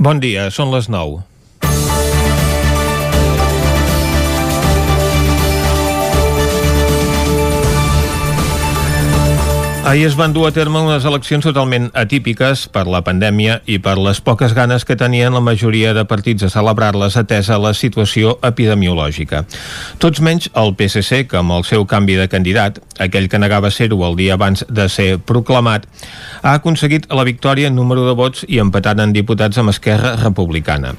Bon dia, són les 9. Ahir es van dur a terme unes eleccions totalment atípiques per la pandèmia i per les poques ganes que tenien la majoria de partits a celebrar-les atesa la situació epidemiològica. Tots menys el PSC, que amb el seu canvi de candidat, aquell que negava ser-ho el dia abans de ser proclamat, ha aconseguit la victòria en número de vots i empatat en diputats amb Esquerra Republicana.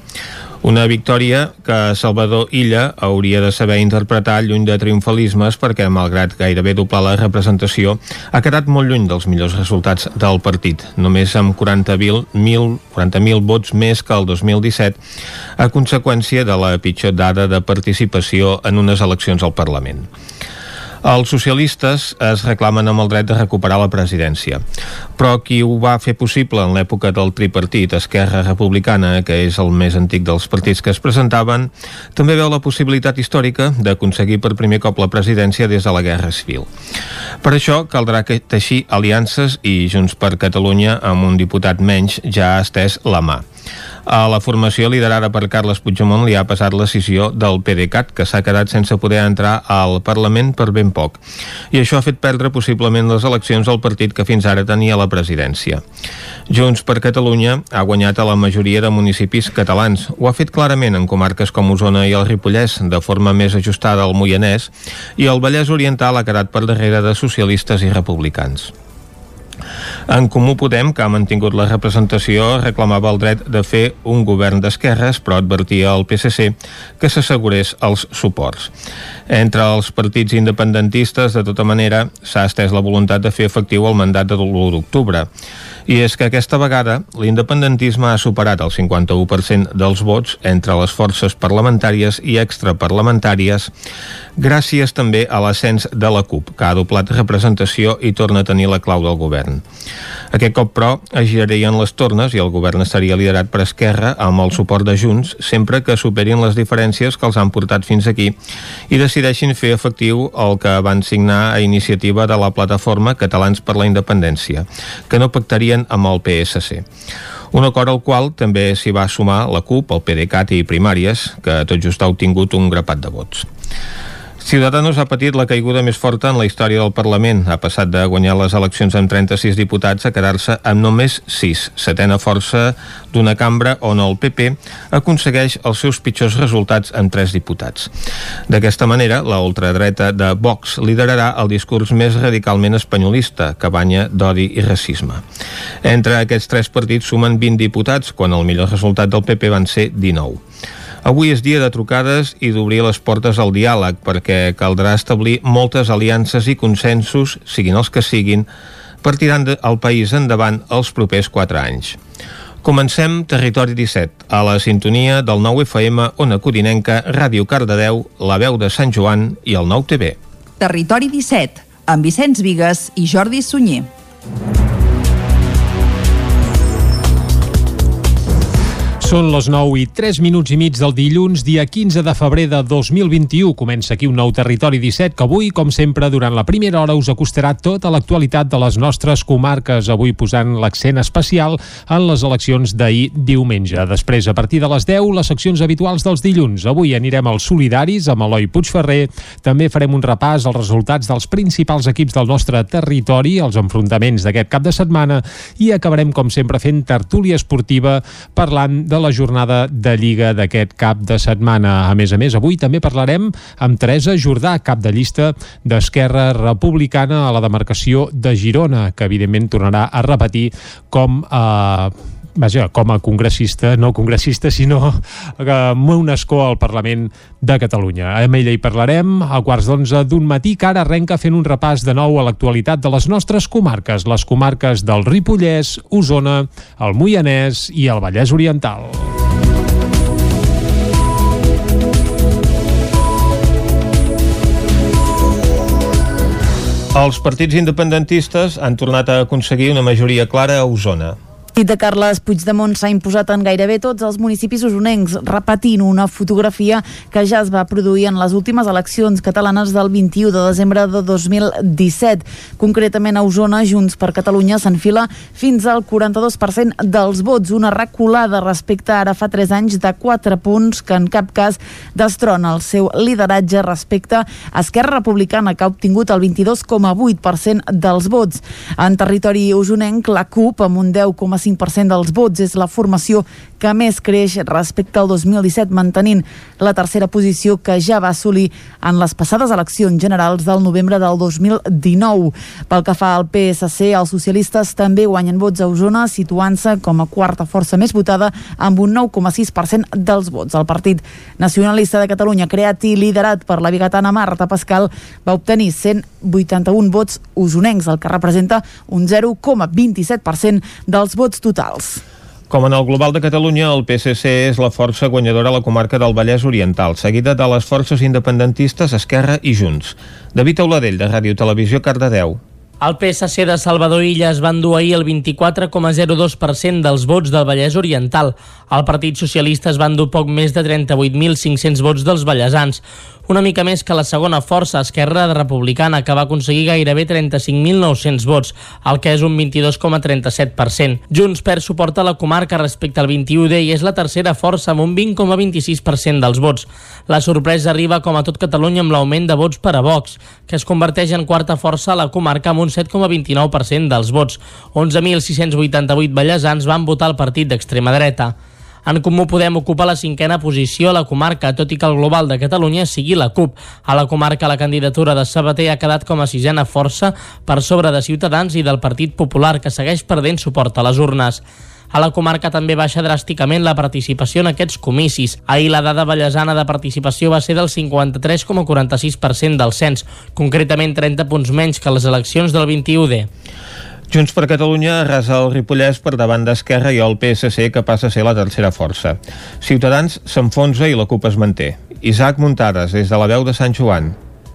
Una victòria que Salvador Illa hauria de saber interpretar lluny de triomfalismes perquè, malgrat gairebé doblar la representació, ha quedat molt lluny dels millors resultats del partit, només amb 40.000 40 vots més que el 2017, a conseqüència de la pitjor dada de participació en unes eleccions al Parlament. Els socialistes es reclamen amb el dret de recuperar la presidència. Però qui ho va fer possible en l'època del tripartit, Esquerra Republicana, que és el més antic dels partits que es presentaven, també veu la possibilitat històrica d'aconseguir per primer cop la presidència des de la Guerra Civil. Per això caldrà que teixir aliances i Junts per Catalunya amb un diputat menys ja ha estès la mà. A la formació liderada per Carles Puigdemont li ha passat la decisió del PDeCAT, que s'ha quedat sense poder entrar al Parlament per ben poc. I això ha fet perdre possiblement les eleccions al partit que fins ara tenia la presidència. Junts per Catalunya ha guanyat a la majoria de municipis catalans. Ho ha fet clarament en comarques com Osona i el Ripollès, de forma més ajustada al Moianès, i el Vallès Oriental ha quedat per darrere de socialistes i republicans. En Comú Podem, que ha mantingut la representació, reclamava el dret de fer un govern d'esquerres, però advertia al PSC que s'assegurés els suports. Entre els partits independentistes, de tota manera, s'ha estès la voluntat de fer efectiu el mandat de l'1 d'octubre. I és que aquesta vegada l'independentisme ha superat el 51% dels vots entre les forces parlamentàries i extraparlamentàries, gràcies també a l'ascens de la CUP, que ha doblat representació i torna a tenir la clau del govern. Aquest cop, però, es girarien les tornes i el govern estaria liderat per Esquerra amb el suport de Junts, sempre que superin les diferències que els han portat fins aquí i decideixin fer efectiu el que van signar a iniciativa de la plataforma Catalans per la Independència, que no pactarien amb el PSC. Un acord al qual també s'hi va sumar la CUP, el PDeCAT i Primàries, que tot just ha obtingut un grapat de vots. Ciudadanos ha patit la caiguda més forta en la història del Parlament. Ha passat de guanyar les eleccions amb 36 diputats a quedar-se amb només 6, setena força d'una cambra on el PP aconsegueix els seus pitjors resultats amb 3 diputats. D'aquesta manera, la ultradreta de Vox liderarà el discurs més radicalment espanyolista, que banya d'odi i racisme. Entre aquests tres partits sumen 20 diputats, quan el millor resultat del PP van ser 19. Avui és dia de trucades i d'obrir les portes al diàleg perquè caldrà establir moltes aliances i consensos, siguin els que siguin, per tirar el país endavant els propers 4 anys. Comencem Territori 17, a la sintonia del 9 FM, Ona Codinenca, Ràdio Cardedeu, La Veu de Sant Joan i el 9 TV. Territori 17, amb Vicenç Vigues i Jordi Sunyer. Són les 9 i 3 minuts i mig del dilluns, dia 15 de febrer de 2021. Comença aquí un nou Territori 17 que avui, com sempre, durant la primera hora us acostarà tota l'actualitat de les nostres comarques, avui posant l'accent especial en les eleccions d'ahir diumenge. Després, a partir de les 10, les seccions habituals dels dilluns. Avui anirem als solidaris amb Eloi Puigferrer. També farem un repàs als resultats dels principals equips del nostre territori, els enfrontaments d'aquest cap de setmana i acabarem, com sempre, fent tertúlia esportiva parlant de la jornada de Lliga d'aquest cap de setmana. A més a més, avui també parlarem amb Teresa Jordà, cap de llista d'Esquerra Republicana a la demarcació de Girona, que evidentment tornarà a repetir com eh, vaja, com a congressista, no congressista, sinó amb un escó al Parlament de Catalunya. Amb ella hi parlarem a quarts d'onze d'un matí que ara arrenca fent un repàs de nou a l'actualitat de les nostres comarques, les comarques del Ripollès, Osona, el Moianès i el Vallès Oriental. Els partits independentistes han tornat a aconseguir una majoria clara a Osona. Partit de Carles Puigdemont s'ha imposat en gairebé tots els municipis usonencs, repetint una fotografia que ja es va produir en les últimes eleccions catalanes del 21 de desembre de 2017. Concretament a Osona, Junts per Catalunya s'enfila fins al 42% dels vots, una reculada respecte ara fa 3 anys de 4 punts que en cap cas destrona el seu lideratge respecte a Esquerra Republicana, que ha obtingut el 22,8% dels vots. En territori usonenc, la CUP, amb un 10,5% dels vots, és la formació que més creix respecte al 2017, mantenint la tercera posició que ja va assolir en les passades eleccions generals del novembre del 2019. Pel que fa al PSC, els socialistes també guanyen vots a Osona, situant-se com a quarta força més votada amb un 9,6% dels vots. El Partit Nacionalista de Catalunya, creat i liderat per la bigatana Marta Pascal, va obtenir 181 vots usonencs, el que representa un 0,27% dels vots totals. Com en el Global de Catalunya, el PSC és la força guanyadora a la comarca del Vallès Oriental, seguida de les forces independentistes Esquerra i Junts. David Auladell, de Ràdio Televisió, Cardedeu. El PSC de Salvador Illes va endur ahir el 24,02% dels vots del Vallès Oriental. El Partit Socialista es va endur poc més de 38.500 vots dels vallesans una mica més que la segona força Esquerra Republicana, que va aconseguir gairebé 35.900 vots, el que és un 22,37%. Junts perd suport a la comarca respecte al 21D i és la tercera força amb un 20,26% dels vots. La sorpresa arriba, com a tot Catalunya, amb l'augment de vots per a Vox, que es converteix en quarta força a la comarca amb un 7,29% dels vots. 11.688 ballesans van votar el partit d'extrema dreta. En Comú Podem ocupa la cinquena posició a la comarca, tot i que el global de Catalunya sigui la CUP. A la comarca la candidatura de Sabater ha quedat com a sisena força per sobre de Ciutadans i del Partit Popular, que segueix perdent suport a les urnes. A la comarca també baixa dràsticament la participació en aquests comicis. Ahir la dada ballesana de participació va ser del 53,46% del cens, concretament 30 punts menys que les eleccions del 21D. Junts per Catalunya arrasa el Ripollès per davant d'Esquerra i el PSC que passa a ser la tercera força. Ciutadans s'enfonsa i la CUP es manté. Isaac Muntades, des de la veu de Sant Joan.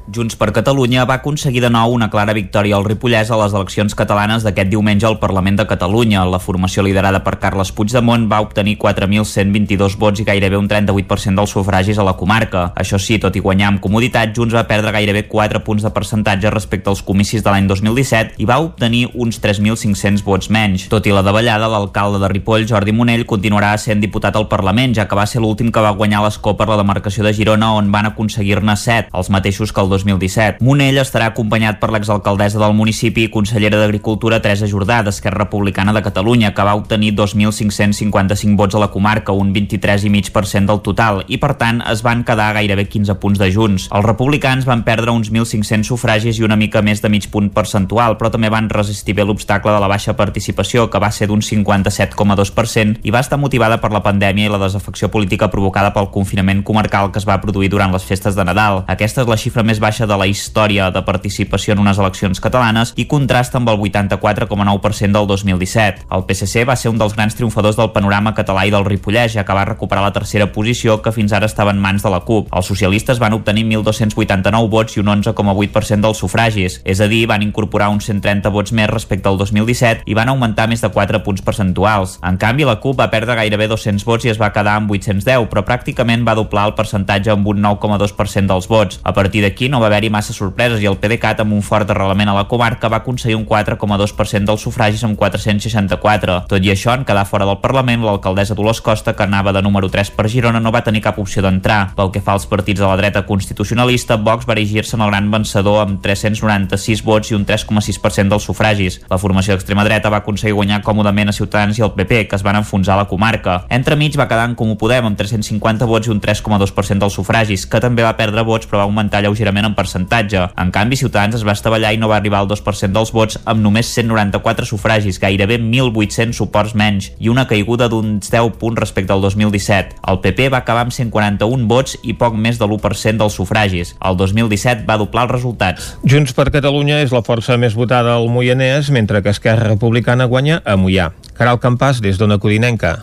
Junts per Catalunya va aconseguir de nou una clara victòria al Ripollès a les eleccions catalanes d'aquest diumenge al Parlament de Catalunya. La formació liderada per Carles Puigdemont va obtenir 4.122 vots i gairebé un 38% dels sufragis a la comarca. Això sí, tot i guanyar amb comoditat, Junts va perdre gairebé 4 punts de percentatge respecte als comicis de l'any 2017 i va obtenir uns 3.500 vots menys. Tot i la davallada, l'alcalde de Ripoll, Jordi Monell, continuarà sent diputat al Parlament, ja que va ser l'últim que va guanyar l'escó per la demarcació de Girona, on van aconseguir-ne 7, els mateixos que el 2017. Monell estarà acompanyat per l'exalcaldessa del municipi i consellera d'Agricultura Teresa Jordà, d'Esquerra Republicana de Catalunya, que va obtenir 2.555 vots a la comarca, un 23,5% del total, i per tant es van quedar gairebé 15 punts de Junts. Els republicans van perdre uns 1.500 sufragis i una mica més de mig punt percentual, però també van resistir bé l'obstacle de la baixa participació, que va ser d'un 57,2%, i va estar motivada per la pandèmia i la desafecció política provocada pel confinament comarcal que es va produir durant les festes de Nadal. Aquesta és la xifra més baixa de la història de participació en unes eleccions catalanes i contrasta amb el 84,9% del 2017. El PSC va ser un dels grans triomfadors del panorama català i del Ripollès, ja que va recuperar la tercera posició que fins ara estava en mans de la CUP. Els socialistes van obtenir 1.289 vots i un 11,8% dels sufragis, és a dir, van incorporar uns 130 vots més respecte al 2017 i van augmentar més de 4 punts percentuals. En canvi, la CUP va perdre gairebé 200 vots i es va quedar amb 810, però pràcticament va doblar el percentatge amb un 9,2% dels vots. A partir d'aquí no no va haver-hi massa sorpreses i el PDeCAT amb un fort arrelament a la comarca va aconseguir un 4,2% dels sufragis amb 464. Tot i això, en quedar fora del Parlament, l'alcaldessa Dolors Costa, que anava de número 3 per Girona, no va tenir cap opció d'entrar. Pel que fa als partits de la dreta constitucionalista, Vox va erigir-se en el gran vencedor amb 396 vots i un 3,6% dels sufragis. La formació d'extrema dreta va aconseguir guanyar còmodament a Ciutadans i el PP, que es van enfonsar a la comarca. Entremig va quedar en Comú Podem amb 350 vots i un 3,2% dels sufragis, que també va perdre vots però va augmentar lleugerament en percentatge. En canvi, Ciutadans es va estavellar i no va arribar al 2% dels vots amb només 194 sufragis, gairebé 1.800 suports menys i una caiguda d'uns 10 punts respecte al 2017. El PP va acabar amb 141 vots i poc més de l'1% dels sufragis. El 2017 va doblar els resultats. Junts per Catalunya és la força més votada al Moianès, mentre que Esquerra Republicana guanya a Moià. Caral Campàs, des d'Ona Codinenca.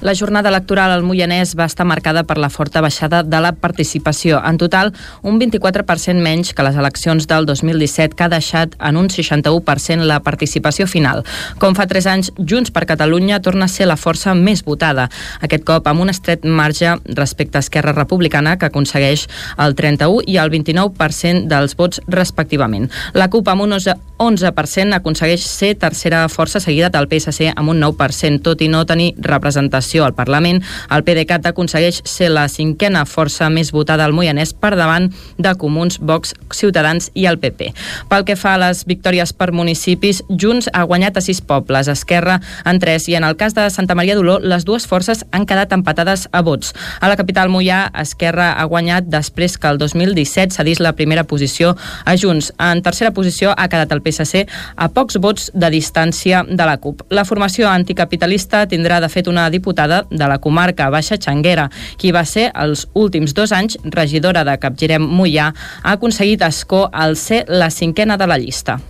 La jornada electoral al Moianès va estar marcada per la forta baixada de la participació. En total, un 24% menys que les eleccions del 2017, que ha deixat en un 61% la participació final. Com fa tres anys, Junts per Catalunya torna a ser la força més votada, aquest cop amb un estret marge respecte a Esquerra Republicana, que aconsegueix el 31 i el 29% dels vots respectivament. La CUP amb un 11% aconsegueix ser tercera força seguida del PSC amb un 9%, tot i no tenir representació al Parlament. El PDeCAT aconsegueix ser la cinquena força més votada al Moianès per davant de Comuns, Vox, Ciutadans i el PP. Pel que fa a les victòries per municipis, Junts ha guanyat a sis pobles, Esquerra en tres i en el cas de Santa Maria d'Oló les dues forces han quedat empatades a vots. A la capital Moià, Esquerra ha guanyat després que el 2017 cedís la primera posició a Junts. En tercera posició ha quedat el PSC a pocs vots de distància de la CUP. La formació anticapitalista tindrà de fet una diputada de la comarca Baixa Xanguera, qui va ser els últims dos anys regidora de Capgirem Moià, ha aconseguit escó al ser la cinquena de la llista.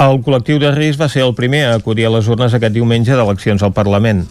El col·lectiu de risc va ser el primer a acudir a les urnes aquest diumenge d'eleccions al Parlament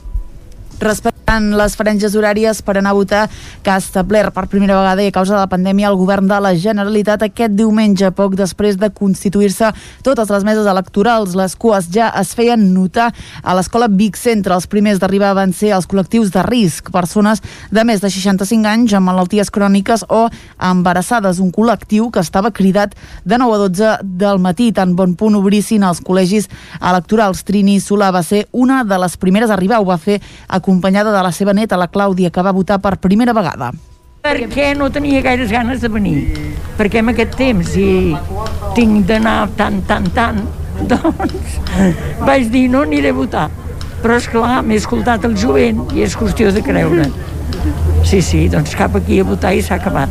respectant les franges horàries per anar a votar que ha establert per primera vegada i a causa de la pandèmia el govern de la Generalitat aquest diumenge, poc després de constituir-se totes les meses electorals. Les cues ja es feien notar a l'escola Vic Centre. Els primers d'arribar van ser els col·lectius de risc, persones de més de 65 anys amb malalties cròniques o embarassades, un col·lectiu que estava cridat de 9 a 12 del matí, tan bon punt obrissin els col·legis electorals. Trini Solà va ser una de les primeres a arribar, ho va fer acompanyada de la seva neta, la Clàudia, que va votar per primera vegada. Perquè no tenia gaires ganes de venir. Perquè en aquest temps, i tinc d'anar tant, tant, tant, doncs vaig dir no aniré a votar. Però és clar, m'he escoltat el jovent i és qüestió de creure. Sí, sí, doncs cap aquí a votar i s'ha acabat.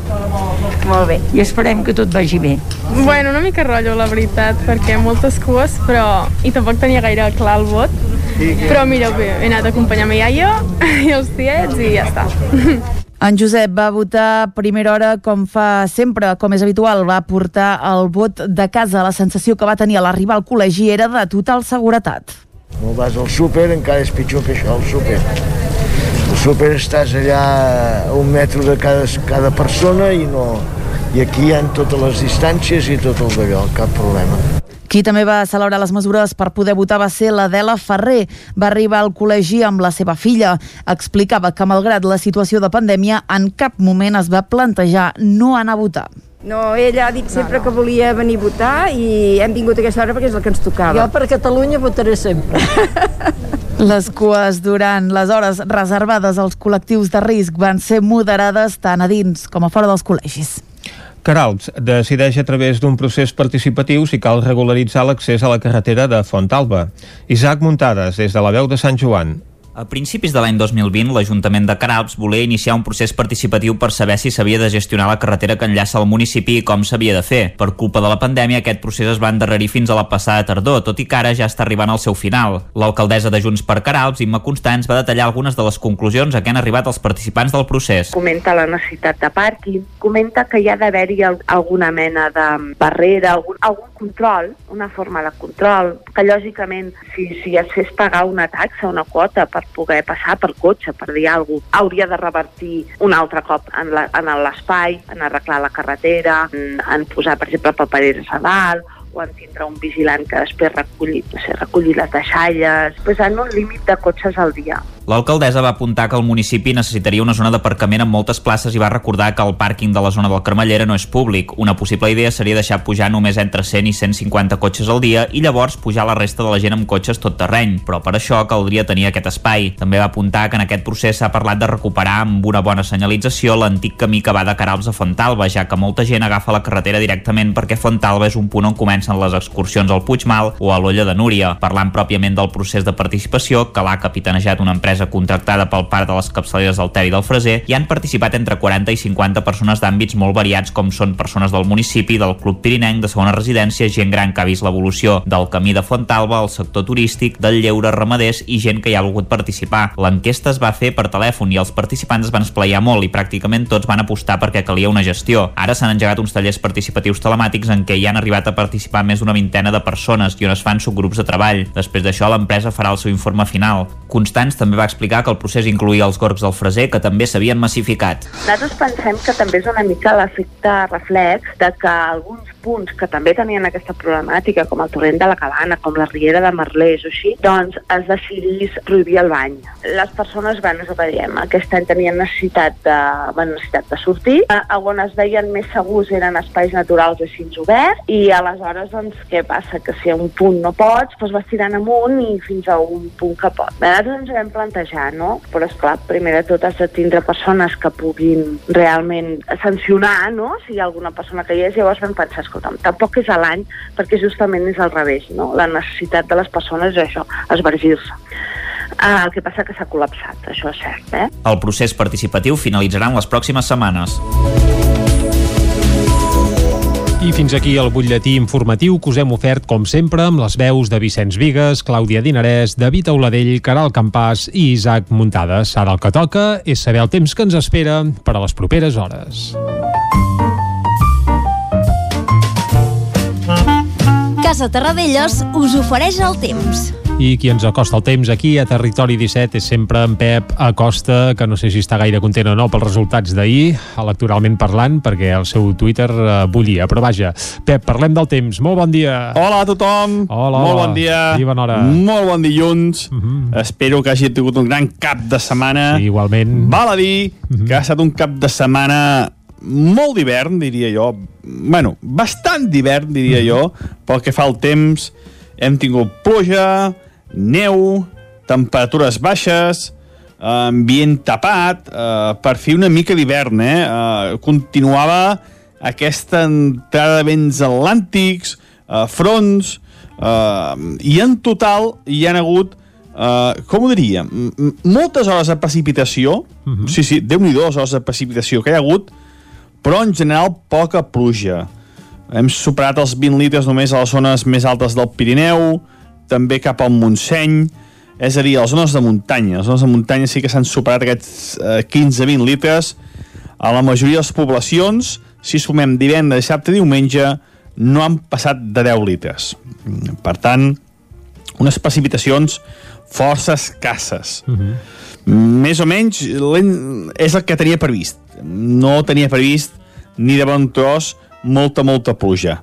Molt bé. I esperem que tot vagi bé. Bueno, una mica rotllo, la veritat, perquè moltes cues, però... I tampoc tenia gaire clar el vot. Però mira, bé, he anat a acompanyar ma iaia i els tiets i ja està. En Josep va votar a primera hora com fa sempre, com és habitual, va portar el vot de casa. La sensació que va tenir a l'arribar al col·legi era de total seguretat. No vas al súper, encara és pitjor que això, el súper. Súper estàs allà a un metro de cada, cada persona i no... I aquí hi ha totes les distàncies i tot el d'allò, cap problema. Qui també va celebrar les mesures per poder votar va ser l'Adela Ferrer. Va arribar al col·legi amb la seva filla. Explicava que, malgrat la situació de pandèmia, en cap moment es va plantejar no anar a votar. No, ella ha dit sempre no, no. que volia venir a votar i hem vingut a aquesta hora perquè és el que ens tocava. Jo per Catalunya votaré sempre. Les cues durant les hores reservades als col·lectius de risc van ser moderades tant a dins com a fora dels col·legis. Caralps decideix a través d'un procés participatiu si cal regularitzar l'accés a la carretera de Fontalba. Isaac Muntades, des de la veu de Sant Joan. A principis de l'any 2020, l'Ajuntament de Caralps volia iniciar un procés participatiu per saber si s'havia de gestionar la carretera que enllaça el municipi i com s'havia de fer. Per culpa de la pandèmia, aquest procés es va endarrerir fins a la passada tardor, tot i que ara ja està arribant al seu final. L'alcaldessa de Junts per Caralps, Imma Constants, va detallar algunes de les conclusions a què han arribat els participants del procés. Comenta la necessitat de pàrquing, comenta que hi ha d'haver-hi alguna mena de barrera, algun, algun control, una forma de control, que lògicament si, si es fes pagar una taxa, una quota per poder passar per cotxe, per dir alguna cosa, hauria de revertir un altre cop en l'espai, en arreglar la carretera, en, en posar, per exemple, papereres a dalt, o en tindre un vigilant que després reculli, no sé, reculli les deixalles, posant un límit de cotxes al dia. L'alcaldessa va apuntar que el municipi necessitaria una zona d'aparcament amb moltes places i va recordar que el pàrquing de la zona del Carmellera no és públic. Una possible idea seria deixar pujar només entre 100 i 150 cotxes al dia i llavors pujar la resta de la gent amb cotxes tot terreny, però per això caldria tenir aquest espai. També va apuntar que en aquest procés s'ha parlat de recuperar amb una bona senyalització l'antic camí que va de Carals a Fontalba, ja que molta gent agafa la carretera directament perquè Fontalba és un punt on comencen les excursions al Puigmal o a l'Olla de Núria. Parlant pròpiament del procés de participació, que l'ha capitanejat una empresa empresa contractada pel parc de les capçaleres del Ter i del Freser hi han participat entre 40 i 50 persones d'àmbits molt variats com són persones del municipi, del Club Pirinenc, de segona residència, gent gran que ha vist l'evolució del camí de Fontalba, el sector turístic, del lleure ramaders i gent que hi ha volgut participar. L'enquesta es va fer per telèfon i els participants es van esplayar molt i pràcticament tots van apostar perquè calia una gestió. Ara s'han engegat uns tallers participatius telemàtics en què hi han arribat a participar més d'una vintena de persones i on es fan subgrups de treball. Després d'això, l'empresa farà el seu informe final. Constants també va va explicar que el procés incluïa els gorgs del freser que també s'havien massificat. Nosaltres pensem que també és una mica l'efecte reflex de que alguns punts que també tenien aquesta problemàtica, com el torrent de la Cabana, com la riera de Merlès o així, doncs es decidís prohibir el bany. Les persones, bueno, és diem, aquest any tenien necessitat de, bueno, necessitat de sortir, a, on es veien més segurs eren espais naturals així oberts, i aleshores, doncs, què passa? Que si a un punt no pots, doncs vas tirant amunt i fins a un punt que pots. Nosaltres ens vam plantejar, no? Però, esclar, primer de tot has de tindre persones que puguin realment sancionar, no? Si hi ha alguna persona que hi és, llavors vam pensar, escolta'm, tampoc és a l'any, perquè justament és al revés, no? La necessitat de les persones és això, esvergir-se. Uh, el que passa que s'ha col·lapsat, això és cert, eh? El procés participatiu finalitzarà en les pròximes setmanes. I fins aquí el butlletí informatiu que us hem ofert, com sempre, amb les veus de Vicenç Vigues, Clàudia Dinarès, David Auladell, Caral Campàs i Isaac Muntades. Ara el que toca és saber el temps que ens espera per a les properes hores. Casa Terradellos us ofereix el temps. I qui ens acosta el temps aquí a Territori 17 és sempre en Pep Acosta, que no sé si està gaire content o no pels resultats d'ahir, electoralment parlant, perquè el seu Twitter eh, bullia. Però vaja, Pep, parlem del temps. Molt bon dia. Hola a tothom. Hola, Molt bon dia. I bona hora. Molt bon dilluns. Uh -huh. Espero que hagi tingut un gran cap de setmana. Sí, igualment. Val a dir uh -huh. que ha estat un cap de setmana molt d'hivern, diria jo. bueno, bastant d'hivern, diria uh -huh. jo, pel que fa al temps. Hem tingut pluja, neu, temperatures baixes, ambient tapat, eh, per fi una mica d'hivern, eh? eh? Continuava aquesta entrada de vents atlàntics, eh, fronts, eh, i en total hi han hagut Uh, com ho diria? Moltes hores de precipitació, uh -huh. sí, sí, déu nhi hores de precipitació que hi ha hagut, però en general poca pluja. Hem superat els 20 litres només a les zones més altes del Pirineu, també cap al Montseny, és a dir, a les zones de muntanya. Les zones de muntanya sí que s'han superat aquests eh, 15-20 litres. A la majoria de les poblacions, si sumem divendres, dissabte i diumenge, no han passat de 10 litres. Per tant, unes precipitacions força escasses. Uh -huh. Més o menys és el que tenia previst. No tenia previst ni de bon tros molta, molta pluja.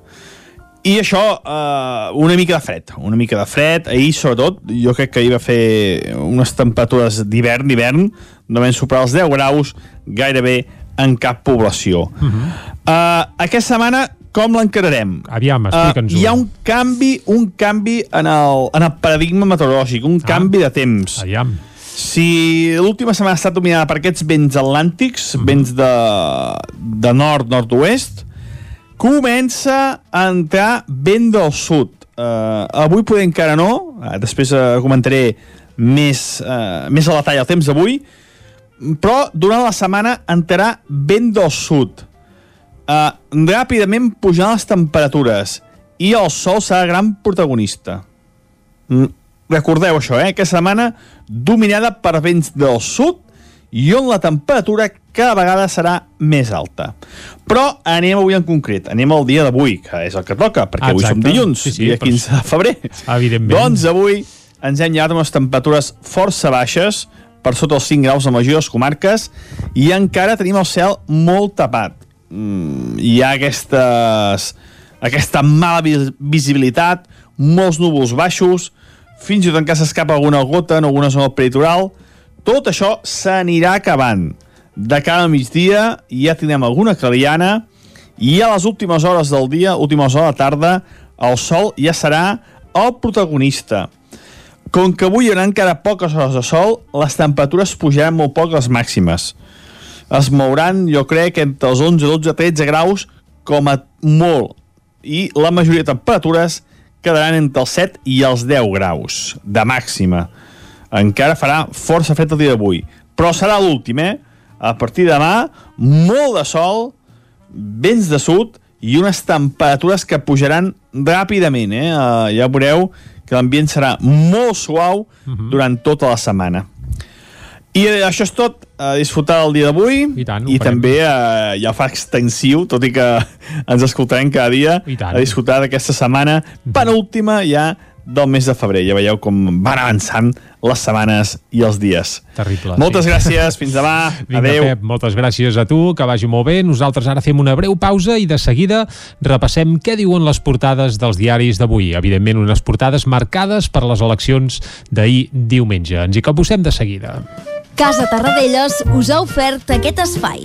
I això, eh, una mica de fred, una mica de fred. Ahir, sobretot, jo crec que ahir va fer unes temperatures d'hivern, d'hivern, no vam superar els 10 graus gairebé en cap població. Uh -huh. uh, aquesta setmana com l'encararem? Aviam, explica'ns-ho. Uh, hi ha un canvi, un canvi en el, en el paradigma meteorològic, un ah. canvi de temps. Aviam. Si l'última setmana ha estat dominada per aquests vents atlàntics, mm. vents de, de nord-nord-oest, comença a entrar vent del sud. Uh, avui poder encara no, uh, després uh, comentaré més, uh, més a la talla el temps d'avui, però durant la setmana entrarà vent del sud. Uh, ràpidament pujaran les temperatures i el sol serà gran protagonista. Mm, recordeu això, eh? Aquesta setmana dominada per vents del sud i on la temperatura cada vegada serà més alta. Però anem avui en concret, anem al dia d'avui, que és el que toca, perquè Exacte. avui som dilluns, sí, sí, dia 15 de febrer. Evidentment. Doncs avui ens hem llevat les temperatures força baixes, per sota els 5 graus a les comarques, i encara tenim el cel molt tapat. Mm, hi ha aquestes, aquesta mala visibilitat, molts núvols baixos, fins i tot encara s'escapa alguna gota en alguna zona del peritoral, tot això s'anirà acabant. De cara al migdia ja tindrem alguna clariana i a les últimes hores del dia, últimes hores de la tarda, el sol ja serà el protagonista. Com que avui hi haurà encara poques hores de sol, les temperatures pujaran molt poc les màximes. Es mouran, jo crec, entre els 11, 12, 13 graus com a molt. I la majoria de temperatures quedaran entre els 7 i els 10 graus de màxima encara farà força fred el dia d'avui. Però serà l'últim, eh? A partir de demà, molt de sol, vents de sud i unes temperatures que pujaran ràpidament, eh? Uh, ja veureu que l'ambient serà molt suau uh -huh. durant tota la setmana. I eh, això és tot, a disfrutar el dia d'avui I, tant, i també eh, ja fa extensiu, tot i que ens escoltarem cada dia, a disfrutar d'aquesta setmana penúltima ja del mes de febrer. Ja veieu com van avançant les setmanes i els dies. Terrible. Moltes sí. gràcies, fins demà. Vinga, Adéu. Pep, moltes gràcies a tu, que vagi molt bé. Nosaltres ara fem una breu pausa i de seguida repassem què diuen les portades dels diaris d'avui. Evidentment, unes portades marcades per les eleccions d'ahir diumenge. Ens hi capbussem de seguida. Casa Tarradellas us ha ofert aquest espai.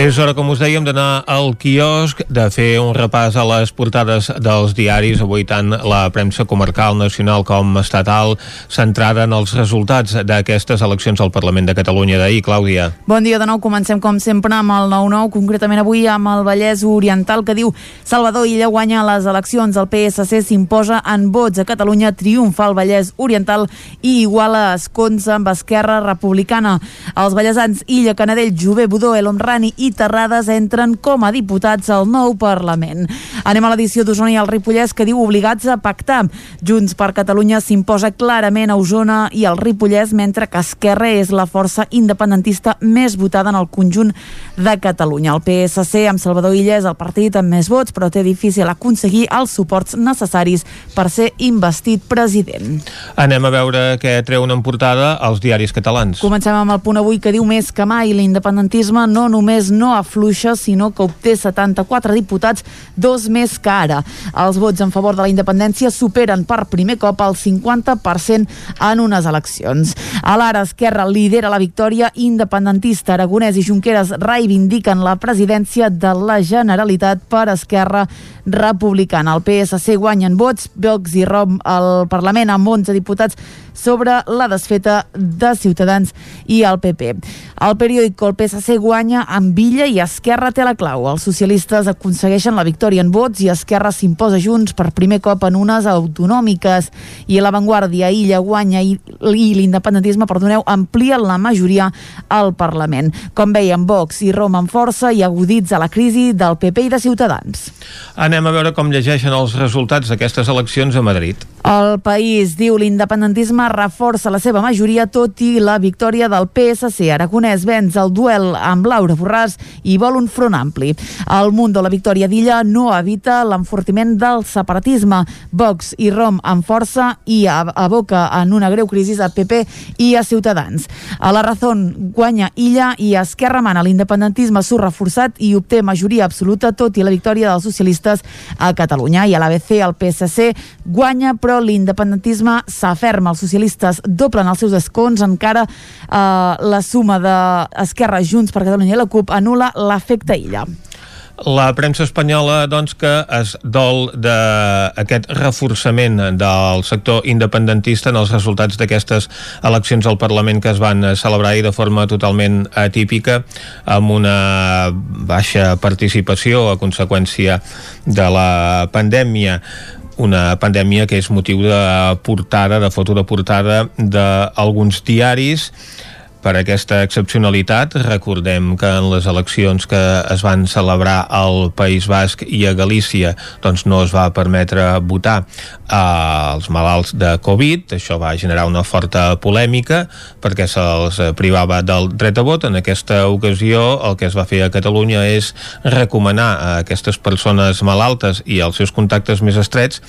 És hora, com us dèiem, d'anar al quiosc, de fer un repàs a les portades dels diaris, avui tant la premsa comarcal, nacional com estatal, centrada en els resultats d'aquestes eleccions al Parlament de Catalunya d'ahir. Clàudia. Bon dia de nou, comencem com sempre amb el 9-9, concretament avui amb el Vallès Oriental que diu Salvador Illa guanya les eleccions, el PSC s'imposa en vots a Catalunya, triomfa el Vallès Oriental i iguala escons amb Esquerra Republicana. Els vallesans Illa, Canadell, Jové, Budó, El Homrani i Terrades entren com a diputats al nou Parlament. Anem a l'edició d'Osona i el Ripollès que diu obligats a pactar. Junts per Catalunya s'imposa clarament a Osona i el Ripollès, mentre que Esquerra és la força independentista més votada en el conjunt de Catalunya. El PSC amb Salvador Illa és el partit amb més vots, però té difícil aconseguir els suports necessaris per ser investit president. Anem a veure què treuen en portada els diaris catalans. Comencem amb el punt avui que diu més que mai l'independentisme no només no afluixa, sinó que obté 74 diputats, dos més que ara. Els vots en favor de la independència superen per primer cop el 50% en unes eleccions. A l'ara, Esquerra lidera la victòria independentista. Aragonès i Junqueras reivindiquen la presidència de la Generalitat per Esquerra Republicana. El PSC guanyen vots, Vox i Rom al Parlament amb 11 diputats sobre la desfeta de Ciutadans i el PP. El periòdic El PSC guanya amb Villa i Esquerra té la clau. Els socialistes aconsegueixen la victòria en vots i Esquerra s'imposa junts per primer cop en unes autonòmiques i a l'avantguàrdia Illa guanya i, l'independentisme, perdoneu, amplia la majoria al Parlament. Com veiem, Vox i Roma amb força i agudits a la crisi del PP i de Ciutadans. Anem a veure com llegeixen els resultats d'aquestes eleccions a Madrid. El país diu l'independentisme reforça la seva majoria tot i la victòria del PSC. Aragonès venç el duel amb Laura Borràs i vol un front ampli. El Mundo, la victòria d'Illa, no evita l'enfortiment del separatisme. Vox i Rom amb força i aboca en una greu crisi a PP i a Ciutadans. A la Razón guanya Illa i Esquerra mana l'independentisme surt reforçat i obté majoria absoluta tot i la victòria dels socialistes a Catalunya. I a l'ABC el PSC guanya però l'independentisme s'aferma. Els socialistes doblen els seus escons, encara eh, la suma d'Esquerra, Junts per Catalunya i la CUP anula l'efecte illa. La premsa espanyola, doncs, que es dol d'aquest reforçament del sector independentista en els resultats d'aquestes eleccions al Parlament que es van celebrar i de forma totalment atípica amb una baixa participació a conseqüència de la pandèmia una pandèmia que és motiu de portada, de foto de portada d'alguns diaris per aquesta excepcionalitat. Recordem que en les eleccions que es van celebrar al País Basc i a Galícia doncs no es va permetre votar als malalts de Covid. Això va generar una forta polèmica perquè se'ls privava del dret a vot. En aquesta ocasió el que es va fer a Catalunya és recomanar a aquestes persones malaltes i als seus contactes més estrets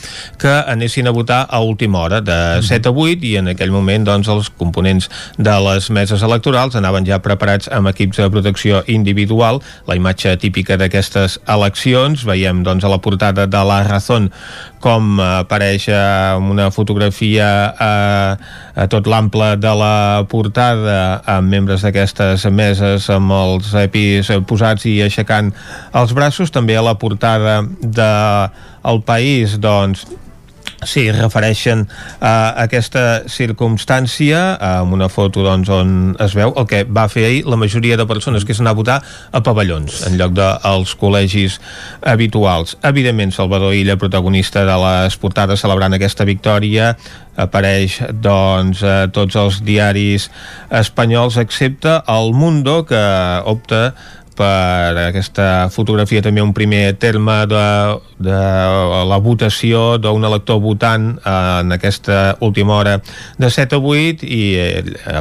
que anessin a votar a última hora, de 7 a 8, i en aquell moment doncs, els components de les meses electorals anaven ja preparats amb equips de protecció individual. La imatge típica d'aquestes eleccions, veiem doncs a la portada de La Razón com apareix amb una fotografia a, a tot l'ample de la portada amb membres d'aquestes meses amb els EPIs posats i aixecant els braços. També a la portada de El País, doncs, Sí, refereixen a aquesta circumstància amb una foto doncs, on es veu el que va fer ahir la majoria de persones que és anar a votar a pavellons en lloc dels col·legis habituals. Evidentment, Salvador Illa, protagonista de les portades celebrant aquesta victòria, apareix doncs, a tots els diaris espanyols excepte El Mundo que opta per aquesta fotografia també un primer terme de, de la votació d'un elector votant en aquesta última hora de 7 a 8 i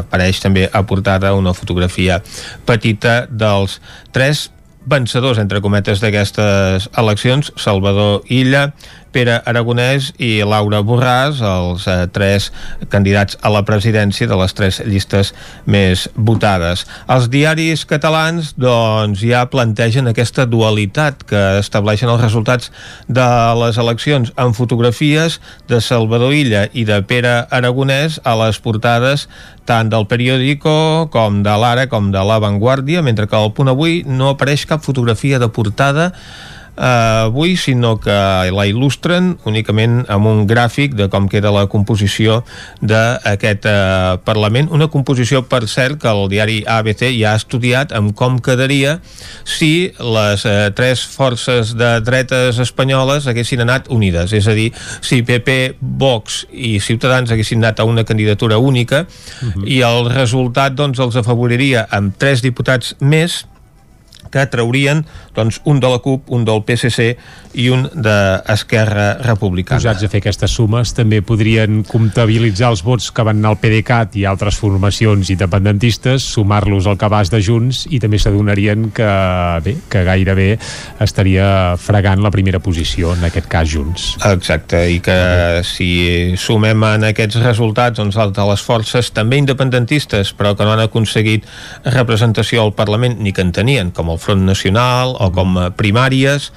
apareix també aportada una fotografia petita dels tres vencedors, entre cometes, d'aquestes eleccions, Salvador Illa, Pere Aragonès i Laura Borràs, els eh, tres candidats a la presidència de les tres llistes més votades. Els diaris catalans doncs, ja plantegen aquesta dualitat que estableixen els resultats de les eleccions en fotografies de Salvador Illa i de Pere Aragonès a les portades tant del periòdico com de l'Ara com de La Vanguardia, mentre que al punt avui no apareix cap fotografia de portada eh, avui, sinó que la il·lustren únicament amb un gràfic de com queda la composició d'aquest eh, Parlament. Una composició, per cert, que el diari ABC ja ha estudiat amb com quedaria si les eh, tres forces de dretes espanyoles haguessin anat unides. És a dir, si PP, Vox i Ciutadans haguessin anat a una candidatura única uh -huh. i el resultat doncs, els afavoriria amb tres diputats més que traurien doncs, un de la CUP, un del PSC i un d'Esquerra Republicana. Posats a fer aquestes sumes, també podrien comptabilitzar els vots que van anar al PDeCAT i altres formacions independentistes, sumar-los al cabàs de Junts i també s'adonarien que, bé, que gairebé estaria fregant la primera posició, en aquest cas Junts. Exacte, i que si sumem en aquests resultats doncs, de les forces també independentistes, però que no han aconseguit representació al Parlament ni que en tenien, com el Front Nacional o com primàries,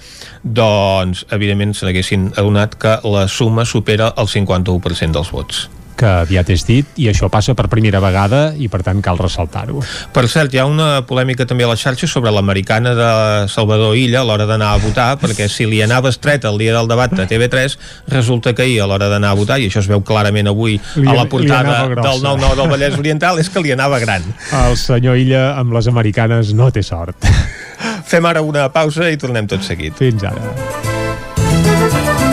doncs evidentment se n'haguessin adonat que la suma supera el 51% dels vots que aviat és dit i això passa per primera vegada i per tant cal ressaltar-ho. Per cert, hi ha una polèmica també a la xarxa sobre l'americana de Salvador Illa a l'hora d'anar a votar, perquè si li anava estret el dia del debat a TV3, resulta que ahir a l'hora d'anar a votar, i això es veu clarament avui li, a la portada del 9-9 del Vallès Oriental, és que li anava gran. El senyor Illa amb les americanes no té sort. Fem ara una pausa i tornem tot seguit. Fins ara.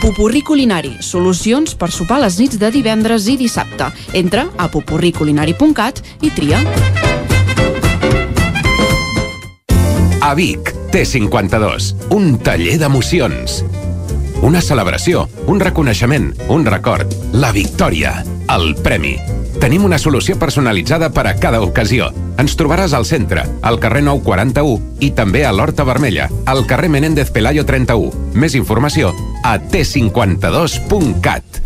Pupurri Culinari, solucions per sopar les nits de divendres i dissabte. Entra a pupurriculinari.cat i tria. A Vic, T52, un taller d'emocions. Una celebració, un reconeixement, un record, la victòria, el premi. Tenim una solució personalitzada per a cada ocasió. Ens trobaràs al centre, al carrer 941 i també a l'Horta Vermella, al carrer Menéndez Pelayo 31. Més informació a t52.cat.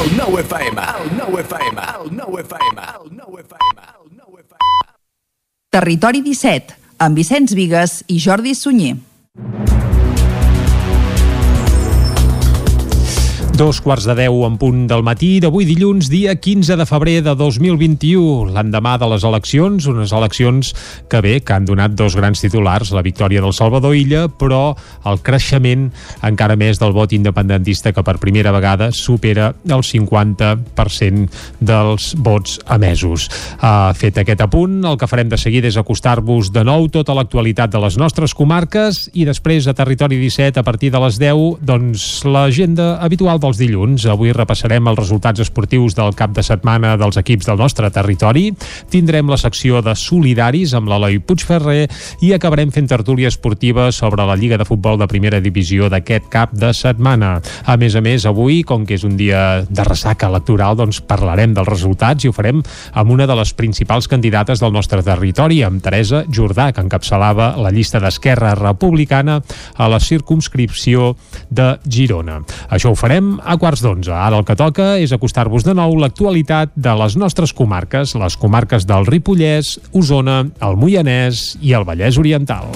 El nou FM, el nou FM, el nou FM, el nou FM. Territori 17, amb Vicenç Vigues i Jordi Sunyer. Dos quarts de deu en punt del matí d'avui dilluns, dia 15 de febrer de 2021, l'endemà de les eleccions, unes eleccions que bé, que han donat dos grans titulars, la victòria del Salvador Illa, però el creixement encara més del vot independentista que per primera vegada supera el 50% dels vots emesos. Uh, fet aquest apunt, el que farem de seguida és acostar-vos de nou tota l'actualitat de les nostres comarques i després a Territori 17 a partir de les 10, doncs l'agenda habitual dels dilluns. Avui repassarem els resultats esportius del cap de setmana dels equips del nostre territori. Tindrem la secció de solidaris amb l'Eloi Puigferrer i acabarem fent tertúlia esportiva sobre la Lliga de Futbol de Primera Divisió d'aquest cap de setmana. A més a més, avui, com que és un dia de ressaca electoral, doncs parlarem dels resultats i ho farem amb una de les principals candidates del nostre territori, amb Teresa Jordà, que encapçalava la llista d'Esquerra Republicana a la circumscripció de Girona. Això ho farem a quarts d'onze. Ara el que toca és acostar-vos de nou l'actualitat de les nostres comarques, les comarques del Ripollès, Osona, el Moianès i el Vallès Oriental.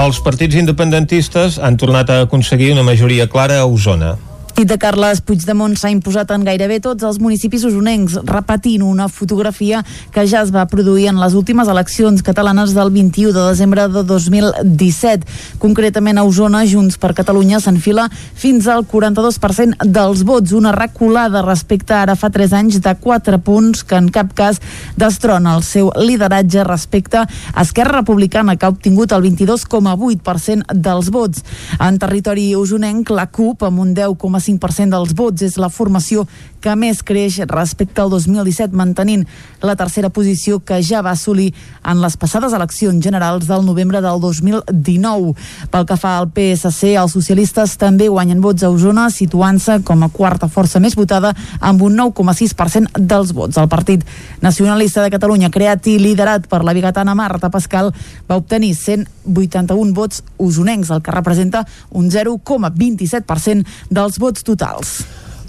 Els partits independentistes han tornat a aconseguir una majoria clara a Osona. Nit de Carles Puigdemont s'ha imposat en gairebé tots els municipis usonencs, repetint una fotografia que ja es va produir en les últimes eleccions catalanes del 21 de desembre de 2017. Concretament a Osona, Junts per Catalunya s'enfila fins al 42% dels vots, una reculada respecte ara fa 3 anys de 4 punts que en cap cas destrona el seu lideratge respecte a Esquerra Republicana, que ha obtingut el 22,8% dels vots. En territori usonenc, la CUP, amb un 10,5 5% dels vots. És la formació que més creix respecte al 2017, mantenint la tercera posició que ja va assolir en les passades eleccions generals del novembre del 2019. Pel que fa al PSC, els socialistes també guanyen vots a Osona, situant-se com a quarta força més votada amb un 9,6% dels vots. El Partit Nacionalista de Catalunya, creat i liderat per la bigatana Marta Pascal, va obtenir 181 vots usonencs, el que representa un 0,27% dels vots totals.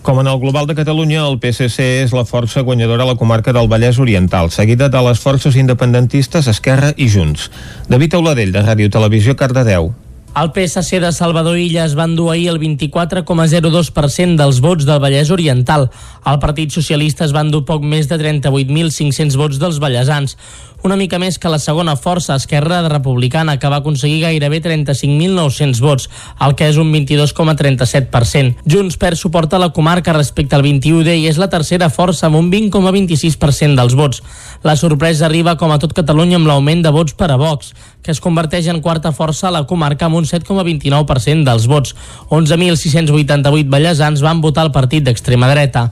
Com en el Global de Catalunya, el PSC és la força guanyadora a la comarca del Vallès Oriental, seguida de les forces independentistes Esquerra i Junts. David Auladell, de Ràdio Televisió, Cardedeu. El PSC de Salvador Illa es va endur ahir el 24,02% dels vots del Vallès Oriental. El Partit Socialista es va endur poc més de 38.500 vots dels vallesans una mica més que la segona força Esquerra Republicana, que va aconseguir gairebé 35.900 vots, el que és un 22,37%. Junts perd suport a la comarca respecte al 21D i és la tercera força amb un 20,26% dels vots. La sorpresa arriba com a tot Catalunya amb l'augment de vots per a Vox, que es converteix en quarta força a la comarca amb un 7,29% dels vots. 11.688 ballesans van votar el partit d'extrema dreta.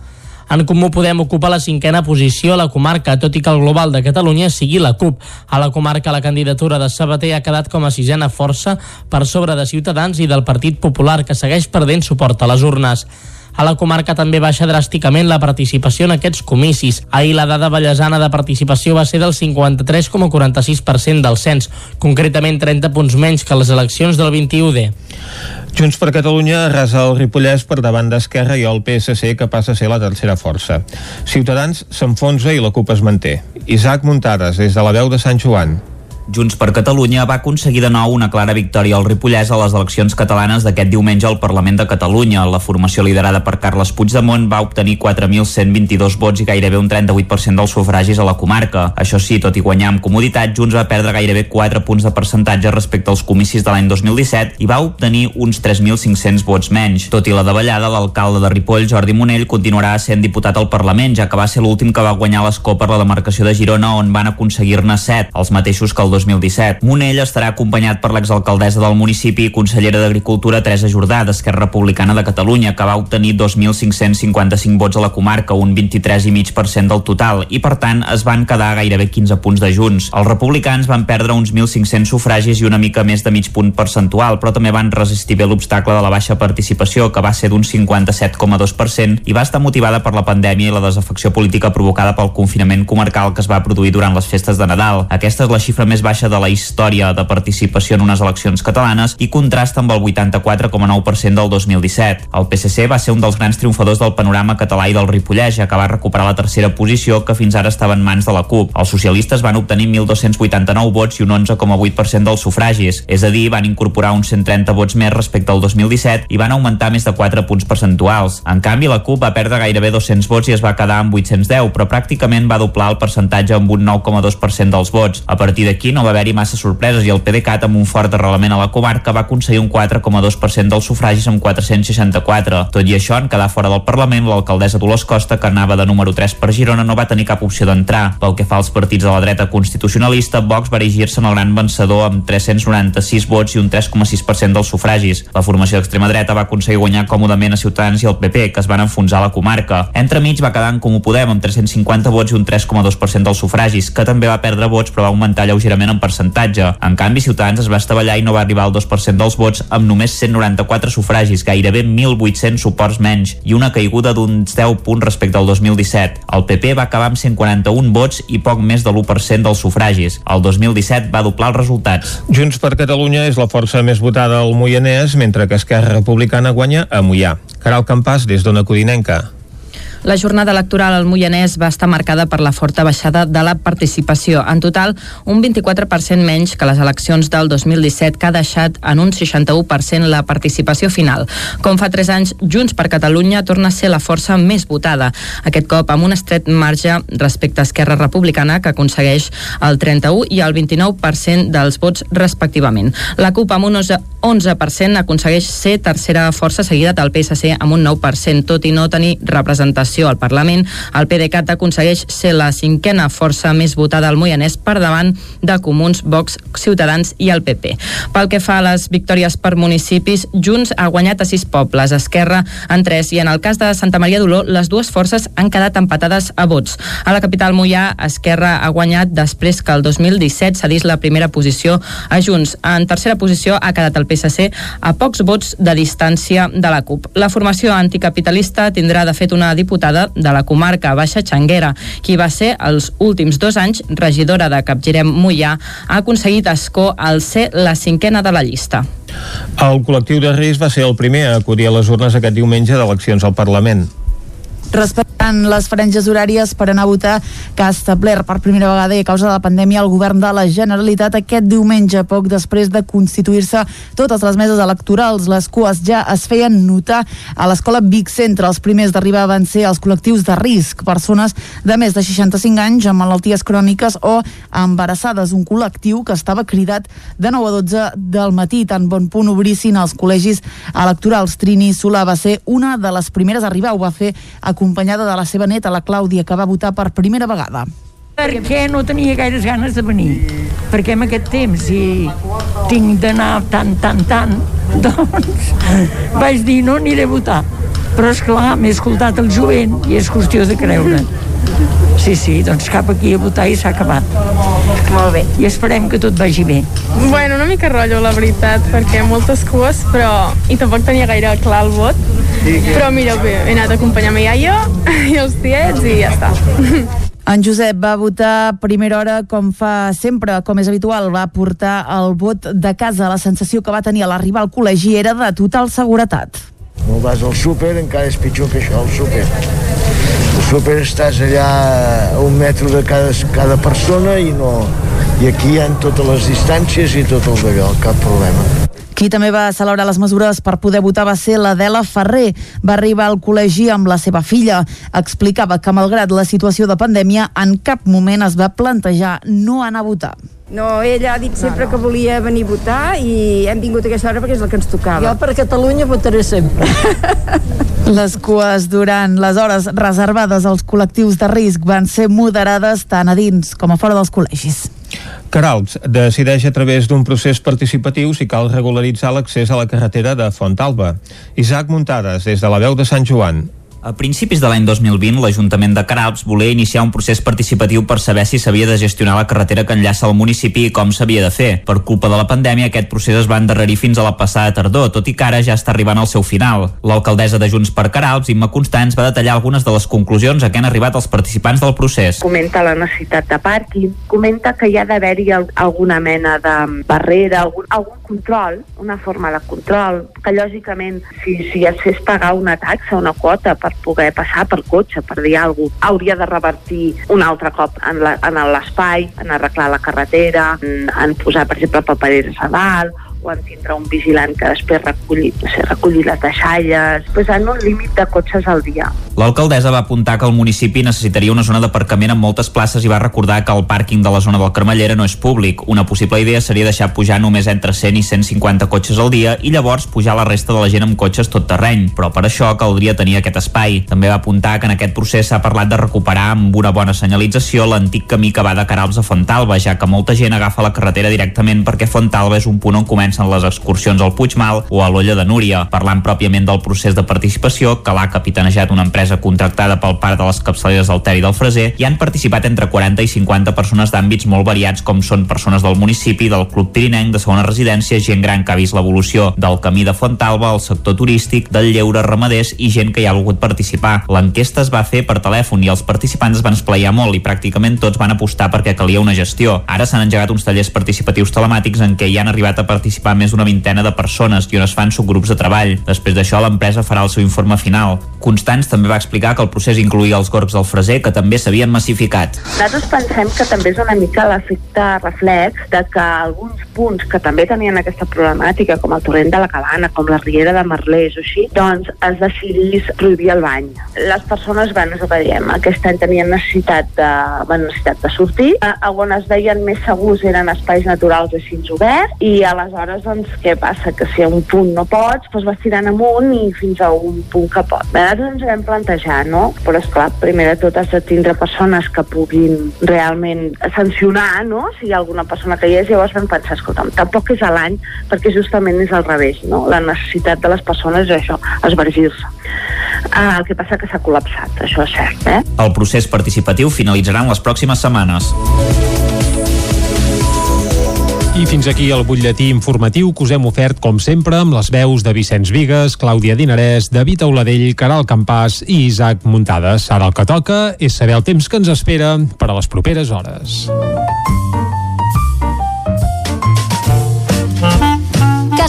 En Comú Podem ocupa la cinquena posició a la comarca, tot i que el global de Catalunya sigui la CUP. A la comarca la candidatura de Sabater ha quedat com a sisena força per sobre de Ciutadans i del Partit Popular, que segueix perdent suport a les urnes. A la comarca també baixa dràsticament la participació en aquests comicis. Ahir la dada ballesana de participació va ser del 53,46% del cens, concretament 30 punts menys que les eleccions del 21D. Junts per Catalunya arrasa el Ripollès per davant d'Esquerra i el PSC que passa a ser la tercera força. Ciutadans s'enfonsa i la CUP es manté. Isaac Muntades, des de la veu de Sant Joan. Junts per Catalunya va aconseguir de nou una clara victòria al Ripollès a les eleccions catalanes d'aquest diumenge al Parlament de Catalunya. La formació liderada per Carles Puigdemont va obtenir 4.122 vots i gairebé un 38% dels sufragis a la comarca. Això sí, tot i guanyar amb comoditat, Junts va perdre gairebé 4 punts de percentatge respecte als comicis de l'any 2017 i va obtenir uns 3.500 vots menys. Tot i la davallada, l'alcalde de Ripoll, Jordi Monell, continuarà sent diputat al Parlament, ja que va ser l'últim que va guanyar l'escó per la demarcació de Girona, on van aconseguir-ne 7, els mateixos que el 2017. Monell estarà acompanyat per l'exalcaldessa del municipi i consellera d'Agricultura Teresa Jordà, d'Esquerra Republicana de Catalunya, que va obtenir 2.555 vots a la comarca, un 23,5% del total, i per tant es van quedar gairebé 15 punts de Junts. Els republicans van perdre uns 1.500 sufragis i una mica més de mig punt percentual, però també van resistir bé l'obstacle de la baixa participació, que va ser d'un 57,2% i va estar motivada per la pandèmia i la desafecció política provocada pel confinament comarcal que es va produir durant les festes de Nadal. Aquesta és la xifra més baixa de la història de participació en unes eleccions catalanes i contrasta amb el 84,9% del 2017. El PSC va ser un dels grans triomfadors del panorama català i del Ripollès, ja que va recuperar la tercera posició que fins ara estava en mans de la CUP. Els socialistes van obtenir 1.289 vots i un 11,8% dels sufragis, és a dir, van incorporar uns 130 vots més respecte al 2017 i van augmentar més de 4 punts percentuals. En canvi, la CUP va perdre gairebé 200 vots i es va quedar amb 810, però pràcticament va doblar el percentatge amb un 9,2% dels vots. A partir d'aquí no va haver-hi massa sorpreses i el PDeCAT, amb un fort arrelament a la comarca, va aconseguir un 4,2% dels sufragis amb 464. Tot i això, en quedar fora del Parlament, l'alcaldessa Dolors Costa, que anava de número 3 per Girona, no va tenir cap opció d'entrar. Pel que fa als partits de la dreta constitucionalista, Vox va erigir-se en el gran vencedor amb 396 vots i un 3,6% dels sufragis. La formació d'extrema dreta va aconseguir guanyar còmodament a Ciutadans i el PP, que es van enfonsar a la comarca. Entremig va quedar en Comú Podem amb 350 vots i un 3,2% dels sufragis, que també va perdre vots però va augmentar lleugerament en percentatge. En canvi, Ciutadans es va estavellar i no va arribar al 2% dels vots amb només 194 sufragis, gairebé 1.800 suports menys i una caiguda d'uns 10 punts respecte al 2017. El PP va acabar amb 141 vots i poc més de l'1% dels sufragis. El 2017 va doblar els resultats. Junts per Catalunya és la força més votada al Moianès, mentre que Esquerra Republicana guanya a Moià. Caral Campàs, des d'Ona Codinenca. La jornada electoral al Moianès va estar marcada per la forta baixada de la participació. En total, un 24% menys que les eleccions del 2017, que ha deixat en un 61% la participació final. Com fa 3 anys, Junts per Catalunya torna a ser la força més votada. Aquest cop amb un estret marge respecte a Esquerra Republicana, que aconsegueix el 31 i el 29% dels vots respectivament. La CUP amb un 11% aconsegueix ser tercera força seguida del PSC amb un 9%, tot i no tenir representació al Parlament. El PDeCAT aconsegueix ser la cinquena força més votada al Moianès per davant de Comuns, Vox, Ciutadans i el PP. Pel que fa a les victòries per municipis, Junts ha guanyat a sis pobles, Esquerra en tres, i en el cas de Santa Maria d'Oló, les dues forces han quedat empatades a vots. A la capital Moià, Esquerra ha guanyat després que el 2017 cedís la primera posició a Junts. En tercera posició ha quedat el PSC a pocs vots de distància de la CUP. La formació anticapitalista tindrà de fet una diputada de la comarca Baixa Xanguera, qui va ser els últims dos anys regidora de Capgirem Moià, ha aconseguit escó al ser la cinquena de la llista. El col·lectiu de risc va ser el primer a acudir a les urnes aquest diumenge d'eleccions al Parlament. Respectant les franges horàries per anar a votar que ha establert per primera vegada i a causa de la pandèmia el govern de la Generalitat aquest diumenge, poc després de constituir-se totes les meses electorals. Les cues ja es feien notar a l'escola Vic Centre. Els primers d'arribar van ser els col·lectius de risc, persones de més de 65 anys amb malalties cròniques o embarassades, un col·lectiu que estava cridat de 9 a 12 del matí, tan bon punt obrissin els col·legis electorals. Trini Solà va ser una de les primeres a arribar, ho va fer acompanyada de la seva neta, la Clàudia, que va votar per primera vegada. Perquè no tenia gaires ganes de venir. Perquè en aquest temps, si tinc d'anar tant, tant, tant, doncs vaig dir no aniré a votar. Però és clar, m'he escoltat el jovent i és qüestió de creure. Sí, sí, doncs cap aquí a votar i s'ha acabat. Molt bé. I esperem que tot vagi bé. Bueno, una mica rotllo, la veritat, perquè moltes cues, però... I tampoc tenia gaire clar el vot. Però mira, bé, he anat a acompanyar ma iaia i els tiets i ja està. En Josep va votar a primera hora com fa sempre, com és habitual, va portar el vot de casa. La sensació que va tenir a l'arribar al col·legi era de total seguretat. No vas al súper, encara és pitjor que això, al súper. Súper estàs allà a un metre de cada, cada persona i no, I aquí hi ha totes les distàncies i tot el d'allò, cap problema. Qui també va celebrar les mesures per poder votar va ser l'Adela Ferrer. Va arribar al col·legi amb la seva filla. Explicava que, malgrat la situació de pandèmia, en cap moment es va plantejar no anar a votar. No, ella ha dit sempre no, no. que volia venir a votar i hem vingut a aquesta hora perquè és el que ens tocava. Jo per Catalunya votaré sempre. Les cues durant les hores reservades als col·lectius de risc van ser moderades tant a dins com a fora dels col·legis. Caralps decideix a través d'un procés participatiu si cal regularitzar l'accés a la carretera de Fontalba. Isaac Muntades, des de la veu de Sant Joan. A principis de l'any 2020, l'Ajuntament de Caralps volia iniciar un procés participatiu per saber si s'havia de gestionar la carretera que enllaça el municipi i com s'havia de fer. Per culpa de la pandèmia, aquest procés es va endarrerir fins a la passada tardor, tot i que ara ja està arribant al seu final. L'alcaldessa de Junts per Caralps, Imma Constants, va detallar algunes de les conclusions a què han arribat els participants del procés. Comenta la necessitat de pàrquing, comenta que hi ha d'haver-hi alguna mena de barrera, algun, algun control, una forma de control, que lògicament si, si es fes pagar una taxa, una quota per poder passar per cotxe, per dir alguna cosa, hauria de revertir un altre cop en l'espai, en arreglar la carretera, en, en posar, per exemple, papereres a dalt, o en tindre un vigilant que després reculli, no sé, reculli les deixalles, posant un límit de cotxes al dia. L'alcaldessa va apuntar que el municipi necessitaria una zona d'aparcament amb moltes places i va recordar que el pàrquing de la zona del Carmellera no és públic. Una possible idea seria deixar pujar només entre 100 i 150 cotxes al dia i llavors pujar la resta de la gent amb cotxes tot terreny, però per això caldria tenir aquest espai. També va apuntar que en aquest procés s'ha parlat de recuperar amb una bona senyalització l'antic camí que va de Carals a Fontalba, ja que molta gent agafa la carretera directament perquè Fontalba és un punt on comencen les excursions al Puigmal o a l'Olla de Núria. Parlant pròpiament del procés de participació, que l'ha capitanejat una empresa contractada pel parc de les capçaleres del Ter i del Freser, hi han participat entre 40 i 50 persones d'àmbits molt variats com són persones del municipi, del Club Pirinenc, de segona residència, gent gran que ha vist l'evolució del camí de Fontalba, el sector turístic, del lleure ramaders i gent que hi ha volgut participar. L'enquesta es va fer per telèfon i els participants es van esplaiar molt i pràcticament tots van apostar perquè calia una gestió. Ara s'han engegat uns tallers participatius telemàtics en què hi han arribat a participar més d'una vintena de persones i on es fan subgrups de treball. Després d'això, l'empresa farà el seu informe final. Constants també va explicar que el procés incluïa els gorgs del freser, que també s'havien massificat. Nosaltres pensem que també és una mica l'efecte reflex de que alguns punts que també tenien aquesta problemàtica, com el torrent de la Cabana, com la riera de Merlès o així, doncs es decidís prohibir el bany. Les persones, bueno, és el que diem, aquest any tenien necessitat de, bueno, necessitat de sortir, on es veien més segurs eren espais naturals així oberts, i aleshores doncs, què passa? Que si a un punt no pots, doncs vas tirant amunt i fins a un punt que pots. Nosaltres ens vam plantejar, no? Però, esclar, primer de tot has de tindre persones que puguin realment sancionar, no? Si hi ha alguna persona que hi és, llavors vam pensar, escolta'm, tampoc és a l'any, perquè justament és al revés, no? La necessitat de les persones és això, esvergir-se. Ah, el que passa que s'ha col·lapsat, això és cert, eh? El procés participatiu finalitzarà en les pròximes setmanes. I fins aquí el butlletí informatiu que us hem ofert, com sempre, amb les veus de Vicenç Vigues, Clàudia Dinarès, David Auladell, Caral Campàs i Isaac Muntades. Ara el que toca és saber el temps que ens espera per a les properes hores.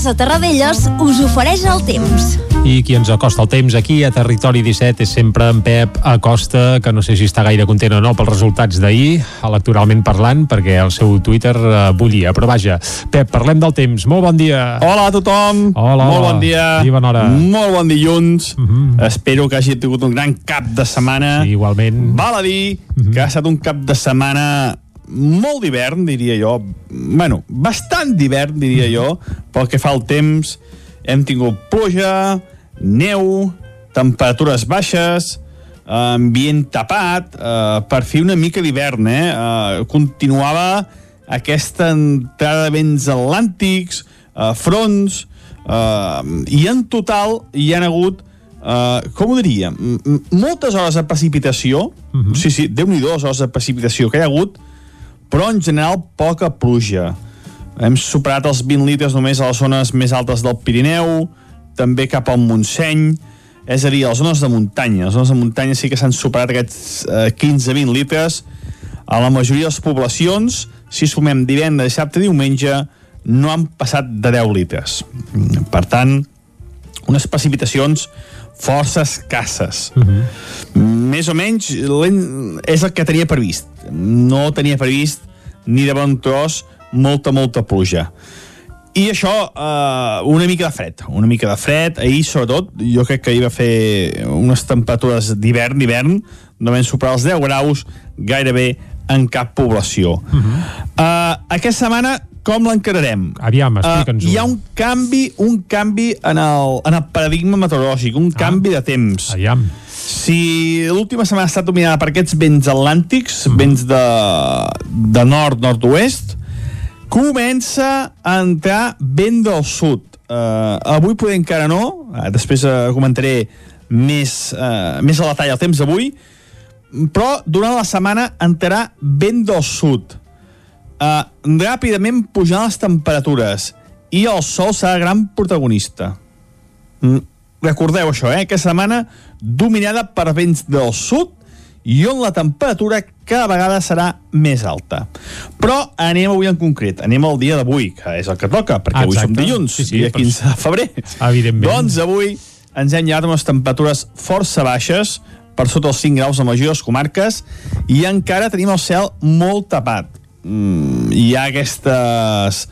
Casa Terradellos us ofereix el temps. I qui ens acosta el temps aquí a Territori 17 és sempre en Pep Acosta, que no sé si està gaire content o no pels resultats d'ahir, electoralment parlant, perquè el seu Twitter eh, bullia. Però vaja, Pep, parlem del temps. Molt bon dia. Hola a tothom. Hola, Molt bon dia. I bona hora. Molt bon dilluns. Uh -huh. Espero que hagi tingut un gran cap de setmana. Sí, igualment. Val a dir uh -huh. que ha estat un cap de setmana molt d'hivern, diria jo. Bueno, bastant d'hivern, diria jo, pel que fa al temps. Hem tingut pluja, neu, temperatures baixes, ambient tapat, eh, per fer una mica d'hivern, eh? eh? Continuava aquesta entrada de vents atlàntics, eh, fronts, eh, i en total hi han hagut Uh, com ho diria? M -m moltes hores de precipitació, uh -huh. sí, sí, déu nhi hores de precipitació que hi ha hagut, però en general poca pluja. Hem superat els 20 litres només a les zones més altes del Pirineu, també cap al Montseny, és a dir, a les zones de muntanya. Les zones de muntanya sí que s'han superat aquests eh, 15-20 litres. A la majoria de les poblacions, si sumem divendres, dissabte i diumenge, no han passat de 10 litres. Per tant, unes precipitacions força escasses. Uh -huh. Més o menys és el que tenia previst. No tenia previst ni de bon tros molta, molta pluja. I això, eh, una mica de fred, una mica de fred. Ahir, sobretot, jo crec que ahir va fer unes temperatures d'hivern, d'hivern, no vam superar els 10 graus gairebé en cap població. Uh -huh. uh, aquesta setmana com l'encararem? Aviam, explica'ns-ho. Uh, hi ha un canvi, un canvi en el, en el paradigma meteorològic, un ah. canvi de temps. Aviam. Si l'última setmana ha estat dominada per aquests vents atlàntics, mm. vents de, de nord-nord-oest, comença a entrar vent del sud. Uh, avui poder encara no, uh, després uh, comentaré més, uh, més a la talla el temps d'avui, però durant la setmana entrarà vent del sud. Uh, ràpidament pujant les temperatures i el sol serà gran protagonista. Mm, recordeu això, eh? Aquesta setmana dominada per vents del sud i on la temperatura cada vegada serà més alta. Però anem avui en concret, anem al dia d'avui, que és el que toca, perquè avui som dilluns, sí, sí, dia 15 de febrer. Evidentment. Doncs avui ens hem llevat amb unes temperatures força baixes, per sota els 5 graus a majors comarques i encara tenim el cel molt tapat. Mm, hi ha aquestes,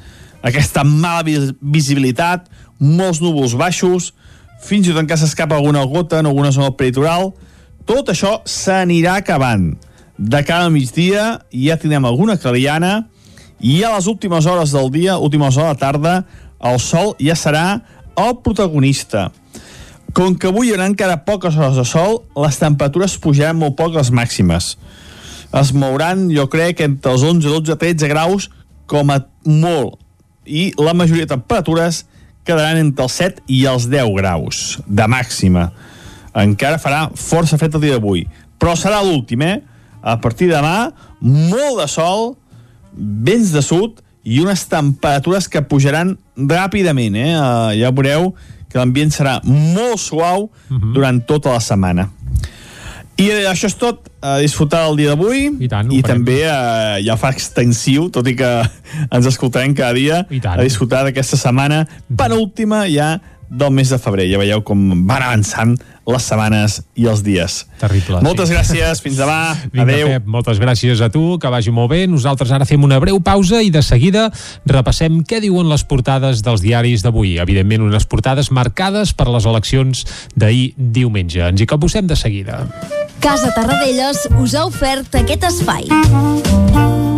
aquesta mala visibilitat, molts núvols baixos, fins i tot encara s'escapa alguna gota en alguna zona peritoral. Tot això s'anirà acabant. De cada migdia ja tindrem alguna clariana i a les últimes hores del dia, últimes hores de la tarda, el sol ja serà el protagonista. Com que avui hi haurà encara poques hores de sol, les temperatures pujaran molt poc les màximes. Es mouran, jo crec, entre els 11, 12, 13 graus com a molt. I la majoria de temperatures quedaran entre els 7 i els 10 graus de màxima. Encara farà força fred el dia d'avui. Però serà l'últim, eh? A partir de demà, molt de sol, vents de sud i unes temperatures que pujaran ràpidament, eh? Uh, ja veureu que l'ambient serà molt suau uh -huh. durant tota la setmana. I eh, això és tot, a disfrutar el dia d'avui. I, tant, i també eh, ja fa extensiu, tot i que ens escoltarem cada dia, a disfrutar d'aquesta setmana penúltima ja del mes de febrer. Ja veieu com van avançant les setmanes i els dies. Terrible. Moltes sí. gràcies, fins demà. Vinga, Adéu. Pep, moltes gràcies a tu, que vagi molt bé. Nosaltres ara fem una breu pausa i de seguida repassem què diuen les portades dels diaris d'avui. Evidentment, unes portades marcades per les eleccions d'ahir diumenge. Ens hi capbussem de seguida. Casa Tarradellas us ha ofert aquest espai.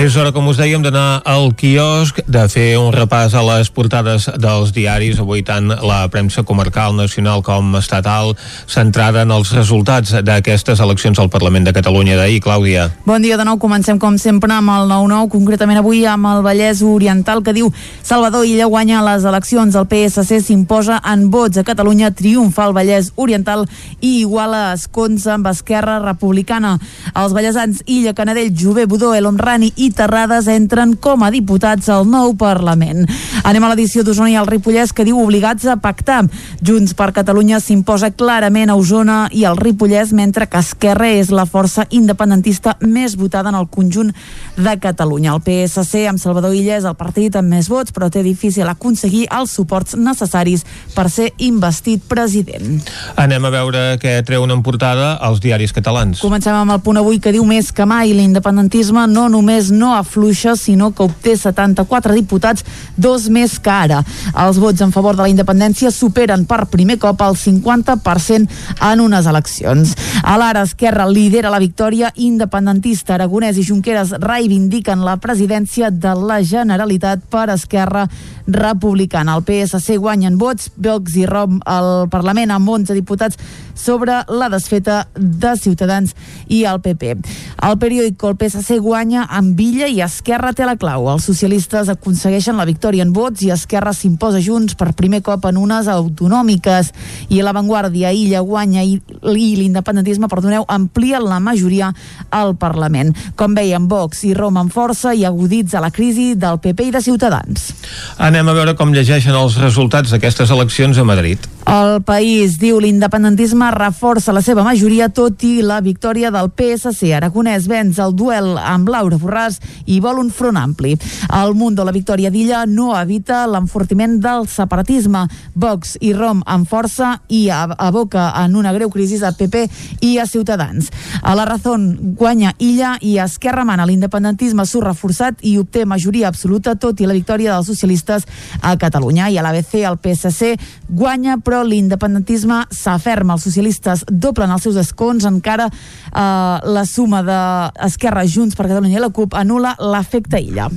És hora, com us dèiem, d'anar al quiosc, de fer un repàs a les portades dels diaris, avui tant la premsa comarcal, nacional com estatal, centrada en els resultats d'aquestes eleccions al Parlament de Catalunya d'ahir. Clàudia. Bon dia de nou, comencem com sempre amb el 9-9, concretament avui amb el Vallès Oriental, que diu Salvador Illa guanya les eleccions, el PSC s'imposa en vots a Catalunya, triomfa el Vallès Oriental i iguala escons amb Esquerra Republicana. Els vallesans Illa, Canadell, Jové, Budó, El Homrani i Terrades entren com a diputats al nou Parlament. Anem a l'edició d'Osona i el Ripollès que diu obligats a pactar. Junts per Catalunya s'imposa clarament a Osona i el Ripollès mentre que Esquerra és la força independentista més votada en el conjunt de Catalunya. El PSC amb Salvador Illa és el partit amb més vots però té difícil aconseguir els suports necessaris per ser investit president. Anem a veure què treuen en portada els diaris catalans. Comencem amb el punt avui que diu més que mai l'independentisme no només no afluixa, sinó que obté 74 diputats, dos més que ara. Els vots en favor de la independència superen per primer cop el 50% en unes eleccions. A l'ara, Esquerra lidera la victòria independentista. Aragonès i Junqueras reivindiquen la presidència de la Generalitat per Esquerra republicana. El PSC guanyen vots, Vox i Rom al Parlament amb 11 diputats sobre la desfeta de Ciutadans i el PP. El periòdic El PSC guanya amb Villa i Esquerra té la clau. Els socialistes aconsegueixen la victòria en vots i Esquerra s'imposa junts per primer cop en unes autonòmiques. I l'avantguàrdia Illa guanya i, l'independentisme, perdoneu, amplia la majoria al Parlament. Com veiem, Vox i Roma amb força i aguditza la crisi del PP i de Ciutadans. Anem a veure com llegeixen els resultats d'aquestes eleccions a Madrid. El país diu l'independentisme reforça la seva majoria tot i la victòria del PSC. Aragonès venç el duel amb Laura Borràs i vol un front ampli. El Mundo, la victòria d'Illa, no evita l'enfortiment del separatisme. Vox i Rom amb força i aboca en una greu crisi a PP i a Ciutadans. A la Razón guanya Illa i Esquerra mana l'independentisme surt reforçat i obté majoria absoluta tot i la victòria dels socialistes a Catalunya. I a l'ABC el PSC guanya però l'independentisme s'aferma. Els socialistes doblen els seus escons, encara eh, la suma d'Esquerra, Junts per Catalunya i la CUP anula l'efecte illa.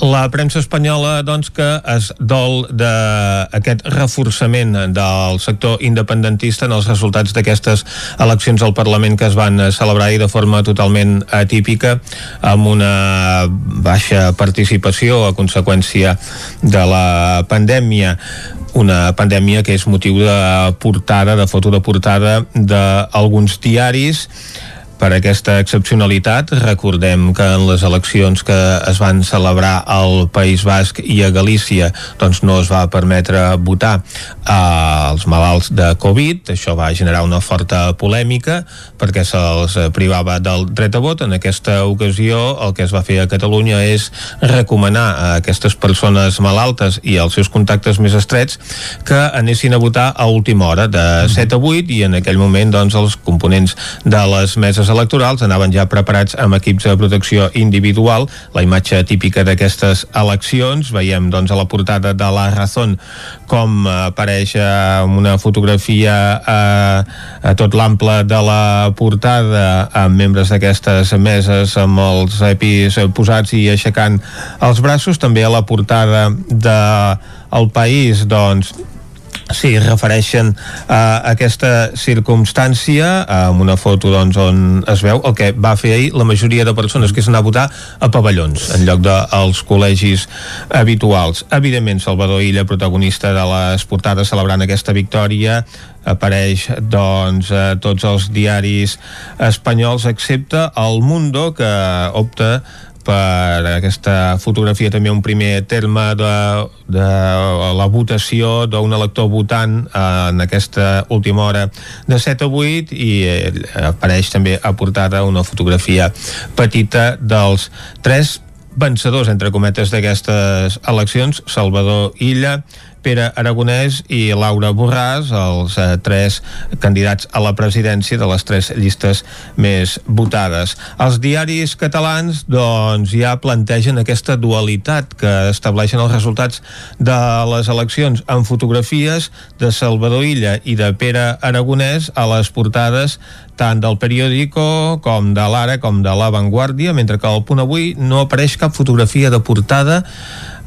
La premsa espanyola, doncs, que es dol d'aquest reforçament del sector independentista en els resultats d'aquestes eleccions al Parlament que es van celebrar i de forma totalment atípica, amb una baixa participació a conseqüència de la pandèmia. Una pandèmia que és motiu de portada, de foto de portada d'alguns diaris per aquesta excepcionalitat. Recordem que en les eleccions que es van celebrar al País Basc i a Galícia doncs no es va permetre votar als malalts de Covid. Això va generar una forta polèmica perquè se'ls privava del dret a vot. En aquesta ocasió el que es va fer a Catalunya és recomanar a aquestes persones malaltes i als seus contactes més estrets que anessin a votar a última hora de 7 a 8 i en aquell moment doncs els components de les meses electorals anaven ja preparats amb equips de protecció individual. La imatge típica d'aquestes eleccions, veiem doncs a la portada de la Razón com apareix amb una fotografia a, a tot l'ample de la portada amb membres d'aquestes meses amb els EPIs posats i aixecant els braços, també a la portada de el país doncs Sí, refereixen a aquesta circumstància amb una foto doncs, on es veu el que va fer ahir la majoria de persones que és anar a votar a pavellons en lloc dels de, col·legis habituals. Evidentment, Salvador Illa, protagonista de les portades celebrant aquesta victòria, apareix doncs a tots els diaris espanyols excepte El Mundo que opta per aquesta fotografia també un primer terme de, de la votació d'un elector votant en aquesta última hora de 7 a 8 i apareix també aportada una fotografia petita dels tres vencedors, entre cometes, d'aquestes eleccions, Salvador Illa, Pere Aragonès i Laura Borràs, els eh, tres candidats a la presidència de les tres llistes més votades. Els diaris catalans doncs, ja plantegen aquesta dualitat que estableixen els resultats de les eleccions en fotografies de Salvador Illa i de Pere Aragonès a les portades tant del periòdico com de l'Ara com de La Vanguardia, mentre que al punt avui no apareix cap fotografia de portada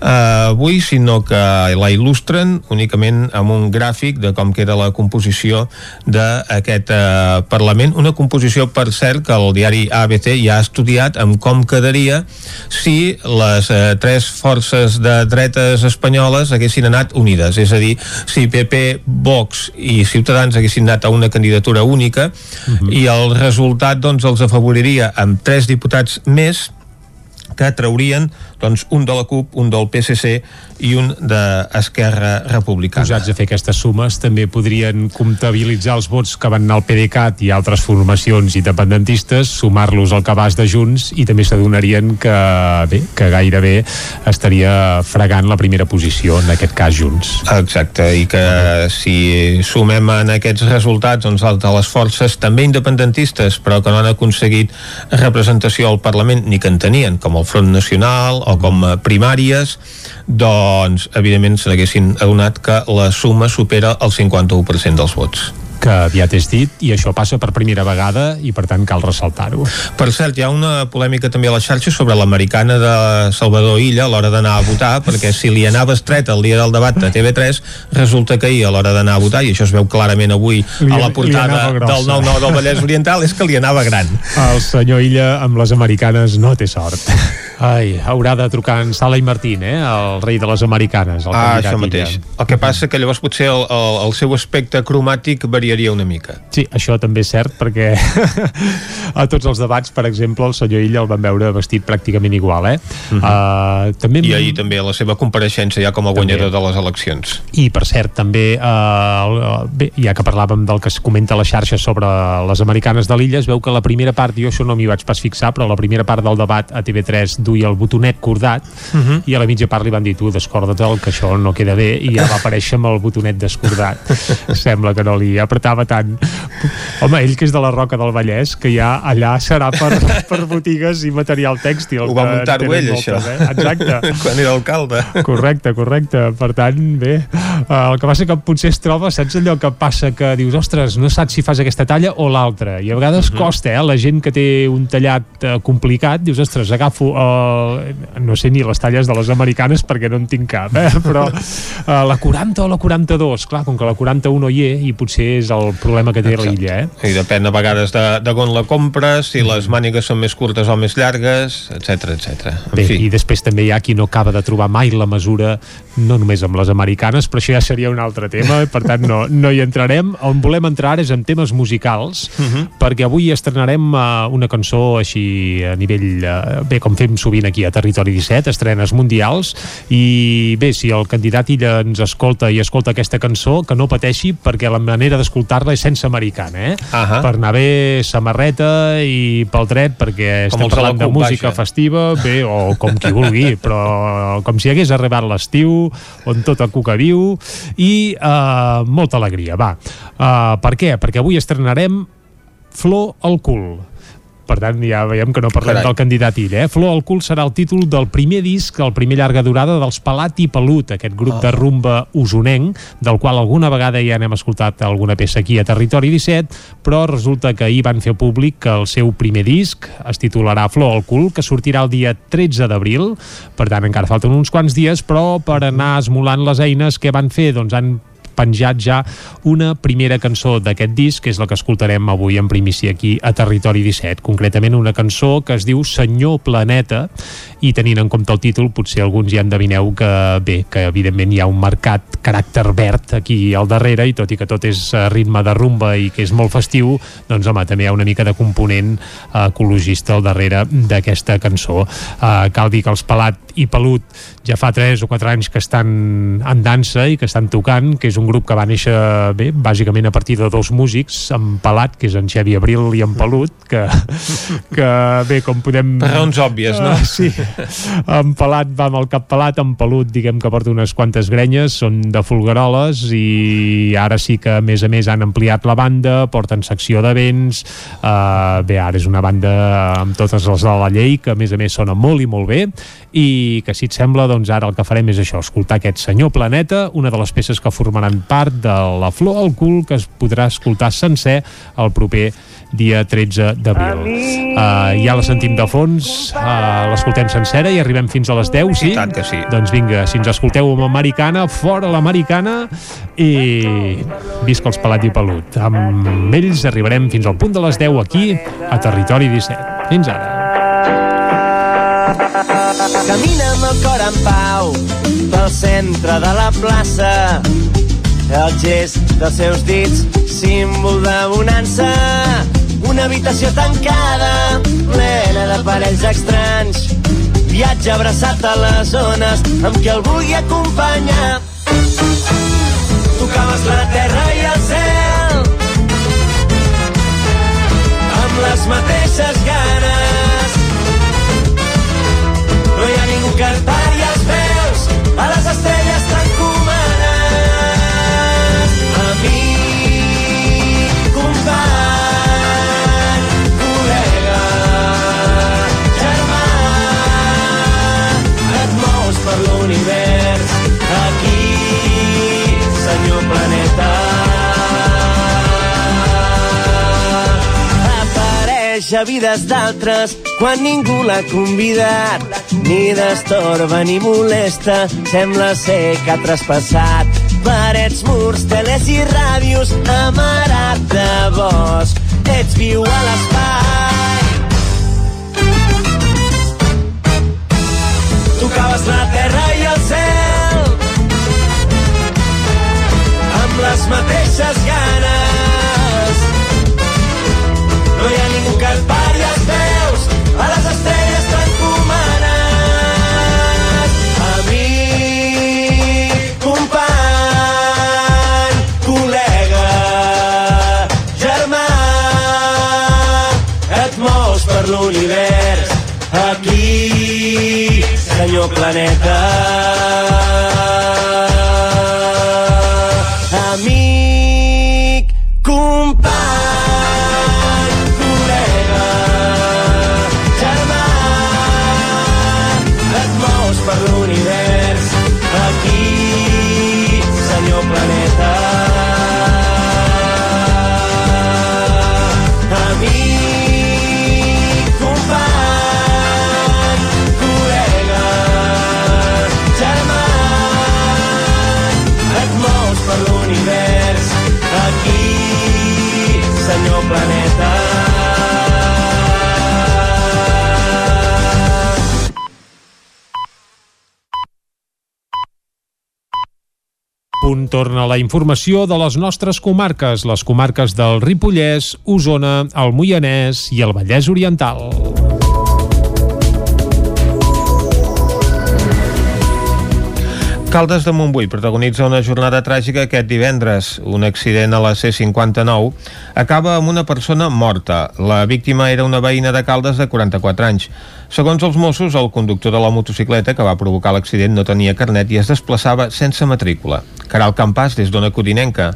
eh, avui, sinó que la il·lustren únicament amb un gràfic de com queda la composició d'aquest eh, Parlament. Una composició, per cert, que el diari ABC ja ha estudiat amb com quedaria si les eh, tres forces de dretes espanyoles haguessin anat unides, és a dir, si PP, Vox i Ciutadans haguessin anat a una candidatura única uh -huh. i el resultat doncs els afavoriria amb tres diputats més que traurien doncs, un de la CUP, un del PSC i un d'Esquerra Republicana. Posats a fer aquestes sumes també podrien comptabilitzar els vots que van anar al PDeCAT i altres formacions independentistes, sumar-los al cabàs de Junts i també s'adonarien que, bé, que gairebé estaria fregant la primera posició, en aquest cas Junts. Exacte, i que si sumem en aquests resultats doncs, de les forces també independentistes però que no han aconseguit representació al Parlament ni que en tenien, com el Front Nacional com a primàries, doncs evidentment se n'haguessin adonat que la suma supera el 51% dels vots. Que aviat és dit i això passa per primera vegada i per tant cal ressaltar-ho. Per cert, hi ha una polèmica també a la xarxa sobre l'americana de Salvador Illa a l'hora d'anar a votar, perquè si li anava estret el dia del debat a TV3, resulta que ahir a l'hora d'anar a votar, i això es veu clarament avui Li- a la portada del 9-9 del Vallès Oriental, és que li anava gran. El senyor Illa amb les americanes no té sort. Ai, haurà de trucar en Sala i Martín, eh? El rei de les americanes. El Ah, això mateix. Illa. El que passa que llavors potser el, el, el seu aspecte cromàtic variaria una mica. Sí, això també és cert perquè a tots els debats, per exemple, el senyor Illa el van veure vestit pràcticament igual, eh? Uh -huh. uh, també I ahir també la seva compareixença ja com a guanyador de les eleccions. I, per cert, també, eh, bé, ja que parlàvem del que es comenta a la xarxa sobre les americanes de l'illa, es veu que la primera part, jo això no m'hi vaig pas fixar, però la primera part del debat a TV3 duia el botonet cordat Uh -huh. i a la mitja part li van dir tu, descorda-te'l, que això no queda bé, i ja va aparèixer amb el botonet descordat. Sembla que no li apretava tant. Home, ell que és de la Roca del Vallès, que ja allà serà per, per botigues i material tèxtil. Ho va tenen ell, moltes, això. Eh? Exacte. Quan era alcalde. Correcte, correcte. Per tant, bé, uh, el que passa que potser es troba, saps allò que passa que dius, ostres, no saps si fas aquesta talla o l'altra, i a vegades uh -huh. costa, eh? La gent que té un tallat uh, complicat, dius, ostres, agafo, uh, no sé ni les talles de les americanes perquè no en tinc cap, eh? Però uh, la 40 o la 42, clar, com que la 41 no hi és, i potser és el problema que té l'illa, eh? I depèn a vegades de, de on la compres, si les mànigues són més curtes o més llargues, etc etc. Bé, fi. i després també hi ha qui no acaba de trobar mai la mesura, no només amb les americanes, però això ja seria un altre tema, i per tant no, no hi entrarem. On volem entrar és en temes musicals, uh -huh. perquè avui estrenarem uh, una cançó així a nivell, uh, bé, com fem sovint aquí a Territori 17, estrenes mundials, i bé, si el candidat illa ens escolta i escolta aquesta cançó, que no pateixi, perquè la manera d'escoltar-la és sense americana, eh? Uh -huh. Per anar bé, samarreta i pel dret, perquè Com estem parlant de música vaja. festiva, bé, o com qui vulgui, però com si hagués arribat l'estiu, on tot a cuca viu, i uh, molta alegria, va. Uh, per què? Perquè avui estrenarem Flor al cul. Per tant, ja veiem que no parlem Carai. del candidat ell, eh? Flor al cul serà el títol del primer disc, el primer llarga durada dels Pelat i Pelut, aquest grup de rumba usonenc, del qual alguna vegada ja n'hem escoltat alguna peça aquí a Territori 17, però resulta que ahir van fer públic que el seu primer disc es titularà Flor al cul, que sortirà el dia 13 d'abril, per tant encara falten uns quants dies, però per anar esmolant les eines que van fer, doncs han penjat ja una primera cançó d'aquest disc, que és la que escoltarem avui en primícia aquí a Territori 17, concretament una cançó que es diu Senyor Planeta, i tenint en compte el títol, potser alguns ja endevineu que bé, que evidentment hi ha un marcat caràcter verd aquí al darrere, i tot i que tot és a ritme de rumba i que és molt festiu, doncs home, també hi ha una mica de component eh, ecologista al darrere d'aquesta cançó. Eh, cal dir que els Pelat i Pelut ja fa 3 o 4 anys que estan en dansa i que estan tocant, que és un grup que va néixer bé, bàsicament a partir de dos músics, en Pelat, que és en Xavi Abril i en Pelut, que, que bé, com podem... Per raons òbvies, no? Ah, sí, en Pelat va amb el cap pelat, en Pelut diguem que porta unes quantes grenyes, són de Folgueroles i ara sí que a més a més han ampliat la banda, porten secció d'events, uh, bé, ara és una banda amb totes les de la llei, que a més a més sona molt i molt bé, i que si et sembla, doncs ara el que farem és això, escoltar aquest Senyor Planeta, una de les peces que formaran part de La Flor al cul, que es podrà escoltar sencer el proper dia 13 d'abril. Uh, ja la sentim de fons, uh, l'escoltem sencera i arribem fins a les 10, sí? tant que sí. Doncs vinga, si ens escolteu amb americana, fora l'americana i visca els pelat i pelut. Amb ells arribarem fins al punt de les 10 aquí a Territori 17. Fins ara. Camina amb el cor en pau pel centre de la plaça. El gest dels seus dits, símbol de bonança. Una habitació tancada, plena d'aparells estranys. Viatge abraçat a les zones amb qui el vulgui acompanyar. Tocaves la terra i el cel amb les mateixes ganes. No neteja vides d'altres quan ningú l'ha convidat. Ni destorba ni molesta, sembla ser que ha traspassat parets, murs, teles i ràdios amarat de bosc. Ets viu a l'espai. Tocaves la terra i el cel amb les mateixes aquí, senyor planeta. Punt torna la informació de les nostres comarques, les comarques del Ripollès, Osona, el Moianès i el Vallès Oriental. Caldes de Montbui protagonitza una jornada tràgica aquest divendres. Un accident a la C-59 acaba amb una persona morta. La víctima era una veïna de Caldes de 44 anys. Segons els Mossos, el conductor de la motocicleta que va provocar l'accident no tenia carnet i es desplaçava sense matrícula. Caral Campàs, des d'Ona Codinenca.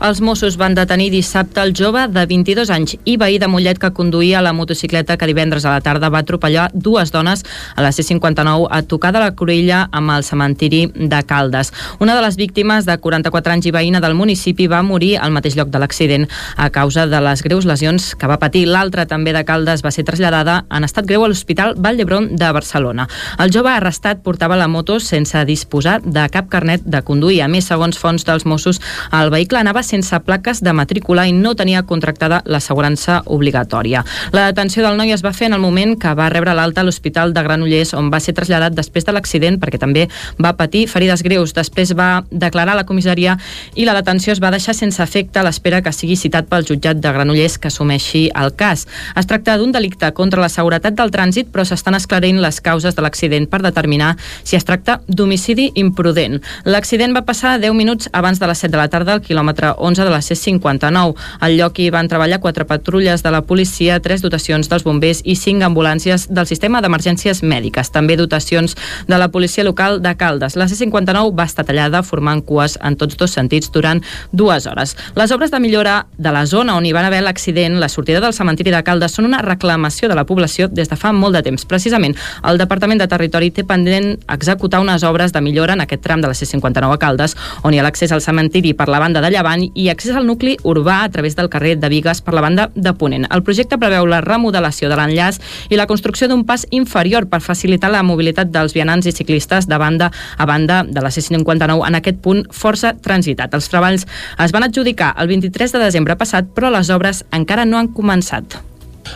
Els Mossos van detenir dissabte el jove de 22 anys i veí de Mollet que conduïa la motocicleta que divendres a la tarda va atropellar dues dones a la C-59 a tocar de la Cruïlla amb el cementiri de Caldes. Una de les víctimes de 44 anys i veïna del municipi va morir al mateix lloc de l'accident a causa de les greus lesions que va patir. L'altra, també de Caldes, va ser traslladada en estat greu a l'Hospital Vall d'Hebron de Barcelona. El jove arrestat portava la moto sense disposar de cap carnet de conduir. A més, segons fonts dels Mossos, el vehicle anava sense plaques de matrícula i no tenia contractada l'assegurança obligatòria. La detenció del noi es va fer en el moment que va rebre l'alta a l'Hospital de Granollers, on va ser traslladat després de l'accident perquè també va patir ferides greus. Després va declarar a la comissaria i la detenció es va deixar sense efecte a l'espera que sigui citat pel jutjat de Granollers que assumeixi el cas. Es tracta d'un delicte contra la seguretat del trànsit, però s'estan esclarint les causes de l'accident per determinar si es tracta d'homicidi imprudent. L'accident va passar 10 minuts abans de les 7 de la tarda al quilòmetre 11 de la C59. Al lloc hi van treballar quatre patrulles de la policia, tres dotacions dels bombers i cinc ambulàncies del sistema d'emergències mèdiques. També dotacions de la policia local de Caldes. La C59 va estar tallada formant cues en tots dos sentits durant dues hores. Les obres de millora de la zona on hi van haver l'accident, la sortida del cementiri de Caldes, són una reclamació de la població des de fa molt de temps. Precisament, el Departament de Territori té pendent executar unes obres de millora en aquest tram de la C59 a Caldes, on hi ha l'accés al cementiri per la banda de llevant i accés al nucli urbà a través del carrer de Vigues per la banda de Ponent. El projecte preveu la remodelació de l'enllaç i la construcció d'un pas inferior per facilitar la mobilitat dels vianants i ciclistes de banda a banda de la C59 en aquest punt força transitat. Els treballs es van adjudicar el 23 de desembre passat, però les obres encara no han començat.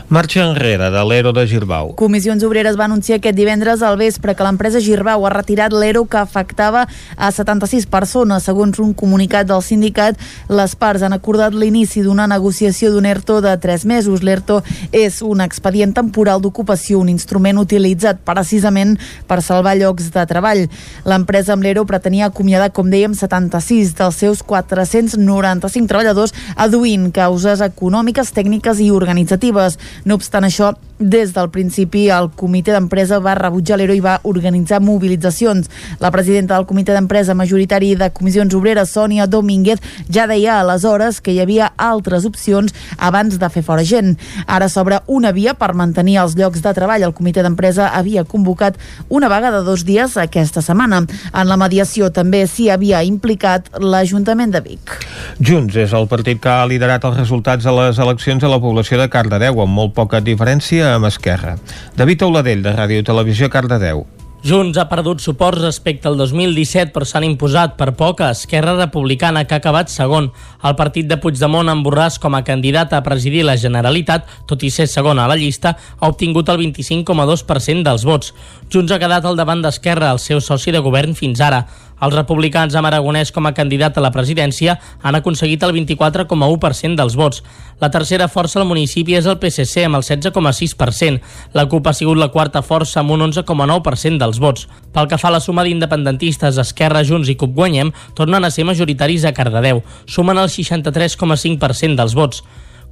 Marxa enrere de l'Ero de Girbau. Comissions Obreres va anunciar aquest divendres al vespre que l'empresa Girbau ha retirat l'ERO que afectava a 76 persones. Segons un comunicat del sindicat, les parts han acordat l'inici d'una negociació d'un ERTO de 3 mesos. L'ERTO és un expedient temporal d'ocupació, un instrument utilitzat precisament per salvar llocs de treball. L'empresa amb l'ERO pretenia acomiadar, com dèiem, 76 dels seus 495 treballadors, aduint causes econòmiques, tècniques i organitzatives. No obstant això, des del principi el comitè d'empresa va rebutjar l'ERO i va organitzar mobilitzacions. La presidenta del comitè d'empresa majoritari de comissions obreres, Sònia Domínguez, ja deia aleshores que hi havia altres opcions abans de fer fora gent. Ara s'obre una via per mantenir els llocs de treball. El comitè d'empresa havia convocat una vaga de dos dies aquesta setmana. En la mediació també s'hi havia implicat l'Ajuntament de Vic. Junts és el partit que ha liderat els resultats de les eleccions a la població de Cardedeu, amb molt poca diferència amb Esquerra. David Auladell, de Ràdio Televisió Cardedeu. Junts ha perdut suports respecte al 2017 però s'han imposat per poc a Esquerra Republicana que ha acabat segon. El partit de Puigdemont amb Borràs com a candidat a presidir la Generalitat, tot i ser segon a la llista, ha obtingut el 25,2% dels vots. Junts ha quedat al davant d'Esquerra, el seu soci de govern fins ara. Els republicans amb Aragonès com a candidat a la presidència han aconseguit el 24,1% dels vots. La tercera força al municipi és el PSC amb el 16,6%. La CUP ha sigut la quarta força amb un 11,9% dels vots. Pel que fa a la suma d'independentistes, Esquerra, Junts i CUP Guanyem, tornen a ser majoritaris a Cardedeu. Sumen el 63,5% dels vots.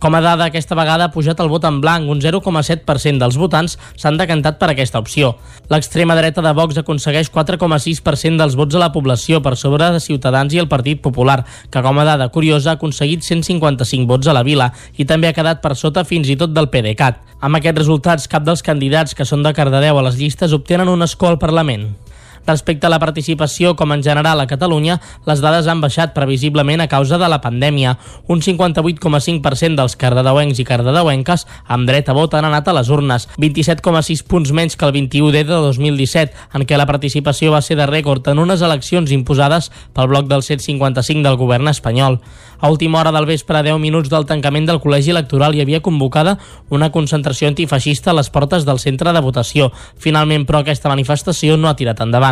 Com a dada, aquesta vegada ha pujat el vot en blanc, un 0,7% dels votants s'han decantat per aquesta opció. L'extrema dreta de Vox aconsegueix 4,6% dels vots a la població per sobre de Ciutadans i el Partit Popular, que com a dada curiosa ha aconseguit 155 vots a la vila i també ha quedat per sota fins i tot del PDeCAT. Amb aquests resultats, cap dels candidats que són de Cardedeu a les llistes obtenen un escó al Parlament. Respecte a la participació, com en general a Catalunya, les dades han baixat previsiblement a causa de la pandèmia. Un 58,5% dels cardedeuencs i cardedeuenques amb dret a vot han anat a les urnes, 27,6 punts menys que el 21D de 2017, en què la participació va ser de rècord en unes eleccions imposades pel bloc del 155 del govern espanyol. A última hora del vespre, a 10 minuts del tancament del col·legi electoral, hi havia convocada una concentració antifeixista a les portes del centre de votació. Finalment, però, aquesta manifestació no ha tirat endavant.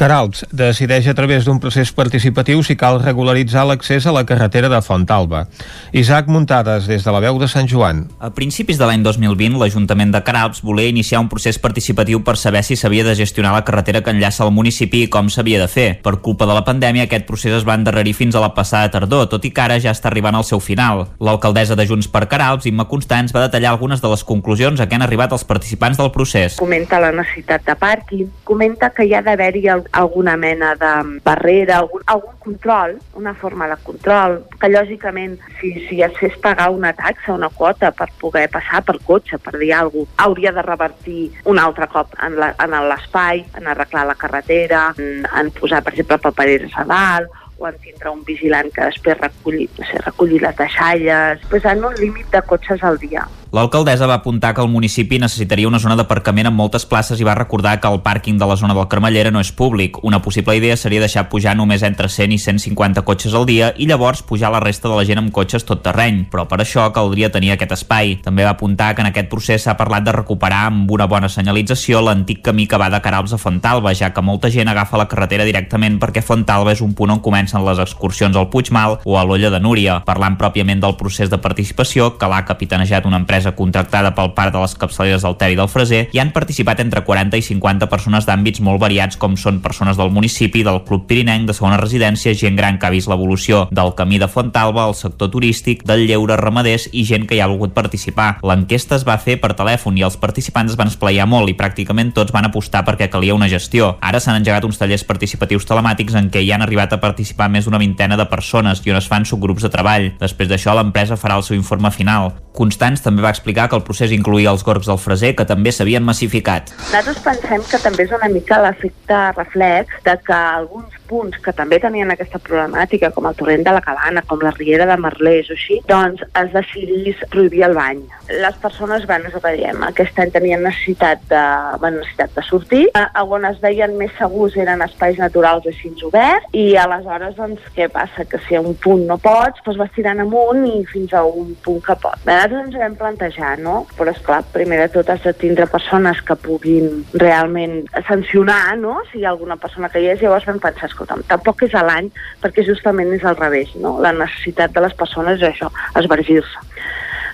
Caralps decideix a través d'un procés participatiu si cal regularitzar l'accés a la carretera de Fontalba. Isaac Muntades, des de la veu de Sant Joan. A principis de l'any 2020, l'Ajuntament de Caralps volia iniciar un procés participatiu per saber si s'havia de gestionar la carretera que enllaça el municipi i com s'havia de fer. Per culpa de la pandèmia, aquest procés es va endarrerir fins a la passada tardor, tot i que ara ja està arribant al seu final. L'alcaldessa de Junts per Caralps, Imma Constants, va detallar algunes de les conclusions a què han arribat els participants del procés. Comenta la necessitat de pàrquing, comenta que hi ha d'haver-hi alguna mena de barrera, algun, algun control, una forma de control, que lògicament si, si es fes pagar una taxa, una quota per poder passar per cotxe, per dir alguna cosa, hauria de revertir un altre cop en l'espai, en, en arreglar la carretera, en, en posar, per exemple, papereres a dalt, o en tindre un vigilant que després reculli, no sé, reculli les deixalles, posant un límit de cotxes al dia. L'alcaldessa va apuntar que el municipi necessitaria una zona d'aparcament amb moltes places i va recordar que el pàrquing de la zona del Carmellera no és públic. Una possible idea seria deixar pujar només entre 100 i 150 cotxes al dia i llavors pujar la resta de la gent amb cotxes tot terreny, però per això caldria tenir aquest espai. També va apuntar que en aquest procés s'ha parlat de recuperar amb una bona senyalització l'antic camí que va de Caralps a Fontalba, ja que molta gent agafa la carretera directament perquè Fontalba és un punt on comencen les excursions al Puigmal o a l'Olla de Núria. Parlant pròpiament del procés de participació, que l'ha capitanejat una empresa empresa contractada pel parc de les capçaleres del Ter i del Freser i han participat entre 40 i 50 persones d'àmbits molt variats com són persones del municipi, del Club Pirinenc, de segona residència, gent gran que ha vist l'evolució del camí de Fontalba, el sector turístic, del lleure ramaders i gent que hi ha volgut participar. L'enquesta es va fer per telèfon i els participants es van esplaiar molt i pràcticament tots van apostar perquè calia una gestió. Ara s'han engegat uns tallers participatius telemàtics en què hi han arribat a participar més d'una vintena de persones i on es fan subgrups de treball. Després d'això, l'empresa farà el seu informe final. Constants també va explicar que el procés incluïa els gorgs del Freser, que també s'havien massificat. Nosaltres pensem que també és una mica l'efecte reflex de que alguns punts que també tenien aquesta problemàtica, com el torrent de la Cabana, com la riera de Merlès o així, doncs es decidís prohibir el bany. Les persones, bueno, el que diem, aquest any tenien necessitat de, bueno, necessitat de sortir, a, on es veien més segurs eren espais naturals així oberts, i aleshores, doncs, què passa? Que si a un punt no pots, doncs vas tirant amunt i fins a un punt que pots. Nosaltres ens vam plantejar, no? Però, esclar, primer de tot has de tindre persones que puguin realment sancionar, no? Si hi ha alguna persona que hi és, llavors vam pensar, escolta'm, tampoc és a l'any, perquè justament és al revés, no? La necessitat de les persones és això, esvergir-se.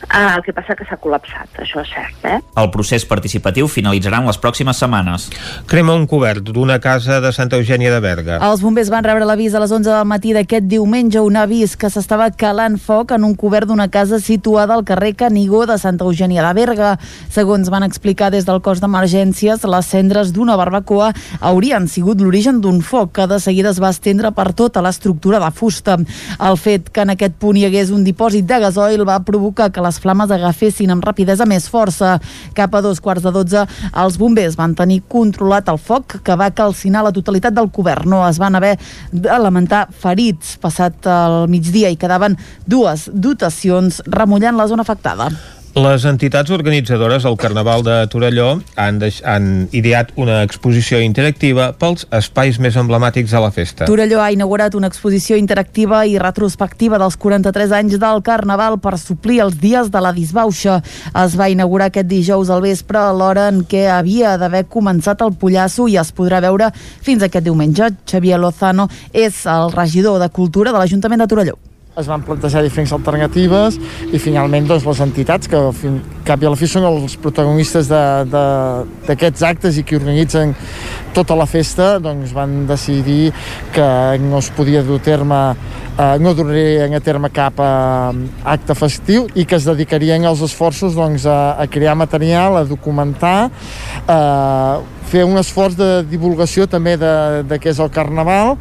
Uh, el que passa que s'ha col·lapsat, això és cert. Eh? El procés participatiu finalitzarà en les pròximes setmanes. Crema un cobert d'una casa de Santa Eugènia de Berga. Els bombers van rebre l'avís a les 11 del matí d'aquest diumenge, un avís que s'estava calant foc en un cobert d'una casa situada al carrer Canigó de Santa Eugènia de Berga. Segons van explicar des del cos d'emergències, les cendres d'una barbacoa haurien sigut l'origen d'un foc que de seguida es va estendre per tota l'estructura de fusta. El fet que en aquest punt hi hagués un dipòsit de gasoil va provocar que les flames agafessin amb rapidesa més força. Cap a dos quarts de dotze, els bombers van tenir controlat el foc que va calcinar la totalitat del cobert. No es van haver de lamentar ferits. Passat el migdia i quedaven dues dotacions remullant la zona afectada. Les entitats organitzadores del Carnaval de Torelló han, deix, han ideat una exposició interactiva pels espais més emblemàtics de la festa. Torelló ha inaugurat una exposició interactiva i retrospectiva dels 43 anys del Carnaval per suplir els dies de la disbauxa. Es va inaugurar aquest dijous al vespre a l'hora en què havia d'haver començat el pollasso i es podrà veure fins aquest diumenge. Xavier Lozano és el regidor de Cultura de l'Ajuntament de Torelló es van plantejar diferents alternatives i finalment doncs, les entitats que al cap i a la fi són els protagonistes d'aquests actes i que organitzen tota la festa doncs van decidir que no es podia dur a terme eh, no durarien a terme cap eh, acte festiu i que es dedicarien els esforços doncs, a, a crear material, a documentar eh, fer un esforç de divulgació també de, de què és el Carnaval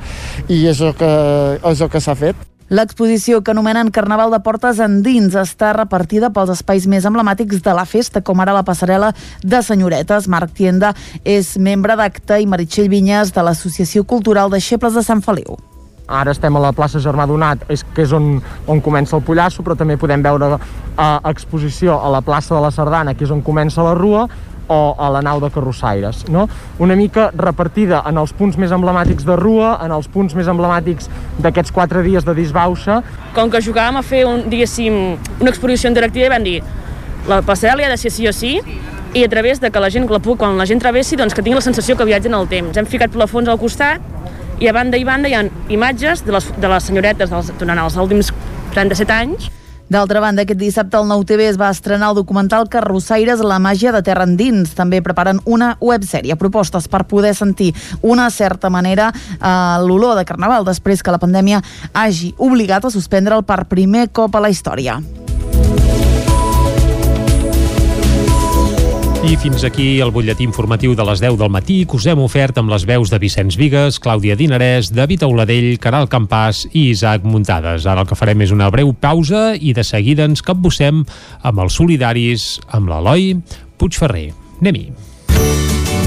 i és el que, és el que s'ha fet. L'exposició que anomenen Carnaval de Portes Endins està repartida pels espais més emblemàtics de la festa, com ara la passarel·la de Senyoretes. Marc Tienda és membre d'acte i Meritxell Vinyes de l'Associació Cultural de Xeples de Sant Feliu. Ara estem a la plaça Germà Donat, és, que és on, on comença el Pollasso, però també podem veure eh, exposició a la plaça de la Sardana, que és on comença la Rua, o a la nau de Carrossaires, no? Una mica repartida en els punts més emblemàtics de Rua, en els punts més emblemàtics d'aquests quatre dies de disbauxa. Com que jugàvem a fer, un, diguéssim, una exposició interactiva i vam dir la passarel·la ha de ser sí o sí i a través de que la gent, la, quan la gent travessi, doncs que tingui la sensació que viatgen el temps. Hem ficat plafons al costat i a banda i banda hi ha imatges de les, de les senyoretes dels, durant els últims 37 anys D'altra banda, aquest dissabte el Nou TV es va estrenar el documental Carrossaires, la màgia de terra endins. També preparen una websèrie, propostes per poder sentir una certa manera eh, l'olor de Carnaval després que la pandèmia hagi obligat a suspendre'l per primer cop a la història. I fins aquí el butlletí informatiu de les 10 del matí que us hem ofert amb les veus de Vicenç Vigues, Clàudia Dinarès, David Auladell, Caral Campàs i Isaac Muntades. Ara el que farem és una breu pausa i de seguida ens capbussem amb els solidaris, amb l'Eloi Puigferrer. Anem-hi.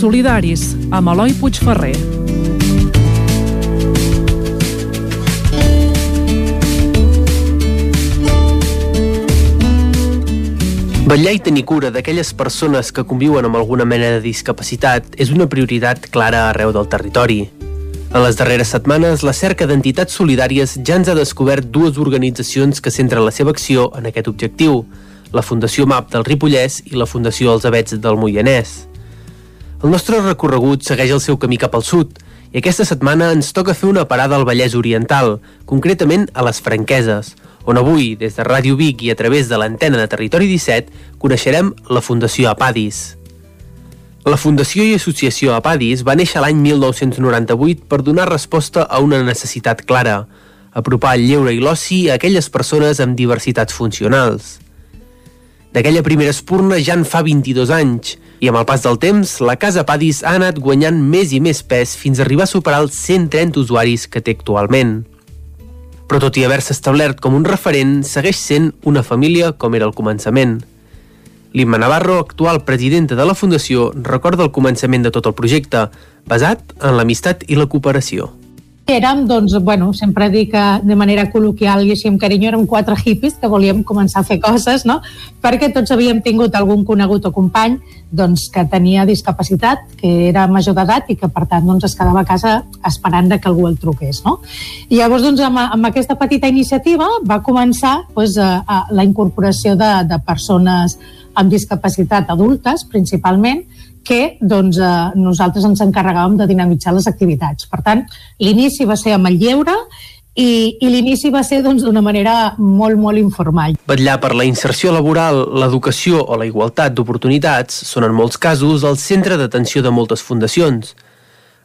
Solidaris, amb Eloi Puigferrer. Vetllar i tenir cura d'aquelles persones que conviuen amb alguna mena de discapacitat és una prioritat clara arreu del territori. En les darreres setmanes, la cerca d'entitats solidàries ja ens ha descobert dues organitzacions que centren la seva acció en aquest objectiu, la Fundació MAP del Ripollès i la Fundació Els Avets del Moianès. El nostre recorregut segueix el seu camí cap al sud i aquesta setmana ens toca fer una parada al Vallès Oriental, concretament a les Franqueses, on avui, des de Ràdio Vic i a través de l'antena de Territori 17, coneixerem la Fundació Apadis. La Fundació i Associació Apadis va néixer l'any 1998 per donar resposta a una necessitat clara, apropar el lleure i l'oci a aquelles persones amb diversitats funcionals. D'aquella primera espurna ja en fa 22 anys, i amb el pas del temps, la Casa Padis ha anat guanyant més i més pes fins a arribar a superar els 130 usuaris que té actualment. Però tot i haver-se establert com un referent, segueix sent una família com era al començament. L'Imma Navarro, actual presidenta de la Fundació, recorda el començament de tot el projecte, basat en l'amistat i la cooperació. Érem, doncs, bueno, sempre dic que de manera col·loquial i així amb carinyo, érem quatre hippies que volíem començar a fer coses, no? Perquè tots havíem tingut algun conegut o company doncs, que tenia discapacitat, que era major d'edat i que, per tant, doncs, es quedava a casa esperant que algú el truqués, no? I llavors, doncs, amb, amb aquesta petita iniciativa va començar doncs, a, a la incorporació de, de persones amb discapacitat adultes, principalment, que doncs, eh, nosaltres ens encarregàvem de dinamitzar les activitats. Per tant, l'inici va ser amb el lleure i, i l'inici va ser doncs, d'una doncs, manera molt, molt informal. Vetllar per la inserció laboral, l'educació o la igualtat d'oportunitats són en molts casos el centre d'atenció de moltes fundacions.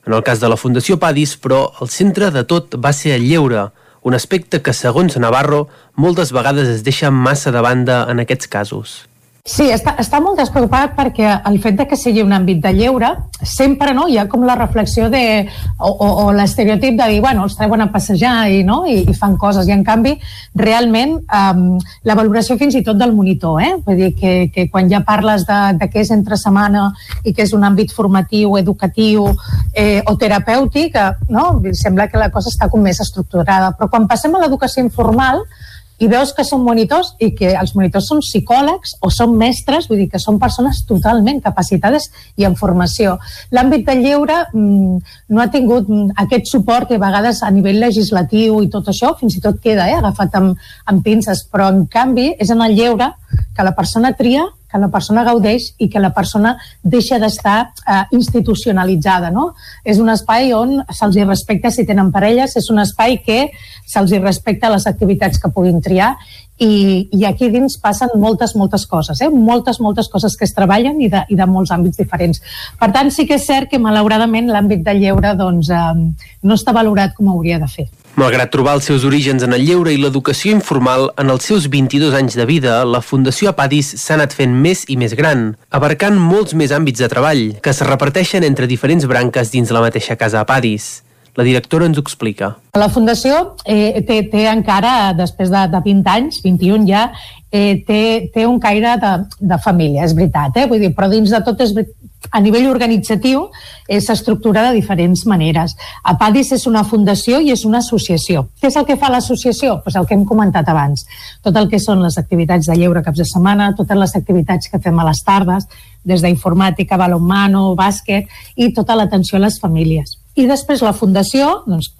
En el cas de la Fundació Padis, però, el centre de tot va ser el lleure, un aspecte que, segons Navarro, moltes vegades es deixa massa de banda en aquests casos. Sí, està, està molt despreocupat perquè el fet de que sigui un àmbit de lleure, sempre no, hi ha com la reflexió de, o, o, o l'estereotip de dir, bueno, els treuen a passejar i, no, i, i fan coses. I en canvi, realment, um, la valoració fins i tot del monitor, eh? vull dir que, que quan ja parles de, de què és entre setmana i que és un àmbit formatiu, educatiu eh, o terapèutic, eh, no? sembla que la cosa està com més estructurada. Però quan passem a l'educació informal, i veus que són monitors i que els monitors són psicòlegs o són mestres, vull dir que són persones totalment capacitades i en formació. L'àmbit del lleure mmm, no ha tingut mm, aquest suport que a vegades a nivell legislatiu i tot això fins i tot queda eh, agafat amb, amb pinces, però en canvi és en el lleure que la persona tria que la persona gaudeix i que la persona deixa d'estar eh, institucionalitzada. No? És un espai on se'ls respecta si tenen parelles, és un espai que se'ls respecta les activitats que puguin triar i, i aquí dins passen moltes, moltes coses, eh? moltes, moltes coses que es treballen i de, i de molts àmbits diferents. Per tant, sí que és cert que malauradament l'àmbit del lleure doncs, eh, no està valorat com hauria de fer. Malgrat trobar els seus orígens en el lleure i l'educació informal, en els seus 22 anys de vida, la Fundació Apadis s'ha anat fent més i més gran, abarcant molts més àmbits de treball, que es reparteixen entre diferents branques dins la mateixa casa Apadis. La directora ens ho explica. La Fundació eh, té, té encara, després de, de 20 anys, 21 ja, eh, té, té un caire de, de família, és veritat, eh? Vull dir, però dins de tot és, a nivell organitzatiu eh, s'estructura de diferents maneres. APADIS és una fundació i és una associació. Què és el que fa l'associació? Pues el que hem comentat abans. Tot el que són les activitats de lleure caps de setmana, totes les activitats que fem a les tardes, des d'informàtica, balonmano, bàsquet i tota l'atenció a les famílies. I després la Fundació, doncs,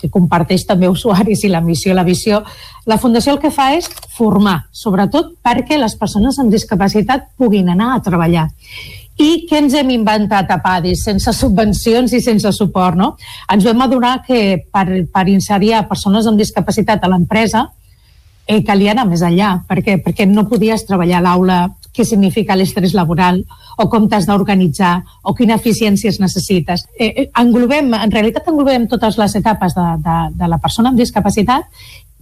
que comparteix també usuaris i la missió i la visió, la Fundació el que fa és formar, sobretot perquè les persones amb discapacitat puguin anar a treballar. I què ens hem inventat a PADIS sense subvencions i sense suport? No? Ens vam adonar que per, per inserir a persones amb discapacitat a l'empresa eh, calia anar més enllà. Per què? Perquè no podies treballar a l'aula què significa l'estrès laboral o com t'has d'organitzar o quina eficiència es necessites. Eh, eh, englobem, en realitat englobem totes les etapes de, de, de la persona amb discapacitat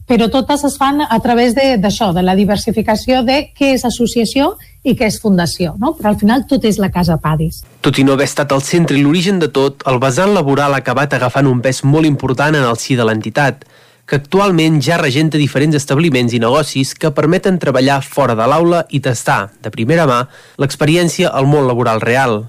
però totes es fan a través d'això, de, de la diversificació de què és associació i què és fundació, no? però al final tot és la Casa Padis. Tot i no haver estat el centre i l'origen de tot, el vessant laboral ha acabat agafant un pes molt important en el si de l'entitat, que actualment ja regenta diferents establiments i negocis que permeten treballar fora de l'aula i tastar, de primera mà, l'experiència al món laboral real,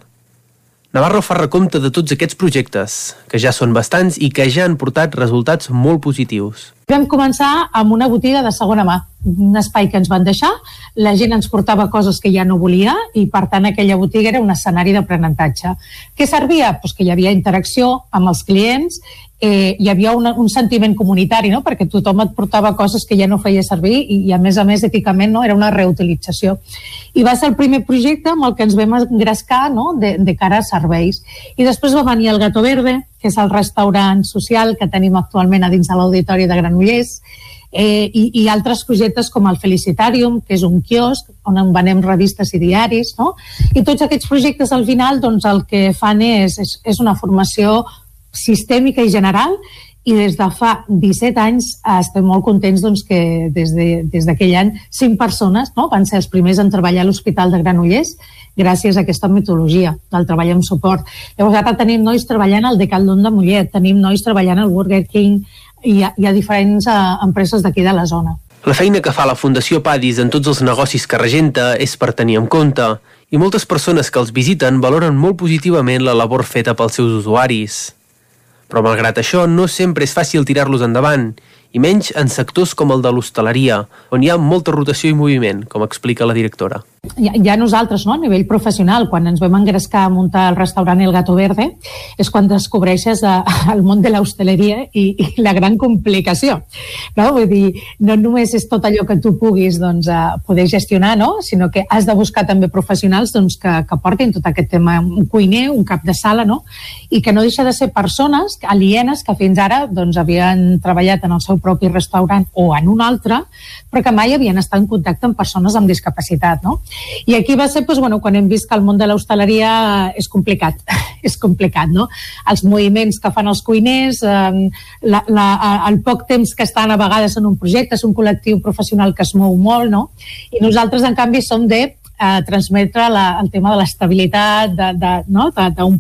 Navarro fa recompte de tots aquests projectes, que ja són bastants i que ja han portat resultats molt positius. Vam començar amb una botiga de segona mà, un espai que ens van deixar, la gent ens portava coses que ja no volia i per tant aquella botiga era un escenari d'aprenentatge. Què servia? Pues que hi havia interacció amb els clients eh, hi havia una, un sentiment comunitari, no? perquè tothom et portava coses que ja no feia servir i, i a més a més èticament no? era una reutilització. I va ser el primer projecte amb el que ens vam engrescar no? de, de cara a serveis. I després va venir el Gato Verde, que és el restaurant social que tenim actualment a dins de l'Auditori de Granollers, eh, i, i altres projectes com el Felicitarium, que és un quiosc on en venem revistes i diaris, no? I tots aquests projectes al final doncs, el que fan és, és, és una formació sistèmica i general i des de fa 17 anys eh, estem molt contents doncs, que des d'aquell de, any cinc persones no, van ser els primers en treballar a l'Hospital de Granollers gràcies a aquesta metodologia del treball amb suport. Llavors ara tenim nois treballant al Decathlon de Mollet, tenim nois treballant al Burger King i hi ha diferents uh, empreses d'aquí de la zona. La feina que fa la Fundació Padis en tots els negocis que regenta és per tenir en compte i moltes persones que els visiten valoren molt positivament la labor feta pels seus usuaris. Però malgrat això, no sempre és fàcil tirar-los endavant i menys en sectors com el de l'hostaleria, on hi ha molta rotació i moviment, com explica la directora. Ja, ja nosaltres, no, a nivell professional, quan ens vam engrescar a muntar el restaurant El Gato Verde, és quan descobreixes eh, el món de l'hostaleria i, i la gran complicació. No? Vull dir, no només és tot allò que tu puguis doncs, eh, poder gestionar, no? sinó que has de buscar també professionals doncs, que, que portin tot aquest tema, un cuiner, un cap de sala, no? i que no deixa de ser persones alienes que fins ara doncs, havien treballat en el seu propi restaurant o en un altre, però que mai havien estat en contacte amb persones amb discapacitat. No? I aquí va ser doncs, bueno, quan hem vist que el món de l'hostaleria és complicat, és complicat, no? Els moviments que fan els cuiners, eh, la, la, el poc temps que estan a vegades en un projecte, és un col·lectiu professional que es mou molt, no? I nosaltres, en canvi, som de eh, transmetre la, el tema de l'estabilitat, d'un no?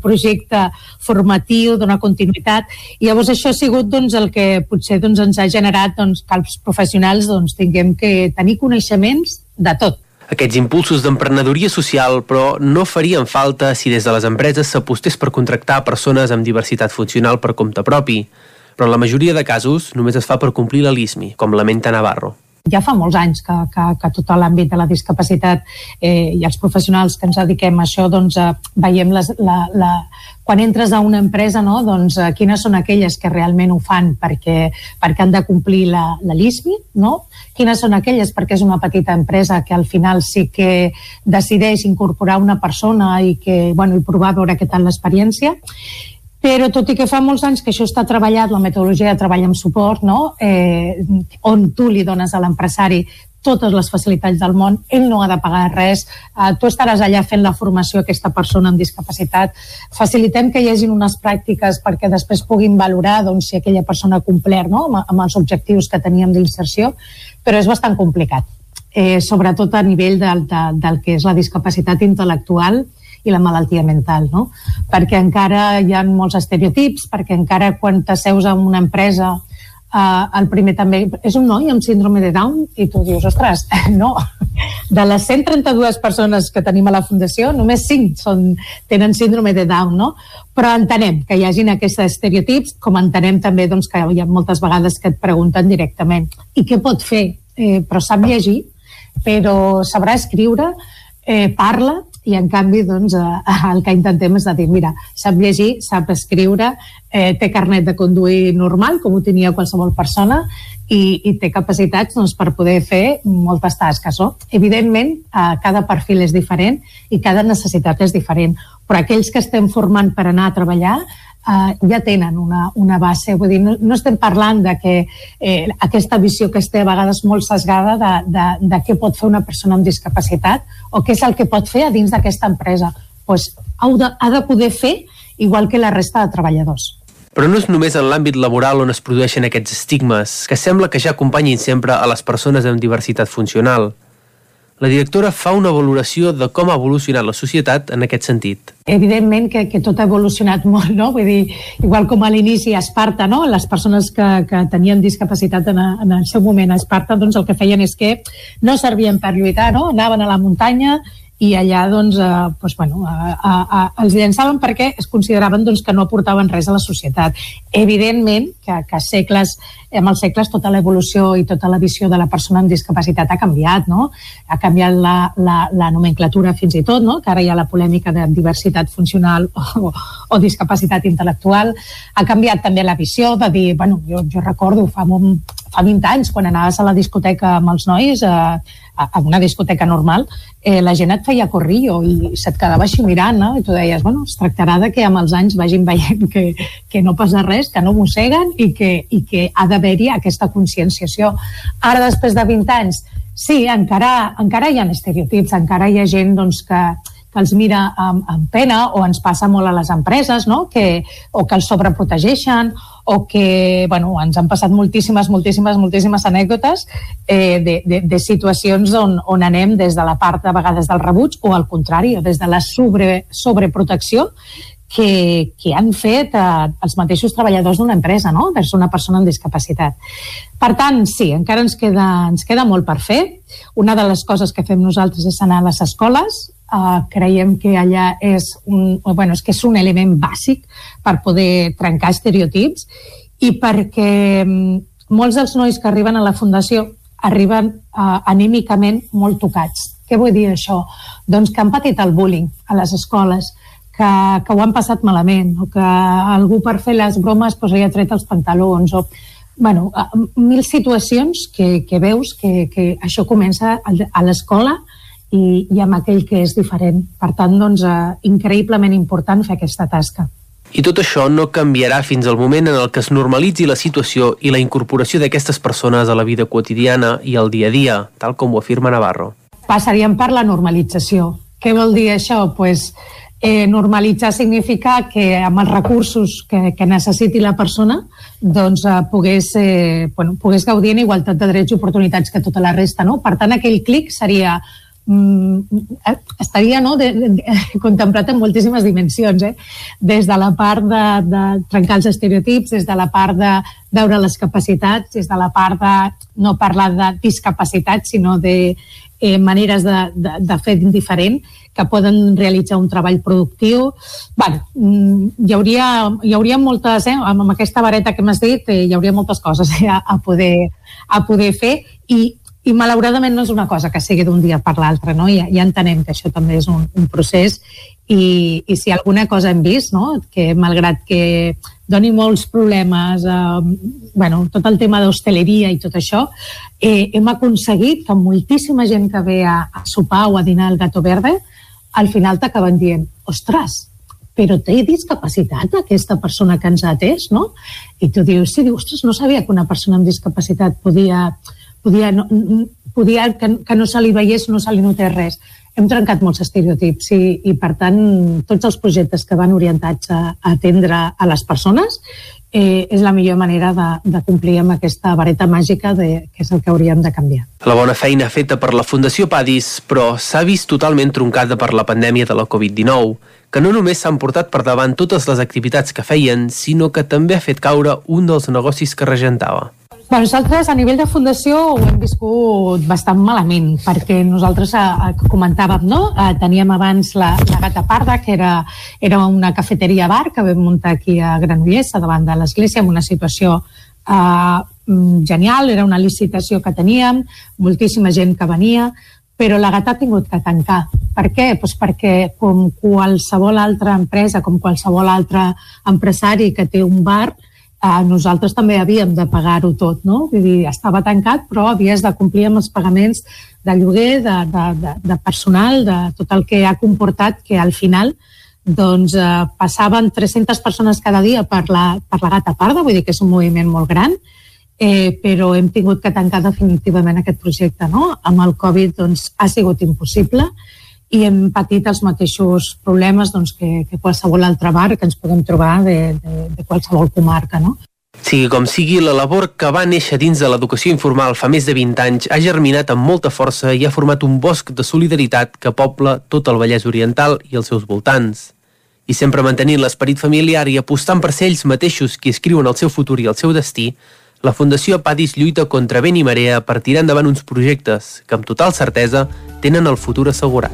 projecte formatiu, d'una continuïtat. I llavors això ha sigut doncs, el que potser doncs, ens ha generat doncs, que els professionals doncs, tinguem que tenir coneixements de tot. Aquests impulsos d'emprenedoria social, però, no farien falta si des de les empreses s'apostés per contractar persones amb diversitat funcional per compte propi. Però en la majoria de casos només es fa per complir LISMI, com lamenta Navarro ja fa molts anys que, que, que tot l'àmbit de la discapacitat eh, i els professionals que ens dediquem a això doncs, eh, veiem les, la, la, quan entres a una empresa no, doncs, eh, quines són aquelles que realment ho fan perquè, perquè han de complir la, la LISMI, no? quines són aquelles perquè és una petita empresa que al final sí que decideix incorporar una persona i que bueno, i provar a veure què tal l'experiència però tot i que fa molts anys que això està treballat, la metodologia de treball amb suport, no? eh, on tu li dones a l'empresari totes les facilitats del món, ell no ha de pagar res, eh, tu estaràs allà fent la formació a aquesta persona amb discapacitat, facilitem que hi hagin unes pràctiques perquè després puguin valorar doncs, si aquella persona ha complert no? amb, amb els objectius que teníem d'inserció, però és bastant complicat, eh, sobretot a nivell del, de, del que és la discapacitat intel·lectual, i la malaltia mental, no? Perquè encara hi ha molts estereotips, perquè encara quan t'asseus en una empresa eh, el primer també és un noi amb síndrome de Down i tu dius, ostres, no de les 132 persones que tenim a la Fundació, només 5 són, tenen síndrome de Down, no? Però entenem que hi hagin aquests estereotips, com entenem també doncs, que hi ha moltes vegades que et pregunten directament i què pot fer? Eh, però sap llegir, però sabrà escriure, eh, parla, i en canvi doncs, eh, el que intentem és dir, mira, sap llegir, sap escriure, eh, té carnet de conduir normal, com ho tenia qualsevol persona, i, i té capacitats doncs, per poder fer moltes tasques. No? Evidentment, eh, cada perfil és diferent i cada necessitat és diferent, però aquells que estem formant per anar a treballar eh, ja tenen una, una base. Vull dir, no, no estem parlant de que eh, aquesta visió que es té a vegades molt sesgada de, de, de què pot fer una persona amb discapacitat o què és el que pot fer a dins d'aquesta empresa. Pues, ha, de, ha de poder fer igual que la resta de treballadors. Però no és només en l'àmbit laboral on es produeixen aquests estigmes, que sembla que ja acompanyin sempre a les persones amb diversitat funcional la directora fa una valoració de com ha evolucionat la societat en aquest sentit. Evidentment que, que tot ha evolucionat molt, no? Vull dir, igual com a l'inici a Esparta, no? Les persones que, que tenien discapacitat en, a, en el seu moment a Esparta, doncs el que feien és que no servien per lluitar, no? Anaven a la muntanya i allà doncs, eh, doncs, bueno, a, a, a, els llançaven perquè es consideraven doncs, que no aportaven res a la societat. Evidentment que, que segles, amb els segles tota l'evolució i tota la visió de la persona amb discapacitat ha canviat, no? Ha canviat la, la, la nomenclatura fins i tot, no? que ara hi ha la polèmica de diversitat funcional o, o discapacitat intel·lectual. Ha canviat també la visió de dir, bueno, jo, jo recordo fa, fa 20 anys, quan anaves a la discoteca amb els nois, eh, a una discoteca normal, eh, la gent et feia corrillo i se't quedava així mirant, no? I tu deies, bueno, es tractarà de que amb els anys vagin veient que, que no passa res, que no mosseguen i que, i que ha d'haver-hi aquesta conscienciació. Ara, després de 20 anys, sí, encara, encara hi ha estereotips, encara hi ha gent doncs, que, els mira amb, amb pena o ens passa molt a les empreses, no? que, o que els sobreprotegeixen o que bueno, ens han passat moltíssimes, moltíssimes, moltíssimes anècdotes eh, de, de, de situacions on, on anem des de la part de vegades del rebuig o al contrari, des de la sobre, sobreprotecció que, que han fet eh, els mateixos treballadors d'una empresa, no? vers una persona amb discapacitat. Per tant, sí, encara ens queda, ens queda molt per fer. Una de les coses que fem nosaltres és anar a les escoles, Uh, creiem que allà és un, bueno, és que és un element bàsic per poder trencar estereotips i perquè mm, molts dels nois que arriben a la Fundació arriben uh, anímicament molt tocats. Què vull dir això? Doncs que han patit el bullying a les escoles, que, que ho han passat malament, o que algú per fer les bromes pues, li ha tret els pantalons, o bueno, mil situacions que, que veus que, que això comença a l'escola i, i amb aquell que és diferent. Per tant, doncs, eh, increïblement important fer aquesta tasca. I tot això no canviarà fins al moment en el que es normalitzi la situació i la incorporació d'aquestes persones a la vida quotidiana i al dia a dia, tal com ho afirma Navarro. Passaríem per la normalització. Què vol dir això? Pues, eh, normalitzar significa que amb els recursos que, que necessiti la persona doncs, eh, pogués, eh, bueno, pogués gaudir en igualtat de drets i oportunitats que tota la resta. No? Per tant, aquell clic seria estaria no, de, de, contemplat en moltíssimes dimensions, eh? des de la part de, de trencar els estereotips, des de la part de veure les capacitats, des de la part de no parlar de discapacitat, sinó de eh, maneres de, de, de fer diferent que poden realitzar un treball productiu. bueno, mm, hi, hauria, hi hauria moltes, eh, amb aquesta vareta que m'has dit, eh, hi hauria moltes coses eh, a, a, poder, a poder fer i i malauradament no és una cosa que sigui d'un dia per l'altre, no? Ja, ja entenem que això també és un, un procés i, i si alguna cosa hem vist, no? que malgrat que doni molts problemes, eh, bueno, tot el tema d'hostaleria i tot això, eh, hem aconseguit que moltíssima gent que ve a, a sopar o a dinar al Gato Verde, al final t'acaben dient, ostres, però té discapacitat aquesta persona que ens ha atès, no? I tu dius, sí, dius, ostres, no sabia que una persona amb discapacitat podia podia, no, podia que, que no se li veiés, no se li notés res. Hem trencat molts estereotips i, i per tant, tots els projectes que van orientats a, a atendre a les persones eh, és la millor manera de, de complir amb aquesta vareta màgica de, que és el que hauríem de canviar. La bona feina feta per la Fundació Padis, però s'ha vist totalment troncada per la pandèmia de la Covid-19, que no només s'han portat per davant totes les activitats que feien, sinó que també ha fet caure un dels negocis que regentava. Bueno, nosaltres a nivell de fundació ho hem viscut bastant malament, perquè nosaltres eh, eh comentàvem, no? Eh, teníem abans la, la Gata Parda, que era, era una cafeteria bar que vam muntar aquí a Granollers, davant de l'església, amb una situació eh, mm, genial, era una licitació que teníem, moltíssima gent que venia, però la gata ha tingut que tancar. Per què? Pues perquè com qualsevol altra empresa, com qualsevol altre empresari que té un bar, eh, nosaltres també havíem de pagar-ho tot, no? Vull dir, estava tancat, però havies de complir amb els pagaments de lloguer, de, de, de, de personal, de tot el que ha comportat que al final doncs, eh, passaven 300 persones cada dia per la, per la gata parda, vull dir que és un moviment molt gran, eh, però hem tingut que tancar definitivament aquest projecte. No? Amb el Covid doncs, ha sigut impossible i hem patit els mateixos problemes doncs, que, que qualsevol altre bar que ens podem trobar de, de, de qualsevol comarca. No? Sigui com sigui, la labor que va néixer dins de l'educació informal fa més de 20 anys ha germinat amb molta força i ha format un bosc de solidaritat que pobla tot el Vallès Oriental i els seus voltants. I sempre mantenint l'esperit familiar i apostant per ser ells mateixos qui escriuen el seu futur i el seu destí, la Fundació Padis lluita contra vent i marea per tirar endavant uns projectes que, amb total certesa, tenen el futur assegurat.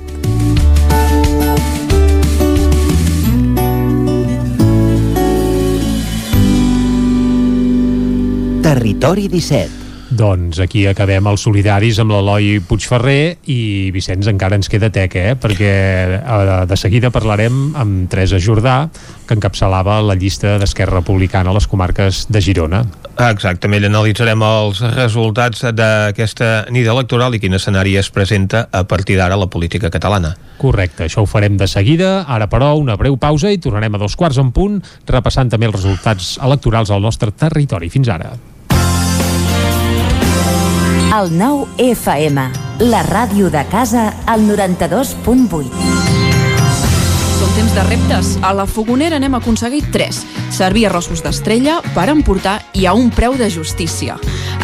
Territori 17 doncs aquí acabem els solidaris amb l'Eloi Puigferrer i Vicenç encara ens queda tec, eh? perquè eh, de seguida parlarem amb Teresa Jordà, que encapçalava la llista d'Esquerra Republicana a les comarques de Girona. Exactament, analitzarem els resultats d'aquesta nit electoral i quin escenari es presenta a partir d'ara la política catalana. Correcte, això ho farem de seguida. Ara, però, una breu pausa i tornarem a dos quarts en punt, repassant també els resultats electorals al nostre territori. Fins ara. El nou FM, la ràdio de casa, al 92.8. Són temps de reptes. A la Fogonera n'hem aconseguit tres. Servir arrossos d'estrella per emportar i a un preu de justícia.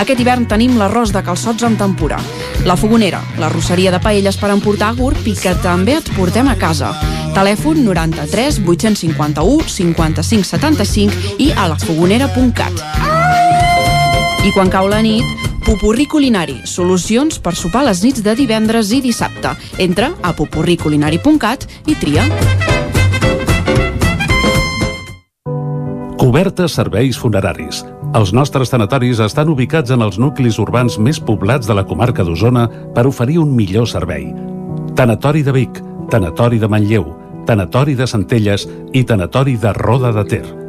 Aquest hivern tenim l'arròs de calçots amb tempura. La Fogonera, la rosseria de paelles per emportar gurb i que també et portem a casa. Telèfon 93 851 55 75 i a lafogonera.cat. I quan cau la nit, Pupurri Culinari, solucions per sopar les nits de divendres i dissabte. Entra a pupurriculinari.cat i tria. Cobertes serveis funeraris Els nostres tanatoris estan ubicats en els nuclis urbans més poblats de la comarca d'Osona per oferir un millor servei. Tanatori de Vic, Tanatori de Manlleu, Tanatori de Centelles i Tanatori de Roda de Ter.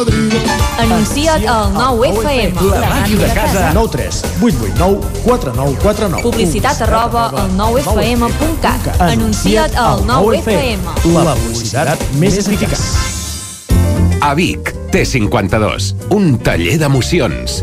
cocodrilo. Anuncia't al 9FM. La màquina de casa. 9 3 8 8 9 4 9 4 9. Publicitat arroba al 9fm.cat. Anuncia't al 9FM. La publicitat més eficaç. A Vic, T52, un taller d'emocions.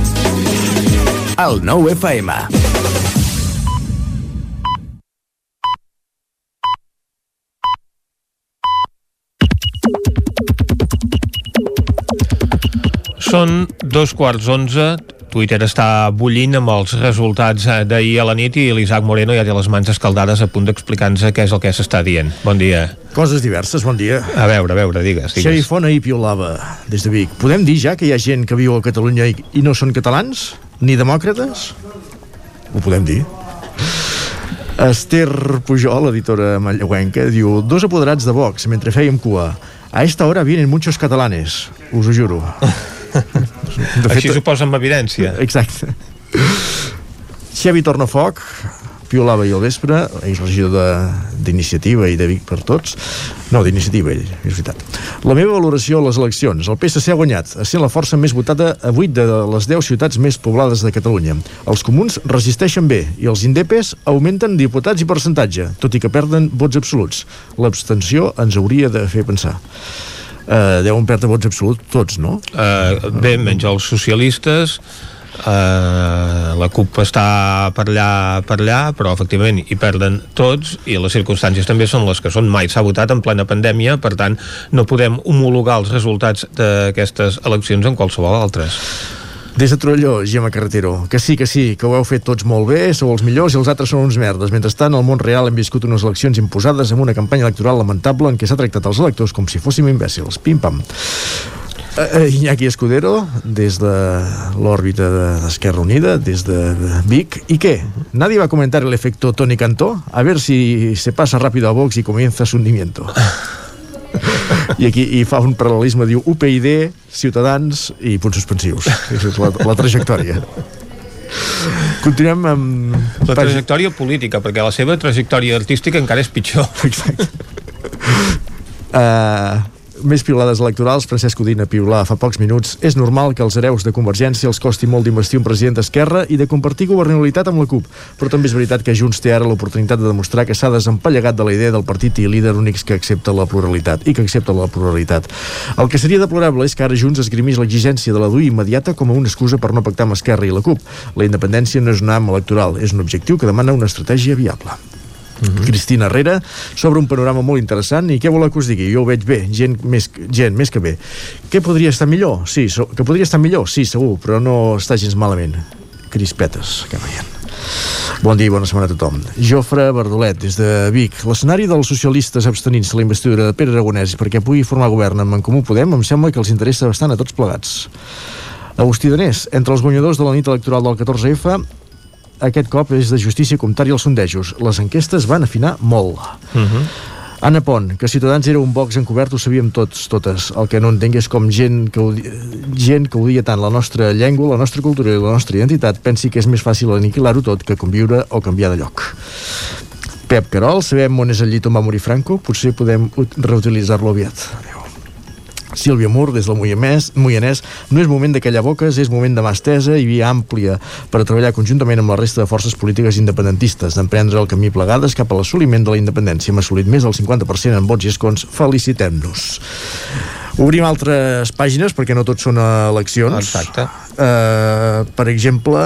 El 9 FM. Són dos quarts onze. Twitter està bullint amb els resultats eh, d'ahir a la nit i l'Isaac Moreno ja té les mans escaldades a punt d'explicar-nos què és el que s'està dient. Bon dia. Coses diverses, bon dia. A veure, a veure, digues. digues. Xerifona i piolava des de Vic. Podem dir ja que hi ha gent que viu a Catalunya i, i no són catalans? Ni demòcrates? Ho podem dir. Esther Pujol, editora manlleuenca, diu Dos apoderats de Vox mentre fèiem cua. A esta hora vienen muchos catalanes, us ho juro. De fet, Així s'ho posa en evidència. Exacte. Xavi Tornafoc, piolava ahir al vespre, és regidor d'iniciativa i de Vic per tots. No, d'iniciativa ell, és veritat. La meva valoració a les eleccions. El PSC ha guanyat, sent la força més votada a 8 de les 10 ciutats més poblades de Catalunya. Els comuns resisteixen bé i els indepes augmenten diputats i percentatge, tot i que perden vots absoluts. L'abstenció ens hauria de fer pensar. Uh, deuen perdre vots absoluts tots, no? Uh, bé, menys els socialistes, Uh, la CUP està per allà, per allà, però efectivament hi perden tots i les circumstàncies també són les que són. Mai s'ha votat en plena pandèmia, per tant no podem homologar els resultats d'aquestes eleccions en qualsevol altres. Des de Torelló, Gemma Carretero, que sí, que sí, que ho heu fet tots molt bé, sou els millors i els altres són uns merdes. Mentrestant, al món real hem viscut unes eleccions imposades amb una campanya electoral lamentable en què s'ha tractat els electors com si fóssim imbècils. Pim-pam. Uh, Iñaki Escudero, des de l'òrbita de- d'Esquerra Unida, des de Vic. ¿Y qué? ¿Nadie va a comentar el efecto Tony Cantó? A ver si se pasa rápido a Vox y comienza su hundimiento. I aquí hi fa un paral·lelisme, diu UPyD, Ciutadans i punts suspensius. És la, la trajectòria. Continuem amb... La trajectòria política, perquè la seva trajectòria artística encara és pitjor. Exacte. Uh, més piulades electorals, Francesc Udina piulà fa pocs minuts. És normal que els hereus de Convergència els costi molt d'investir un president d'Esquerra i de compartir governabilitat amb la CUP, però també és veritat que Junts té ara l'oportunitat de demostrar que s'ha desempallegat de la idea del partit i líder únics que accepta la pluralitat i que accepta la pluralitat. El que seria deplorable és que ara Junts esgrimís l'exigència de la DUI immediata com a una excusa per no pactar amb Esquerra i la CUP. La independència no és un am electoral, és un objectiu que demana una estratègia viable. Mm -hmm. Cristina Herrera sobre un panorama molt interessant i què voleu que us digui? Jo ho veig bé, gent més, gent més que bé. Què podria estar millor? Sí, so, que podria estar millor? Sí, segur, però no està gens malament. Crispetes, que veient. Bon dia i bona setmana a tothom. Jofre Verdolet, des de Vic. L'escenari dels socialistes abstenint-se la investidura de Pere Aragonès perquè pugui formar govern amb en Comú Podem em sembla que els interessa bastant a tots plegats. Agustí Danés, entre els guanyadors de la nit electoral del 14F, aquest cop és de justícia comptar-hi els sondejos. Les enquestes van afinar molt. Uh -huh. Anna Pont, que Ciutadans era un box encobert ho sabíem tots, totes. El que no entenc és com gent que, odia, gent que odia tant la nostra llengua, la nostra cultura i la nostra identitat pensi que és més fàcil aniquilar-ho tot que conviure o canviar de lloc. Pep Carol, sabem on és el llit on va morir Franco? Potser podem ut- reutilitzar-lo aviat. Adéu. Sílvia Mur, des del Moianès, Moianès, no és moment de callar boques, és moment de mà estesa i via àmplia per a treballar conjuntament amb la resta de forces polítiques independentistes, d'emprendre el camí plegades cap a l'assoliment de la independència. Hem assolit més del 50% en vots i escons. Felicitem-nos. Obrim altres pàgines, perquè no tot són eleccions. Exacte. Uh, per exemple,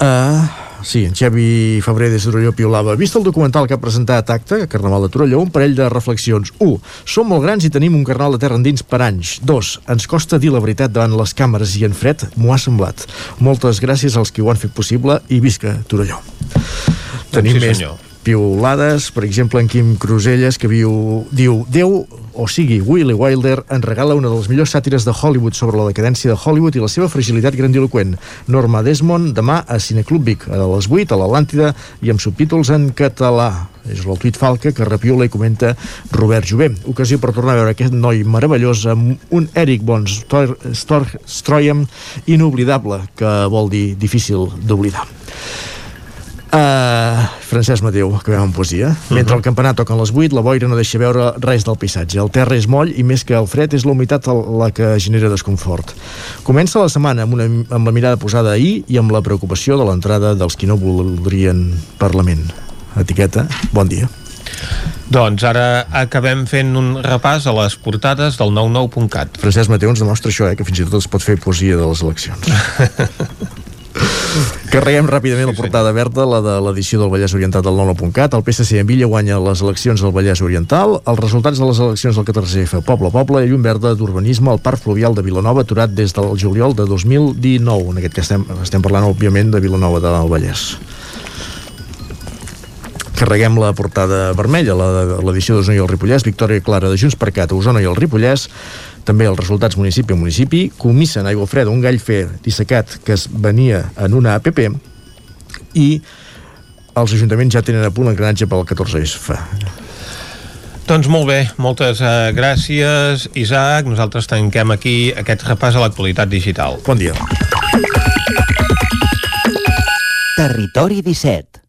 Uh, sí, en Xavi Febrer des de Torelló piolava. Vist el documental que ha presentat Acte, Carnaval de Torelló, un parell de reflexions. 1. Som molt grans i tenim un carnaval de terra endins per anys. 2. Ens costa dir la veritat davant les càmeres i en fred m'ho ha semblat. Moltes gràcies als qui ho han fet possible i visca Torelló. Tenim sí, més piolades, per exemple en Quim Cruselles que viu, diu Déu o sigui, Willy Wilder en regala una de les millors sàtires de Hollywood sobre la decadència de Hollywood i la seva fragilitat grandiloquent. Norma Desmond, demà a Cineclub Vic, a les 8, a l'Atlàntida, i amb subtítols en català. És el tuit falca que repiola i comenta Robert Jové. Ocasió per tornar a veure aquest noi meravellós amb un Eric von Stor inoblidable, que vol dir difícil d'oblidar. Uh, Francesc Mateu, acabem amb poesia. Mentre el campanar toca a les 8, la boira no deixa veure res del paisatge. El terra és moll i més que el fred és la humitat la que genera desconfort. Comença la setmana amb, una, amb la mirada posada ahir i amb la preocupació de l'entrada dels qui no voldrien Parlament. Etiqueta, bon dia. Doncs ara acabem fent un repàs a les portades del 99.cat. Francesc Mateu ens demostra això, eh, que fins i tot es pot fer poesia de les eleccions. Carreguem ràpidament la portada verda, la de l'edició del Vallès Oriental del 99.cat. El PSC en Villa guanya les eleccions del Vallès Oriental. Els resultats de les eleccions del 14F, Poble a Poble, i llum verda d'urbanisme al Parc Fluvial de Vilanova, aturat des del juliol de 2019. En aquest cas estem, estem parlant, òbviament, de Vilanova del Vallès. Carreguem la portada vermella, l'edició d'Osona i el Ripollès, victòria clara de Junts per Cat Osona i el Ripollès, també els resultats municipi a municipi, comissen aigua freda, un gall fer dissecat que es venia en una APP i els ajuntaments ja tenen a punt l'engranatge pel 14F. Doncs molt bé, moltes uh, gràcies, Isaac. Nosaltres tanquem aquí aquest repàs a l'actualitat digital. Bon dia. Territori 17.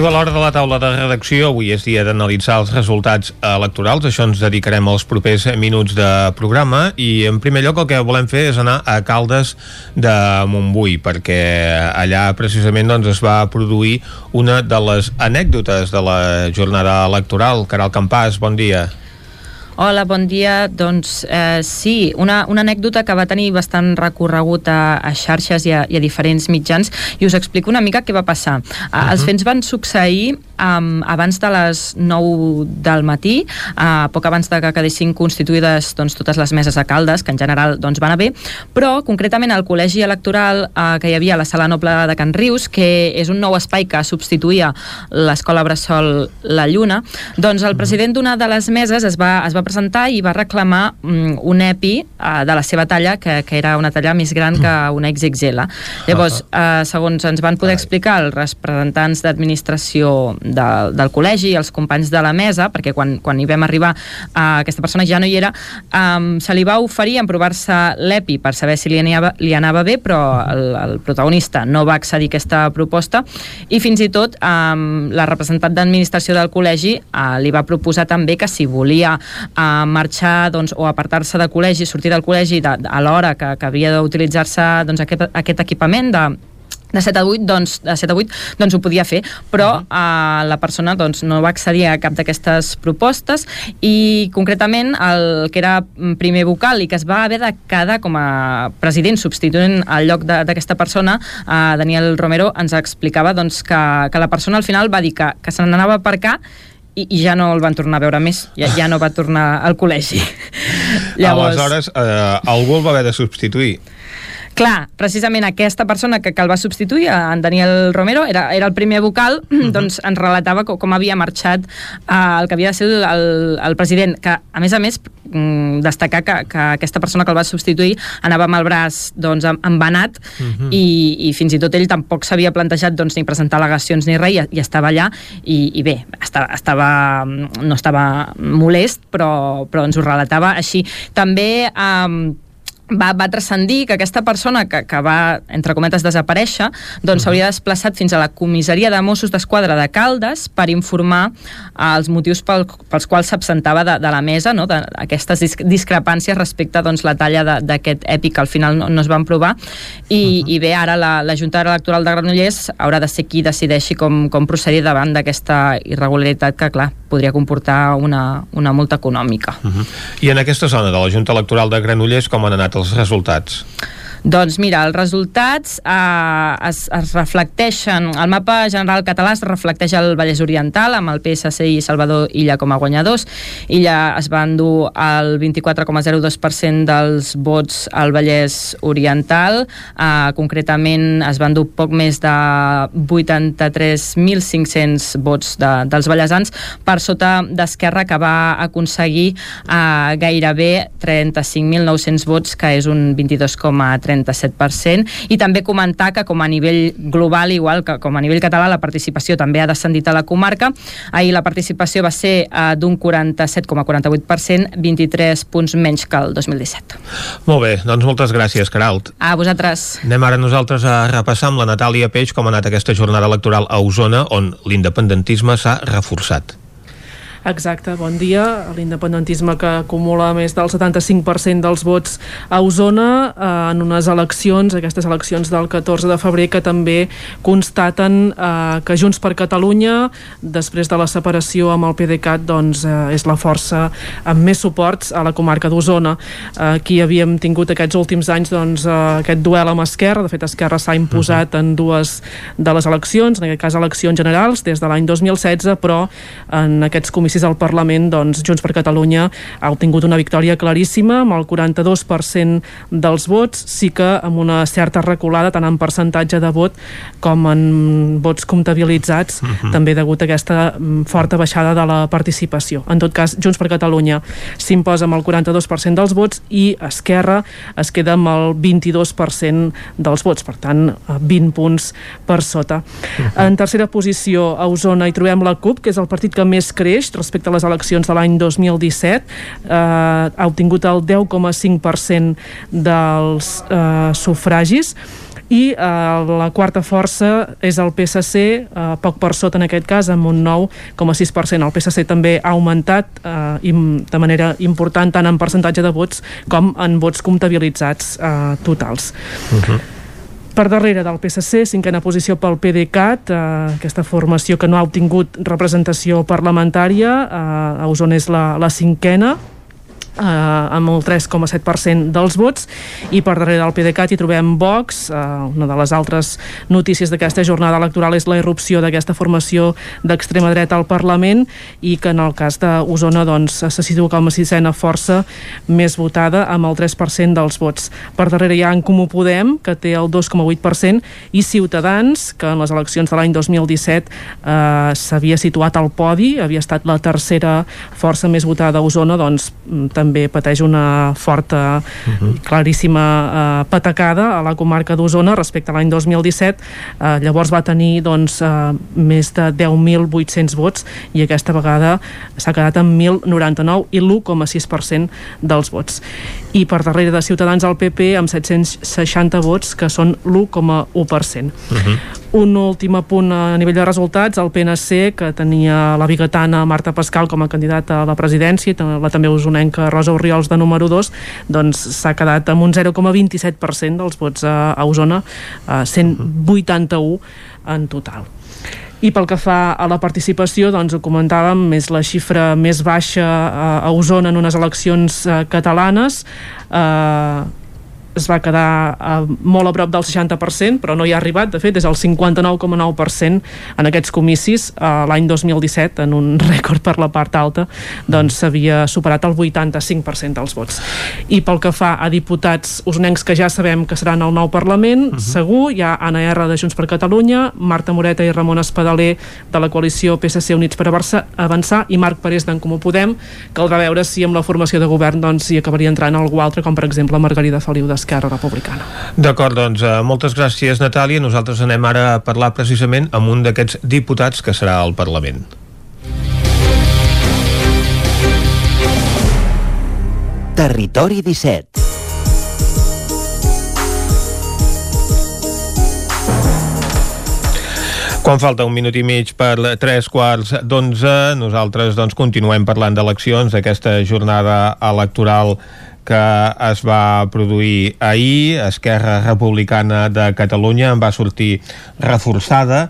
Arriba l'hora de la taula de redacció. Avui és dia d'analitzar els resultats electorals. Això ens dedicarem als propers minuts de programa. I en primer lloc el que volem fer és anar a Caldes de Montbui, perquè allà precisament doncs, es va produir una de les anècdotes de la jornada electoral. Caral Campàs, bon dia. Hola, bon dia. Doncs eh, sí, una, una anècdota que va tenir bastant recorregut a, a xarxes i a, i a diferents mitjans i us explico una mica què va passar. Uh -huh. Els fets van succeir um, abans de les 9 del matí, uh, poc abans de que quedessin constituïdes doncs, totes les meses a Caldes, que en general doncs, van a bé, però concretament al col·legi electoral uh, que hi havia a la Sala Noble de Can Rius, que és un nou espai que substituïa l'escola Bressol La Lluna, doncs el president d'una de les meses es va, es va presentar i va reclamar um, un EPI uh, de la seva talla, que, que era una talla més gran que una XXL. Llavors, uh, segons ens van poder explicar els representants d'administració del, del col·legi i els companys de la mesa, perquè quan, quan hi vam arribar uh, aquesta persona ja no hi era, um, se li va oferir emprovar-se l'EPI per saber si li anava, li anava bé, però el, el protagonista no va accedir a aquesta proposta i fins i tot um, la representant d'administració del col·legi uh, li va proposar també que si volia uh, marxar doncs, o apartar-se del col·legi, sortir del col·legi de, de, a l'hora que, que havia d'utilitzar-se doncs, aquest, aquest equipament de de 7 a 8, doncs, de 7 a 8, doncs ho podia fer, però uh -huh. uh, la persona doncs, no va accedir a cap d'aquestes propostes i concretament el que era primer vocal i que es va haver de quedar com a president substituint al lloc d'aquesta persona, uh, Daniel Romero ens explicava doncs, que, que la persona al final va dir que, que se n'anava per cá i, i ja no el van tornar a veure més, ja, ja no va tornar al col·legi. Llavors... Aleshores, eh, algú el va haver de substituir. Clar, precisament aquesta persona que, que el va substituir, en Daniel Romero, era, era el primer vocal, uh -huh. doncs ens relatava com, com havia marxat eh, el que havia de ser el, el, el president, que a més a més mm, destacar que, que aquesta persona que el va substituir anava amb el braç doncs, embanat uh -huh. i, i fins i tot ell tampoc s'havia plantejat doncs, ni presentar al·legacions ni res i, i estava allà i, i bé, estava, estava, no estava molest però, però ens ho relatava així. També eh, va, va transcendir que aquesta persona que, que va, entre cometes, desaparèixer, doncs s'hauria uh -huh. desplaçat fins a la comissaria de Mossos d'Esquadra de Caldes per informar eh, els motius pel, pels quals s'absentava de, de la mesa, no? d'aquestes discrepàncies respecte doncs, la talla d'aquest èpic que al final no, no es van provar i, uh -huh. i bé, ara la, la Junta Electoral de Granollers haurà de ser qui decideixi com, com procedir davant d'aquesta irregularitat que, clar, podria comportar una, una multa econòmica. Uh -huh. I en aquesta zona de la Junta Electoral de Granollers com han anat els resultats? Doncs mira, els resultats eh, es, es reflecteixen, el mapa general català es reflecteix al Vallès Oriental amb el PSC i Salvador Illa com a guanyadors. Illa es va endur el 24,02% dels vots al Vallès Oriental, eh, concretament es va endur poc més de 83.500 vots de, dels vallesans per sota d'Esquerra que va aconseguir eh, gairebé 35.900 vots, que és un 22,3 37%, i també comentar que com a nivell global, igual que com a nivell català, la participació també ha descendit a la comarca. Ahir la participació va ser eh, d'un 47,48%, 23 punts menys que el 2017. Molt bé, doncs moltes gràcies, Caralt. A vosaltres. Anem ara nosaltres a repassar amb la Natàlia Peix com ha anat aquesta jornada electoral a Osona, on l'independentisme s'ha reforçat. Exacte, bon dia. L'independentisme que acumula més del 75% dels vots a Osona eh, en unes eleccions, aquestes eleccions del 14 de febrer, que també constaten eh, que Junts per Catalunya, després de la separació amb el PDeCAT, doncs, eh, és la força amb més suports a la comarca d'Osona. Eh, aquí havíem tingut aquests últims anys doncs, eh, aquest duel amb Esquerra, de fet Esquerra s'ha imposat en dues de les eleccions, en aquest cas eleccions generals, des de l'any 2016, però en aquests comissions comicis al Parlament, doncs, Junts per Catalunya ha obtingut una victòria claríssima, amb el 42% dels vots, sí que amb una certa reculada, tant en percentatge de vot com en vots comptabilitzats, uh mhm. -huh. també degut a aquesta mm, forta baixada de la participació. En tot cas, Junts per Catalunya s'imposa amb el 42% dels vots i Esquerra es queda amb el 22% dels vots, per tant, 20 punts per sota. Uh mhm. -huh. En tercera posició, a Osona hi trobem la CUP, que és el partit que més creix respecte a les eleccions de l'any 2017 eh, ha obtingut el 10,5% dels eh, sufragis i eh, la quarta força és el PSC, eh, poc per sota en aquest cas, amb un 9,6%. El PSC també ha augmentat eh, de manera important tant en percentatge de vots com en vots comptabilitzats eh, totals. Uh. -huh. Per darrere del PSC, cinquena posició pel PDeCAT, eh, aquesta formació que no ha obtingut representació parlamentària, eh, a Osona és la, la cinquena, eh, amb el 3,7% dels vots i per darrere del PDeCAT hi trobem Vox eh, una de les altres notícies d'aquesta jornada electoral és la irrupció d'aquesta formació d'extrema dreta al Parlament i que en el cas d'Osona doncs, se situa com a sisena força més votada amb el 3% dels vots. Per darrere hi ha en Comú Podem que té el 2,8% i Ciutadans que en les eleccions de l'any 2017 eh, s'havia situat al podi, havia estat la tercera força més votada a Osona doncs també pateix una forta, uh -huh. claríssima eh, patacada a la comarca d'Osona respecte a l'any 2017. Eh, llavors va tenir doncs, eh, més de 10.800 vots i aquesta vegada s'ha quedat amb 1.099 i l'1,6% dels vots. I per darrere de Ciutadans al PP amb 760 vots, que són l'1,1%. Uh -huh. Un últim apunt a nivell de resultats, el PNC, que tenia la bigatana Marta Pascal com a candidata a la presidència, la també usonenca Rosa Oriols de número 2, doncs s'ha quedat amb un 0,27% dels vots a, a Osona, a 181 en total. I pel que fa a la participació, doncs ho comentàvem, és la xifra més baixa a Osona en unes eleccions eh, catalanes. Eh, es va quedar eh, molt a prop del 60%, però no hi ha arribat, de fet, és el 59,9% en aquests comicis eh, l'any 2017, en un rècord per la part alta, doncs s'havia superat el 85% dels vots. I pel que fa a diputats usonencs que ja sabem que seran al nou Parlament, uh mhm. -huh. segur, hi ha Anna R de Junts per Catalunya, Marta Moreta i Ramon Espadaler de la coalició PSC Units per Avançar i Marc Parés d'en Comú Podem, caldrà veure si amb la formació de govern doncs, hi acabaria entrant algú altre, com per exemple Margarida Feliu de d'Esquerra Republicana. D'acord, doncs uh, moltes gràcies Natàlia. Nosaltres anem ara a parlar precisament amb un d'aquests diputats que serà al Parlament. Territori 17 Quan falta un minut i mig per tres quarts d'onze, nosaltres doncs, continuem parlant d'eleccions, d'aquesta jornada electoral que es va produir ahir. Esquerra Republicana de Catalunya en va sortir reforçada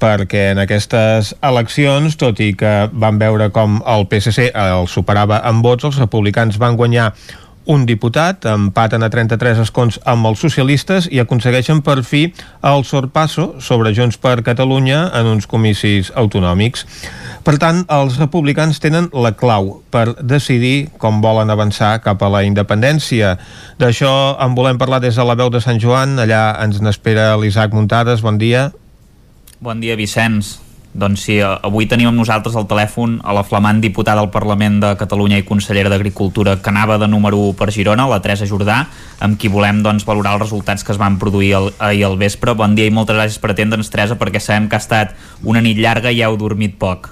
perquè en aquestes eleccions, tot i que van veure com el PSC el superava en vots, els republicans van guanyar un diputat, empaten a 33 escons amb els socialistes i aconsegueixen per fi el sorpasso sobre Junts per Catalunya en uns comicis autonòmics. Per tant, els republicans tenen la clau per decidir com volen avançar cap a la independència. D'això en volem parlar des de la veu de Sant Joan. Allà ens n'espera l'Isaac Muntades. Bon dia. Bon dia, Vicenç. Doncs sí, avui tenim amb nosaltres al telèfon a la flamant diputada al Parlament de Catalunya i consellera d'Agricultura que anava de número 1 per Girona, la Teresa Jordà, amb qui volem doncs, valorar els resultats que es van produir el, ahir al vespre. Bon dia i moltes gràcies per atendre'ns, Teresa, perquè sabem que ha estat una nit llarga i heu dormit poc.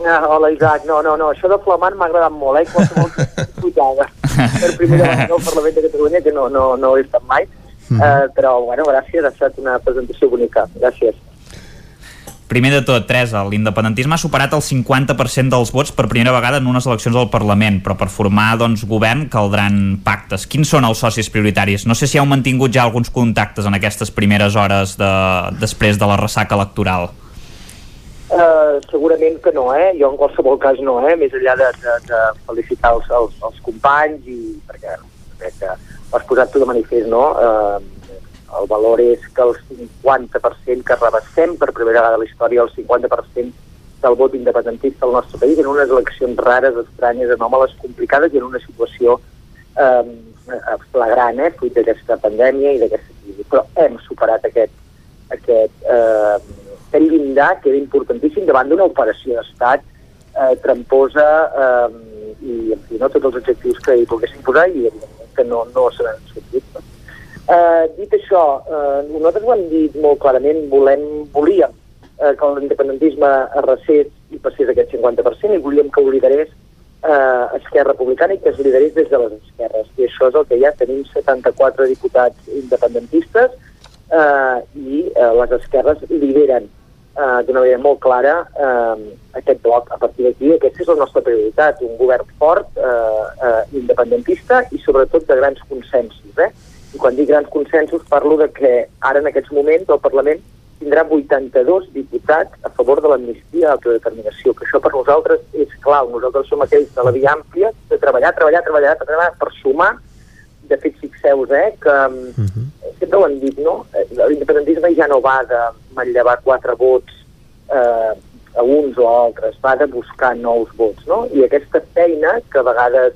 Ah, hola Isaac, no, no, no, això de flamant m'ha agradat molt, eh, qualsevol diputada per primera vegada al Parlament de Catalunya, que no, no, no he estat mai, mm. uh, però bueno, gràcies, ha estat una presentació bonica, gràcies. Primer de tot, Teresa, l'independentisme ha superat el 50% dels vots per primera vegada en unes eleccions al Parlament, però per formar doncs, govern caldran pactes. Quins són els socis prioritaris? No sé si heu mantingut ja alguns contactes en aquestes primeres hores de, després de la ressaca electoral. Uh, segurament que no, eh? Jo en qualsevol cas no, eh? Més enllà de, de, de felicitar els, els, els companys i perquè crec que ho has posat tu de manifest, no? Uh, el valor és que el 50% que rebassem per primera vegada a la història, el 50% del vot independentista al nostre país en unes eleccions rares, estranyes, anòmales, complicades i en una situació eh, flagrant, eh, fruit d'aquesta pandèmia i d'aquesta crisi. Però hem superat aquest, aquest eh, aquest llindar que era importantíssim davant d'una operació d'estat eh, tramposa eh, i en fi, no tots els objectius que hi poguessin posar i evidentment que no, no seran sortit. Eh, dit això, eh, nosaltres ho hem dit molt clarament, volem, volíem eh, que l'independentisme arrasés i passés aquest 50% i volíem que ho liderés eh, Esquerra Republicana i que es liderés des de les esquerres. I això és el que ha. Tenim 74 diputats independentistes eh, i eh, les esquerres lideren eh, d'una manera molt clara eh, aquest bloc. A partir d'aquí, aquesta és la nostra prioritat, un govern fort, eh, eh, independentista i sobretot de grans consensos. Eh? I quan dic grans consensos parlo de que ara en aquests moments el Parlament tindrà 82 diputats a favor de l'amnistia i l'autodeterminació, que això per nosaltres és clau. Nosaltres som aquells de la via àmplia de treballar, treballar, treballar, treballar per sumar. De fet, fixeu-vos eh, que uh mhm. -huh. sempre ho hem dit, no? L'independentisme ja no va de manllevar quatre vots eh, a uns o a altres, va de buscar nous vots, no? I aquesta feina, que a vegades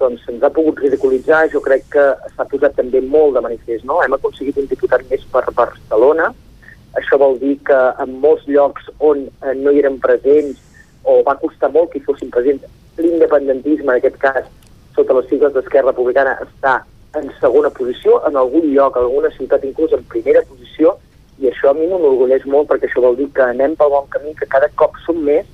doncs se'ns ha pogut ridiculitzar, jo crec que s'ha posat també molt de manifest, no? Hem aconseguit un diputat més per Barcelona, això vol dir que en molts llocs on eh, no hi eren presents o va costar molt que hi fossin presents, l'independentisme, en aquest cas, sota les sigles d'Esquerra Republicana, està en segona posició, en algun lloc, en alguna ciutat inclús en primera posició, i això a mi m'enorgulleix molt perquè això vol dir que anem pel bon camí, que cada cop som més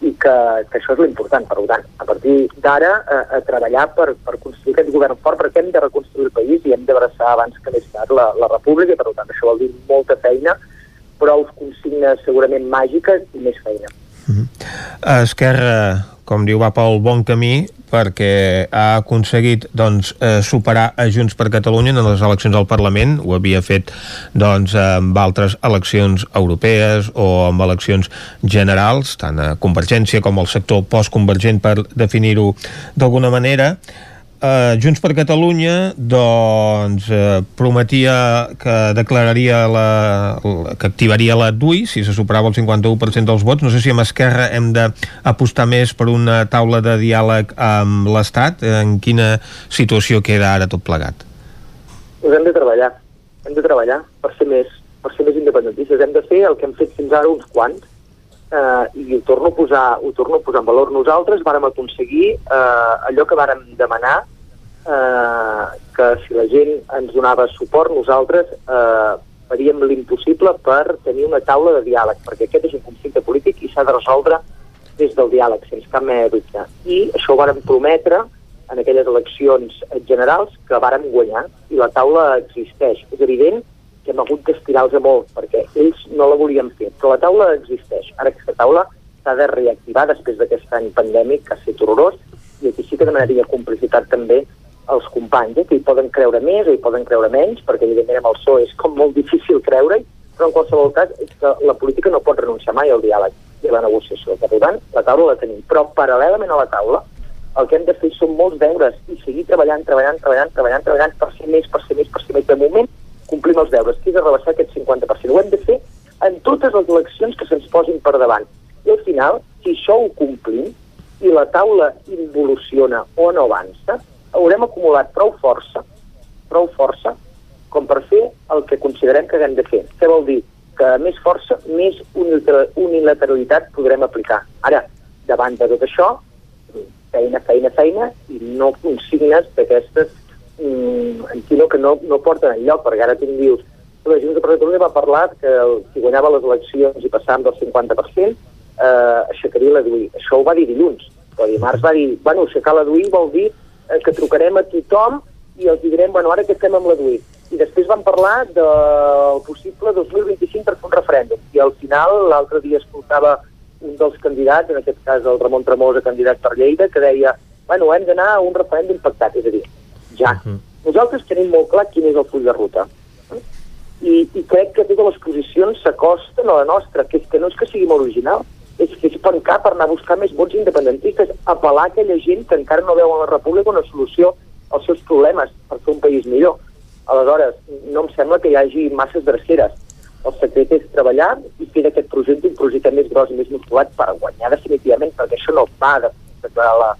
i que, que això és l'important, per tant. A partir d'ara, a, a treballar per, per construir aquest govern fort, perquè hem de reconstruir el país i hem d'abraçar abans que més tard la, la república, per tant això vol dir molta feina prou consignes segurament màgiques i més feina. Esquerra, com diu, va pel bon camí perquè ha aconseguit doncs, eh, superar a Junts per Catalunya en les eleccions al Parlament, ho havia fet doncs, amb altres eleccions europees o amb eleccions generals, tant a Convergència com al sector postconvergent per definir-ho d'alguna manera eh, Junts per Catalunya doncs eh, prometia que declararia la, la, que activaria la DUI si se superava el 51% dels vots. No sé si amb Esquerra hem d'apostar més per una taula de diàleg amb l'Estat. En quina situació queda ara tot plegat? Doncs hem de treballar. Hem de treballar per ser més per ser més independentistes, hem de fer el que hem fet fins ara uns quants eh, i ho torno, a posar, ho torno a posar en valor. Nosaltres vàrem aconseguir eh, allò que vàrem demanar, eh, que si la gent ens donava suport, nosaltres eh, faríem l'impossible per tenir una taula de diàleg, perquè aquest és un conflicte polític i s'ha de resoldre des del diàleg, sense cap mena de dubte. I això ho vàrem prometre en aquelles eleccions generals que vàrem guanyar, i la taula existeix. És evident que hem hagut d'estirar-los molt, perquè ells no la volien fer, però la taula existeix. Ara aquesta taula s'ha de reactivar després d'aquest any pandèmic que ha estat horrorós, i aquí sí que demanaria complicitat també als companys, eh, que hi poden creure més o hi poden creure menys, perquè evidentment amb el PSOE és com molt difícil creure-hi, però en qualsevol cas és que la política no pot renunciar mai al diàleg i a la negociació. Per tant, la taula la tenim, però paral·lelament a la taula el que hem de fer són molts deures i seguir treballant, treballant, treballant, treballant, treballant per ser més, per ser més, per ser més. De moment complim els deures, que és de rebaixar aquest 50%. Ho hem de fer en totes les eleccions que se'ns posin per davant. I al final, si això ho complim i la taula involuciona o no avança, haurem acumulat prou força, prou força, com per fer el que considerem que hem de fer. Què vol dir? Que més força, més unilateralitat podrem aplicar. Ara, davant de tot això, feina, feina, feina, i no consignes d'aquestes mm, en quino que no, no porten enlloc, perquè ara tu em dius la Junta per Catalunya va parlar que si guanyava les eleccions i passàvem del 50%, eh, aixecaria la DUI. Això ho va dir dilluns. Però dimarts va dir, bueno, aixecar la DUI vol dir eh, que trucarem a tothom i els direm, bueno, ara que estem amb la DUI. I després van parlar del possible 2025 per fer un referèndum. I al final, l'altre dia escoltava un dels candidats, en aquest cas el Ramon Tremosa, candidat per Lleida, que deia, bueno, hem d'anar a un referèndum pactat, és a dir, ja. Uh -huh. Nosaltres tenim molt clar quin és el full de ruta. I, i crec que totes les posicions s'acosten a la nostra, que és que no és que sigui molt original, és que és pencar per anar a buscar més vots independentistes, apel·lar a aquella gent que encara no veu en la República una solució als seus problemes per fer un país millor. Aleshores, no em sembla que hi hagi masses dreceres. El secret és treballar i fer d'aquest projecte un projecte més gros i més musculat per guanyar definitivament, perquè això no va de declarar la,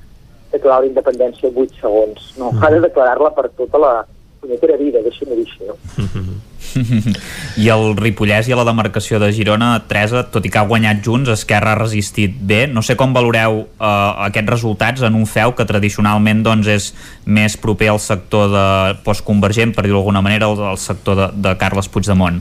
declarar la independència en 8 segons. No, mm. ha de declarar-la per tota la punyetera vida, deixa'm dir així, no? I el Ripollès i la demarcació de Girona, Teresa, tot i que ha guanyat Junts, Esquerra ha resistit bé. No sé com valoreu eh, aquests resultats en un feu que tradicionalment doncs, és més proper al sector de postconvergent, per dir-ho d'alguna manera, al, al sector de, de Carles Puigdemont.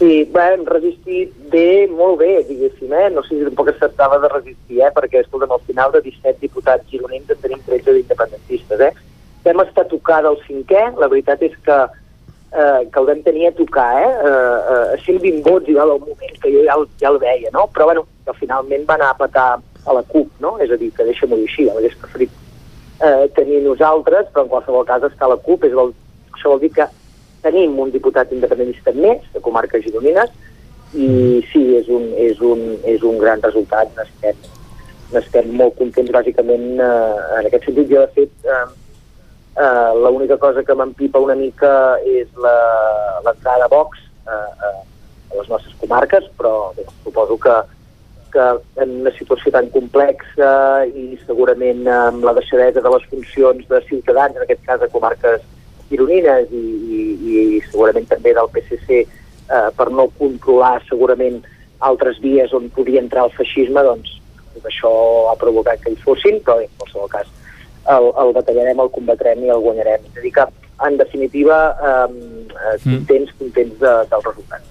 Sí, bé, hem resistit bé, molt bé, diguéssim, eh? No sé si tampoc acceptava de resistir, eh? Perquè, escolta'm, al final de 17 diputats gironins en tenim 13 d'independentistes, eh? Vam estar tocada al cinquè, la veritat és que eh, que el vam tenir a tocar, eh? eh, eh 120 vots i al moment que jo ja el, ja el veia, no? Però, bueno, que finalment va anar a petar a la CUP, no? És a dir, que deixa-m'ho dir així, l'hagués preferit eh, tenir nosaltres, però en qualsevol cas està a la CUP, és el, això vol dir que tenim un diputat independentista més de comarques gironines i sí, és un, és un, és un gran resultat, n'estem, n'estem molt contents bàsicament eh, en aquest sentit. Jo, de fet, eh, Eh, L'única cosa que m'empipa una mica és l'entrada de Vox eh, eh, a les nostres comarques, però bé, suposo que, que en una situació tan complexa i segurament amb la deixadesa de les funcions de ciutadans, en aquest cas de comarques gironines i, i, i segurament també del PSC eh, per no controlar segurament altres vies on podia entrar el feixisme, doncs això ha provocat que hi fossin, però en qualsevol cas el, el batallarem, el combatrem i el guanyarem. És a dir que, en definitiva, eh, contents, contents de, del resultat.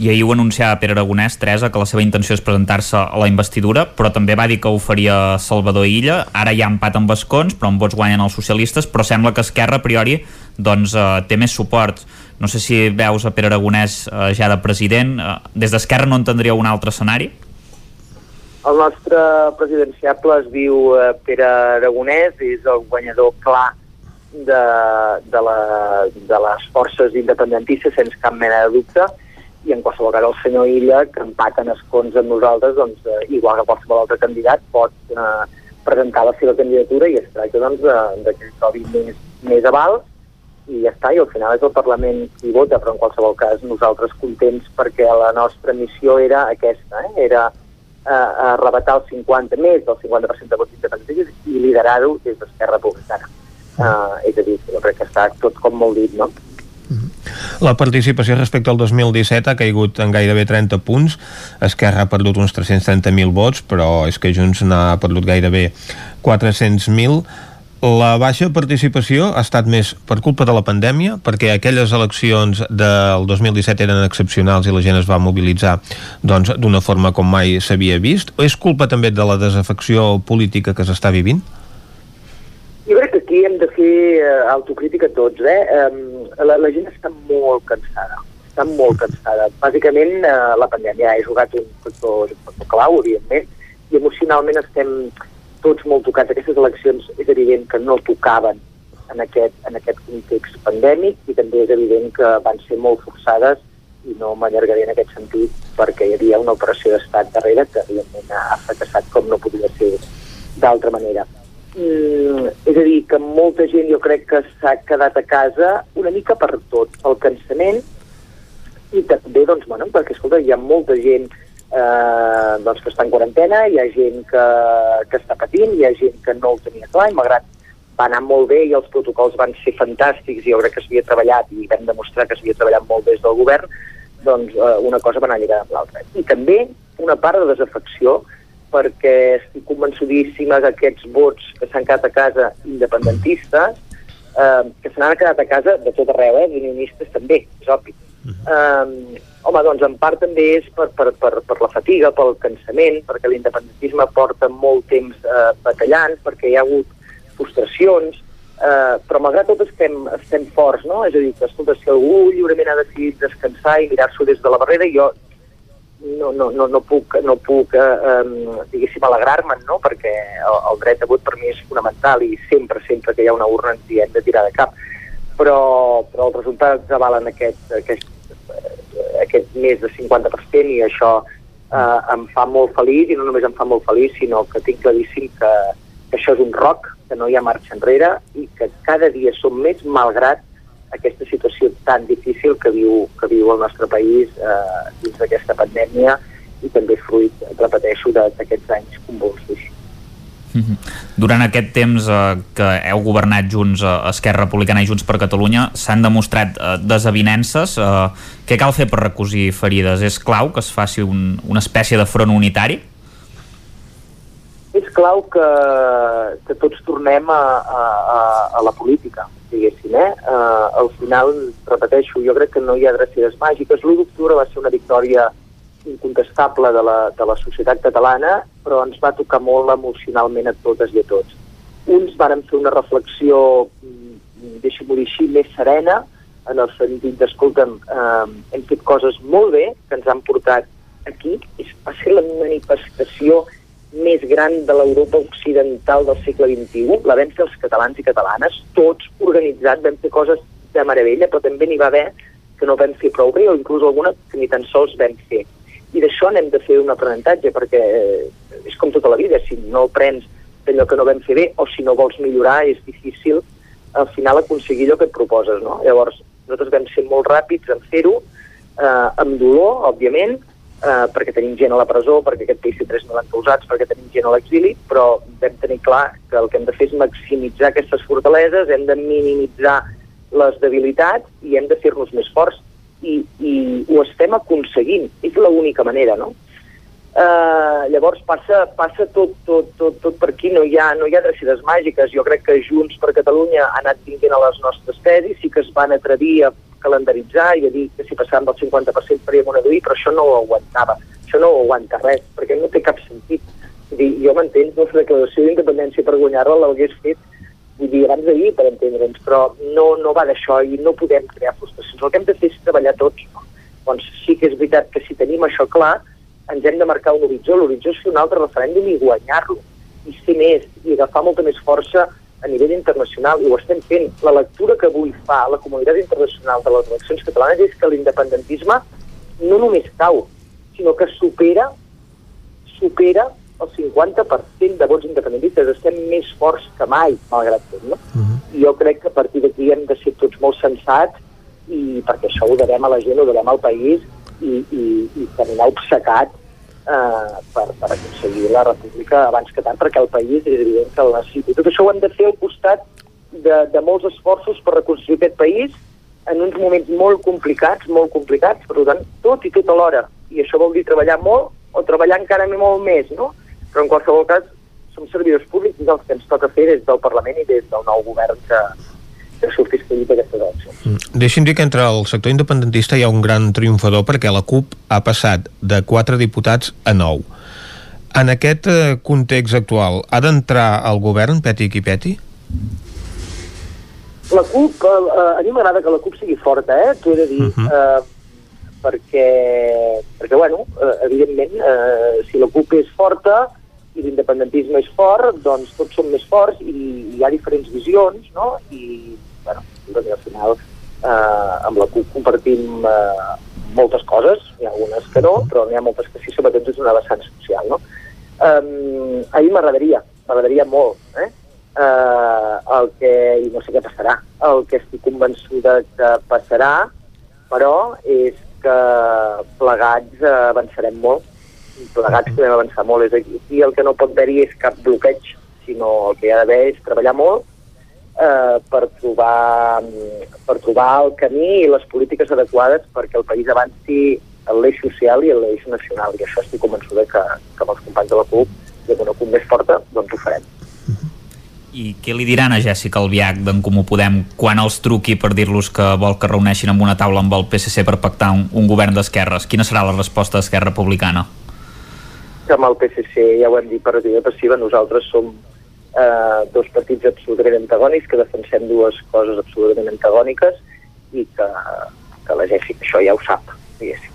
I ahir ho anunciava Pere Aragonès, Teresa, que la seva intenció és presentar-se a la investidura, però també va dir que ho faria Salvador Illa. Ara hi ha empat amb escons, però en vots guanyen els socialistes, però sembla que Esquerra, a priori, doncs, eh, té més suport. No sé si veus a Pere Aragonès eh, ja de president. Eh, des d'Esquerra no entendríeu un altre escenari? El nostre presidenciable es diu eh, Pere Aragonès, és el guanyador clar de, de, la, de les forces independentistes, sense cap mena de dubte, i en qualsevol cas el senyor Illa, que empaten escons amb nosaltres, doncs, eh, igual que qualsevol altre candidat, pot eh, presentar la seva candidatura i es tracta doncs, de, de que trobi més, més avals i ja està, i al final és el Parlament qui vota, però en qualsevol cas nosaltres contents perquè la nostra missió era aquesta, eh? era eh, arrebatar el 50 més del 50% de vots independentistes i liderar-ho des d'Esquerra Republicana. Uh, és a dir, jo crec que està tot com molt dit, no? La participació respecte al 2017 ha caigut en gairebé 30 punts. Esquerra ha perdut uns 330.000 vots, però és que Junts n'ha perdut gairebé 400.000. La baixa participació ha estat més per culpa de la pandèmia, perquè aquelles eleccions del 2017 eren excepcionals i la gent es va mobilitzar doncs, d'una doncs, forma com mai s'havia vist, és culpa també de la desafecció política que s'està vivint? Jo crec que aquí hem de fer uh, autocrítica tots. Eh? La, la gent està molt cansada. Està molt cansada. Bàsicament, uh, la pandèmia ha jugat un factor, un factor clau, evidentment, i emocionalment estem tots molt tocats. Aquestes eleccions és evident que no tocaven en aquest, en aquest context pandèmic i també és evident que van ser molt forçades i no m'allargaré en aquest sentit perquè hi havia una operació d'estat darrere que evidentment ha fracassat com no podia ser d'altra manera mm, és a dir, que molta gent jo crec que s'ha quedat a casa una mica per tot, pel cansament i també, doncs, bueno, perquè, escolta, hi ha molta gent eh, doncs, que està en quarantena, hi ha gent que, que està patint, hi ha gent que no ho tenia clar, i malgrat va anar molt bé i els protocols van ser fantàstics i jo crec que s'havia treballat i vam demostrar que s'havia treballat molt des del govern, doncs eh, una cosa va anar lligada amb l'altra. I també una part de desafecció perquè estic convençudíssima que aquests vots que s'han quedat a casa independentistes, eh, que se n'han quedat a casa de tot arreu, eh, unionistes també, és obvi. Eh, home, doncs en part també és per, per, per, per la fatiga, pel cansament, perquè l'independentisme porta molt temps eh, batallant, perquè hi ha hagut frustracions, eh, però malgrat tot estem, estem forts, no? És a dir, que, escolta, si algú lliurement ha decidit descansar i mirar-s'ho des de la barrera, jo no, no, no, no puc, no puc eh, diguéssim, alegrar-me'n, no? perquè el, el dret a vot per mi és fonamental i sempre, sempre que hi ha una urna ens hi hem de tirar de cap. Però, però els resultats avalen aquest, aquest, aquest més de 50% i això eh, em fa molt feliç i no només em fa molt feliç, sinó que tinc claríssim que, que això és un roc, que no hi ha marxa enrere i que cada dia som més malgrat aquesta situació tan difícil que viu, que viu el nostre país eh, dins d'aquesta pandèmia i també fruit, repeteixo, d'aquests anys convulsos. Mhm. Durant aquest temps eh, que heu governat junts, eh, Esquerra Republicana i Junts per Catalunya, s'han demostrat eh, desavinences. Eh, què cal fer per recosir ferides? És clau que es faci un, una espècie de front unitari? És clau que, que tots tornem a, a, a, a la política diguéssim, eh? Uh, al final, repeteixo, jo crec que no hi ha dreceres màgiques. L'1 d'octubre va ser una victòria incontestable de la, de la societat catalana, però ens va tocar molt emocionalment a totes i a tots. Uns varen fer una reflexió, mm, deixo-m'ho dir així, més serena, en el sentit d'escolta'm, eh, hem fet coses molt bé, que ens han portat aquí, és, va ser la manifestació més gran de l'Europa occidental del segle XXI, la vam fer els catalans i catalanes, tots organitzats, vam fer coses de meravella, però també n'hi va haver que no vam fer prou bé, o inclús alguna que ni tan sols vam fer. I d'això n'hem de fer un aprenentatge, perquè eh, és com tota la vida, si no prens d'allò que no vam fer bé, o si no vols millorar, és difícil al final aconseguir allò que et proposes, no? Llavors, nosaltres vam ser molt ràpids en fer-ho, eh, amb dolor, òbviament, eh, perquè tenim gent a la presó, perquè aquest país té 3.000 encausats, perquè tenim gent a l'exili, però vam tenir clar que el que hem de fer és maximitzar aquestes fortaleses, hem de minimitzar les debilitats i hem de fer-nos més forts. I, I ho estem aconseguint, és l'única manera, no? Uh, llavors passa, passa tot, tot, tot, tot per aquí, no hi, ha, no hi ha dreceres màgiques. Jo crec que Junts per Catalunya ha anat vinguent a les nostres tesis, sí que es van atrevir a calendaritzar i a dir que si passàvem del 50% faríem una DUI, però això no ho aguantava. Això no ho aguanta res, perquè no té cap sentit. Dir, jo m'entenc, no, la declaració d'independència per guanyar-la l'hagués fet vull dir, abans d'ahir, per entendre'ns, però no, no va d'això i no podem crear frustracions. El que hem de fer és treballar tots. No? Doncs sí que és veritat que si tenim això clar, ens hem de marcar un horitzó. L'horitzó és fer un altre referèndum i guanyar-lo, i ser més, i agafar molta més força a nivell internacional, i ho estem fent. La lectura que avui fa la comunitat internacional de les eleccions catalanes és que l'independentisme no només cau, sinó que supera supera el 50% de vots independentistes. Estem més forts que mai, malgrat tot. No? Uh -huh. I jo crec que a partir d'aquí hem de ser tots molt sensats i perquè això ho devem a la gent, ho devem al país i, i, i caminar obcecat eh, per, per aconseguir la república abans que tard, perquè el país és evident que el necessita. Tot això ho hem de fer al costat de, de molts esforços per reconstruir aquest país en uns moments molt complicats, molt complicats, per tant, tot i tot alhora. I això vol dir treballar molt o treballar encara molt més, no? Però en qualsevol cas, som servidors públics i el que ens toca fer des del Parlament i des del nou govern que, que surti escollit aquestes eleccions. Mm. Deixi'm dir que entre el sector independentista hi ha un gran triomfador perquè la CUP ha passat de 4 diputats a 9. En aquest eh, context actual, ha d'entrar al govern peti qui peti? La CUP, eh, a mi m'agrada que la CUP sigui forta, eh? T'ho he de dir. Uh -huh. eh, perquè, perquè bueno, eh, evidentment, eh, si la CUP és forta i l'independentisme és fort, doncs tots som més forts i hi ha diferents visions, no? I, bueno, doncs al final eh, amb la CUP compartim eh, moltes coses, hi ha algunes que no, però n'hi ha moltes que sí, sobretot és una vessant social, no? Um, a mi m'agradaria, m'agradaria molt, eh? Uh, el que, i no sé què passarà, el que estic convençuda que passarà, però és que plegats eh, avançarem molt, plegats podem avançar molt. És aquí, aquí el que no pot haver-hi és cap bloqueig, sinó el que hi ha d'haver és treballar molt eh, per, trobar, per trobar el camí i les polítiques adequades perquè el país avanci en l'eix social i en l'eix nacional. I això estic convençuda que, que amb els companys de la CUP i amb una CUP més forta, doncs ho farem. I què li diran a Jessica Albiach d'en Comú Podem quan els truqui per dir-los que vol que reuneixin amb una taula amb el PSC per pactar un, un govern d'esquerres? Quina serà la resposta d'Esquerra Republicana? Que amb el PSC, ja ho hem dit per activa passiva, nosaltres som eh, dos partits absolutament antagònics que defensem dues coses absolutament antagòniques i que, que la Jessica això ja ho sap, diguéssim.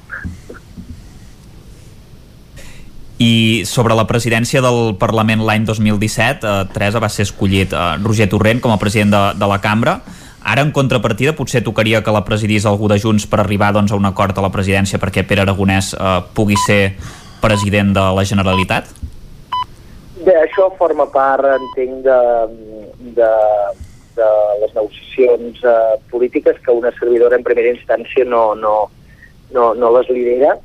I sobre la presidència del Parlament l'any 2017, eh, Teresa va ser escollit eh, Roger Torrent com a president de, de la cambra. Ara, en contrapartida, potser tocaria que la presidís algú de Junts per arribar doncs, a un acord a la presidència perquè Pere Aragonès eh, pugui ser president de la Generalitat? Bé, això forma part, entenc, de, de, de les negociacions eh, polítiques que una servidora en primera instància no, no, no, no les lidera.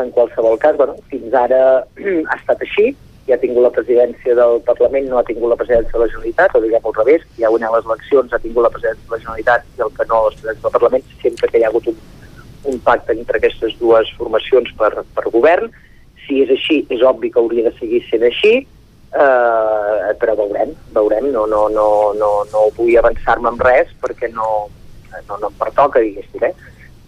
En qualsevol cas, bueno, fins ara ha estat així, ja ha tingut la presidència del Parlament, no ha tingut la presidència de la Generalitat, o diguem al revés, ja ha les eleccions, ha tingut la presidència de la Generalitat i el que no la presidència del Parlament, sempre que hi ha hagut un, un pacte entre aquestes dues formacions per, per govern. Si és així, és obvi que hauria de seguir sent així, eh, però veurem, veurem, no, no, no, no, no vull avançar-me amb res perquè no, no, no em pertoca, diguéssim, eh?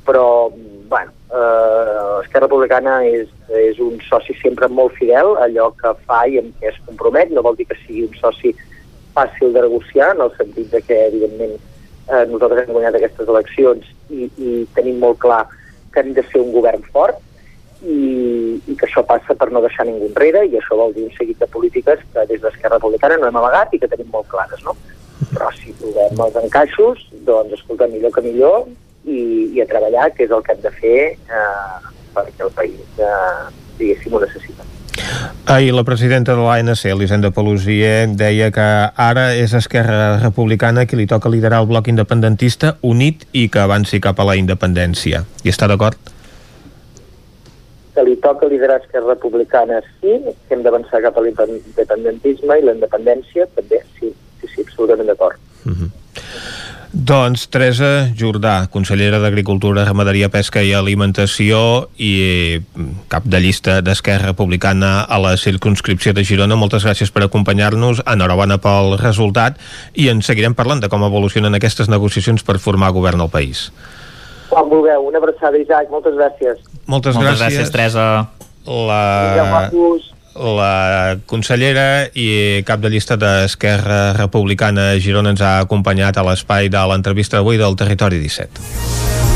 però bueno, eh, Esquerra Republicana és, és un soci sempre molt fidel a allò que fa i amb què es compromet, no vol dir que sigui un soci fàcil de negociar, en el sentit de que, evidentment, eh, nosaltres hem guanyat aquestes eleccions i, i tenim molt clar que hem de ser un govern fort i, i que això passa per no deixar ningú enrere i això vol dir un seguit de polítiques que des d'Esquerra Republicana no hem amagat i que tenim molt clares, no? Però si trobem els encaixos, doncs, escolta, millor que millor, i, i a treballar, que és el que hem de fer eh, perquè el país, eh, diguéssim, ho necessita. Ahir la presidenta de l'ANC, Elisenda Pelusier, deia que ara és Esquerra Republicana qui li toca liderar el bloc independentista unit i que avanci cap a la independència. I està d'acord? Que li toca liderar Esquerra Republicana, sí, que hem d'avançar cap a l'independentisme i la independència també, sí, sí, sí absolutament d'acord. Uh -huh. Doncs Teresa Jordà, consellera d'Agricultura, Ramaderia, Pesca i Alimentació i mm, cap de llista d'Esquerra Republicana a la circunscripció de Girona. Moltes gràcies per acompanyar-nos. Enhorabona pel resultat i en seguirem parlant de com evolucionen aquestes negociacions per formar govern al país. Quan vulgueu. Una abraçada, Isaac. Moltes gràcies. Moltes, Moltes gràcies. gràcies, Teresa. La... la consellera i cap de llista d'Esquerra Republicana Girona ens ha acompanyat a l'espai de l'entrevista d'avui del Territori 17.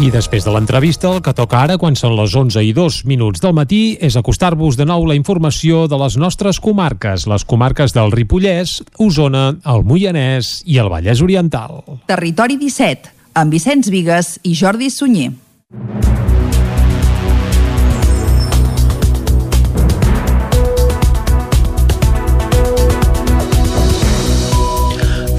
I després de l'entrevista, el que toca ara, quan són les 11 i 2 minuts del matí, és acostar-vos de nou la informació de les nostres comarques, les comarques del Ripollès, Osona, el Moianès i el Vallès Oriental. Territori 17, amb Vicenç Vigues i Jordi Sunyer.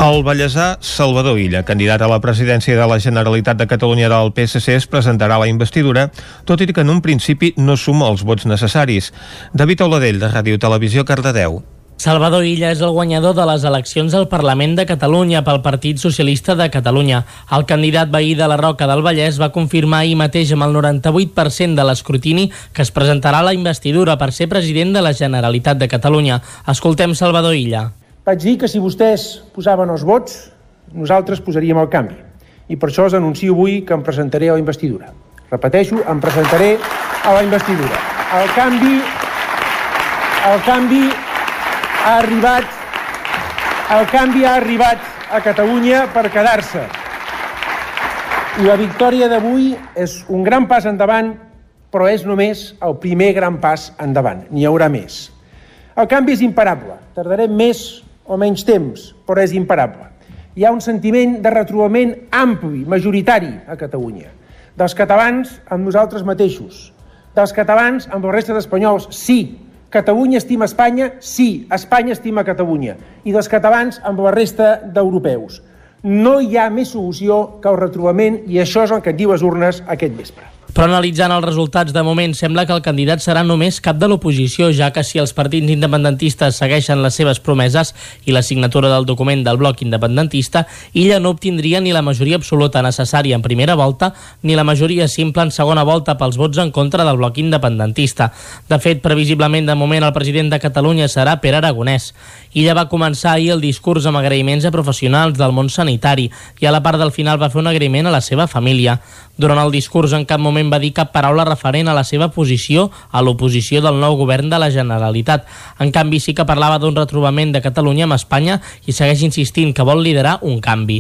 El ballesà Salvador Illa, candidat a la presidència de la Generalitat de Catalunya del PSC, es presentarà a la investidura, tot i que en un principi no suma els vots necessaris. David Oladell, de Ràdio Televisió, Cardedeu. Salvador Illa és el guanyador de les eleccions al Parlament de Catalunya pel Partit Socialista de Catalunya. El candidat veí de la Roca del Vallès va confirmar ahir mateix amb el 98% de l'escrutini que es presentarà a la investidura per ser president de la Generalitat de Catalunya. Escoltem Salvador Illa vaig dir que si vostès posaven els vots, nosaltres posaríem el canvi. I per això us anuncio avui que em presentaré a la investidura. Repeteixo, em presentaré a la investidura. El canvi, el canvi ha arribat, el canvi ha arribat a Catalunya per quedar-se. I la victòria d'avui és un gran pas endavant, però és només el primer gran pas endavant. N'hi haurà més. El canvi és imparable. Tardarem més o menys temps, però és imparable. Hi ha un sentiment de retrobament ampli, majoritari a Catalunya. Dels catalans amb nosaltres mateixos. Dels catalans amb la resta d'espanyols, sí. Catalunya estima Espanya, sí. Espanya estima Catalunya. I dels catalans amb la resta d'europeus. No hi ha més solució que el retrobament i això és el que et diu les urnes aquest vespre. Però analitzant els resultats de moment, sembla que el candidat serà només cap de l'oposició, ja que si els partits independentistes segueixen les seves promeses i la signatura del document del bloc independentista, ella no obtindria ni la majoria absoluta necessària en primera volta ni la majoria simple en segona volta pels vots en contra del bloc independentista. De fet, previsiblement, de moment, el president de Catalunya serà Pere Aragonès. Ella va començar ahir el discurs amb agraïments a professionals del món sanitari i a la part del final va fer un agraïment a la seva família. Durant el discurs en cap moment va dir cap paraula referent a la seva posició a l'oposició del nou govern de la Generalitat. En canvi, sí que parlava d'un retrobament de Catalunya amb Espanya i segueix insistint que vol liderar un canvi.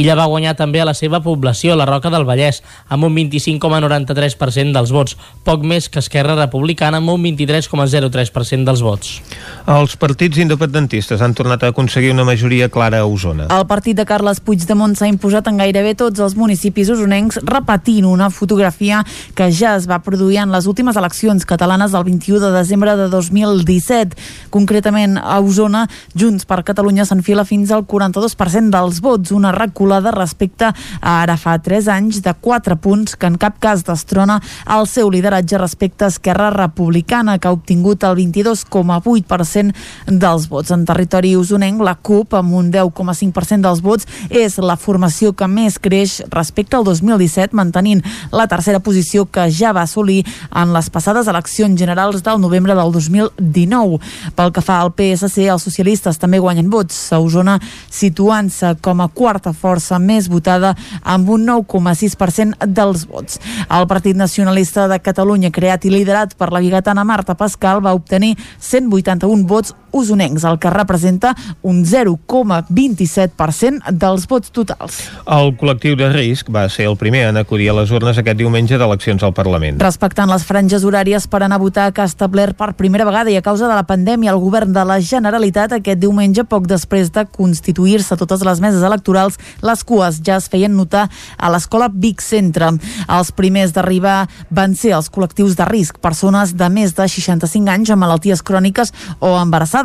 Illa va guanyar també a la seva població, la Roca del Vallès, amb un 25,93% dels vots, poc més que Esquerra Republicana amb un 23,03% dels vots. Els partits independentistes han tornat a aconseguir una majoria clara a Osona. El partit de Carles Puigdemont s'ha imposat en gairebé tots els municipis usonencs, repetint repetint una fotografia que ja es va produir en les últimes eleccions catalanes del 21 de desembre de 2017. Concretament, a Osona, Junts per Catalunya s'enfila fins al 42% dels vots, una reculada respecte a ara fa 3 anys de 4 punts que en cap cas destrona el seu lideratge respecte a Esquerra Republicana, que ha obtingut el 22,8% dels vots. En territori usonenc, la CUP, amb un 10,5% dels vots, és la formació que més creix respecte al 2017, mantenint la tercera posició que ja va assolir en les passades eleccions generals del novembre del 2019. Pel que fa al PSC, els socialistes també guanyen vots a Osona, situant-se com a quarta força més votada amb un 9,6% dels vots. El Partit Nacionalista de Catalunya, creat i liderat per la bigatana Marta Pascal, va obtenir 181 vots usonencs, el que representa un 0,27% dels vots totals. El col·lectiu de risc va ser el primer en acudir a les urnes aquest diumenge d'eleccions al Parlament. Respectant les franges horàries per anar a votar que ha establert per primera vegada i a causa de la pandèmia el govern de la Generalitat aquest diumenge, poc després de constituir-se totes les meses electorals, les cues ja es feien notar a l'escola Vic Centre. Els primers d'arribar van ser els col·lectius de risc, persones de més de 65 anys amb malalties cròniques o embarassades.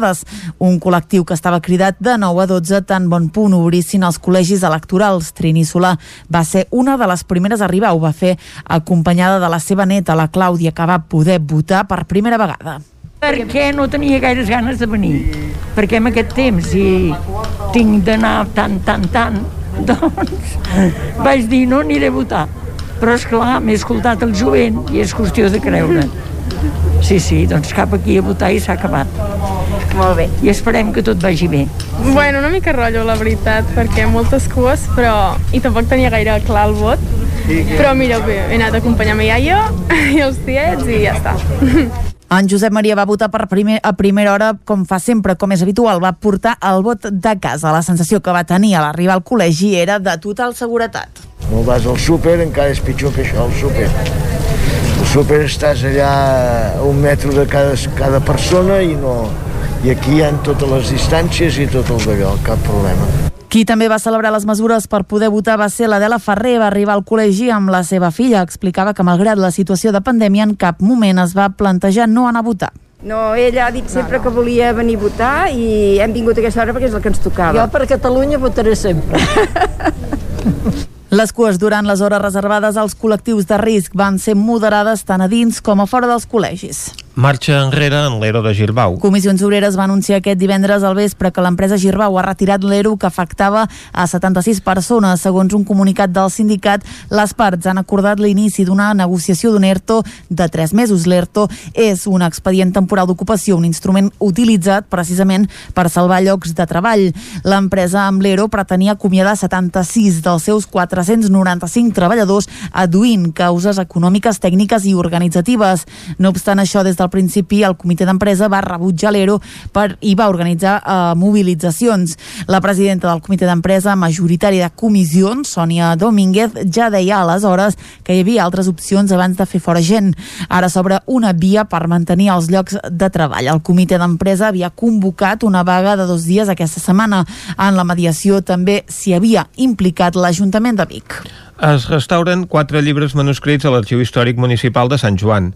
Un col·lectiu que estava cridat de 9 a 12 tan bon punt obrissin els col·legis electorals. Trini Solà va ser una de les primeres a arribar. Ho va fer acompanyada de la seva neta, la Clàudia, que va poder votar per primera vegada. Perquè no tenia gaires ganes de venir. Perquè en aquest temps, si tinc d'anar tant, tant, tant, doncs vaig dir no aniré a votar. Però, és clar m'he escoltat el jovent i és qüestió de creure. Sí, sí, doncs cap aquí a votar i s'ha acabat. Molt bé. I esperem que tot vagi bé. Bueno, una mica rotllo, la veritat, perquè moltes cues, però... I tampoc tenia gaire clar el vot, Però mira, bé, he anat a acompanyar ma iaia i els tiets i ja està. En Josep Maria va votar per primer, a primera hora, com fa sempre, com és habitual, va portar el vot de casa. La sensació que va tenir a l'arribar al col·legi era de total seguretat. No vas al súper, encara és pitjor que això, el súper. Súper estàs allà a un metro de cada, cada persona i no... I aquí hi ha totes les distàncies i tot el d'allò, cap problema. Qui també va celebrar les mesures per poder votar va ser l'Adela Ferrer. Va arribar al col·legi amb la seva filla. Explicava que, malgrat la situació de pandèmia, en cap moment es va plantejar no anar a votar. No, ella ha dit sempre no, no. que volia venir a votar i hem vingut a aquesta hora perquè és el que ens tocava. Jo per Catalunya votaré sempre. Les cues durant les hores reservades als col·lectius de risc van ser moderades tant a dins com a fora dels col·legis. Marxa enrere en l'ERO de Girbau. Comissions Obreres va anunciar aquest divendres al vespre que l'empresa Girbau ha retirat l'ERO que afectava a 76 persones. Segons un comunicat del sindicat, les parts han acordat l'inici d'una negociació d'un ERTO de 3 mesos. L'ERTO és un expedient temporal d'ocupació, un instrument utilitzat precisament per salvar llocs de treball. L'empresa amb l'ERO pretenia acomiadar 76 dels seus 495 treballadors aduint causes econòmiques, tècniques i organitzatives. No obstant això, des del al principi el comitè d'empresa va rebutjar l'ERO per, i va organitzar eh, mobilitzacions. La presidenta del comitè d'empresa majoritari de comissions, Sònia Domínguez, ja deia aleshores que hi havia altres opcions abans de fer fora gent. Ara s'obre una via per mantenir els llocs de treball. El comitè d'empresa havia convocat una vaga de dos dies aquesta setmana. En la mediació també s'hi havia implicat l'Ajuntament de Vic. Es restauren quatre llibres manuscrits a l'Arxiu Històric Municipal de Sant Joan.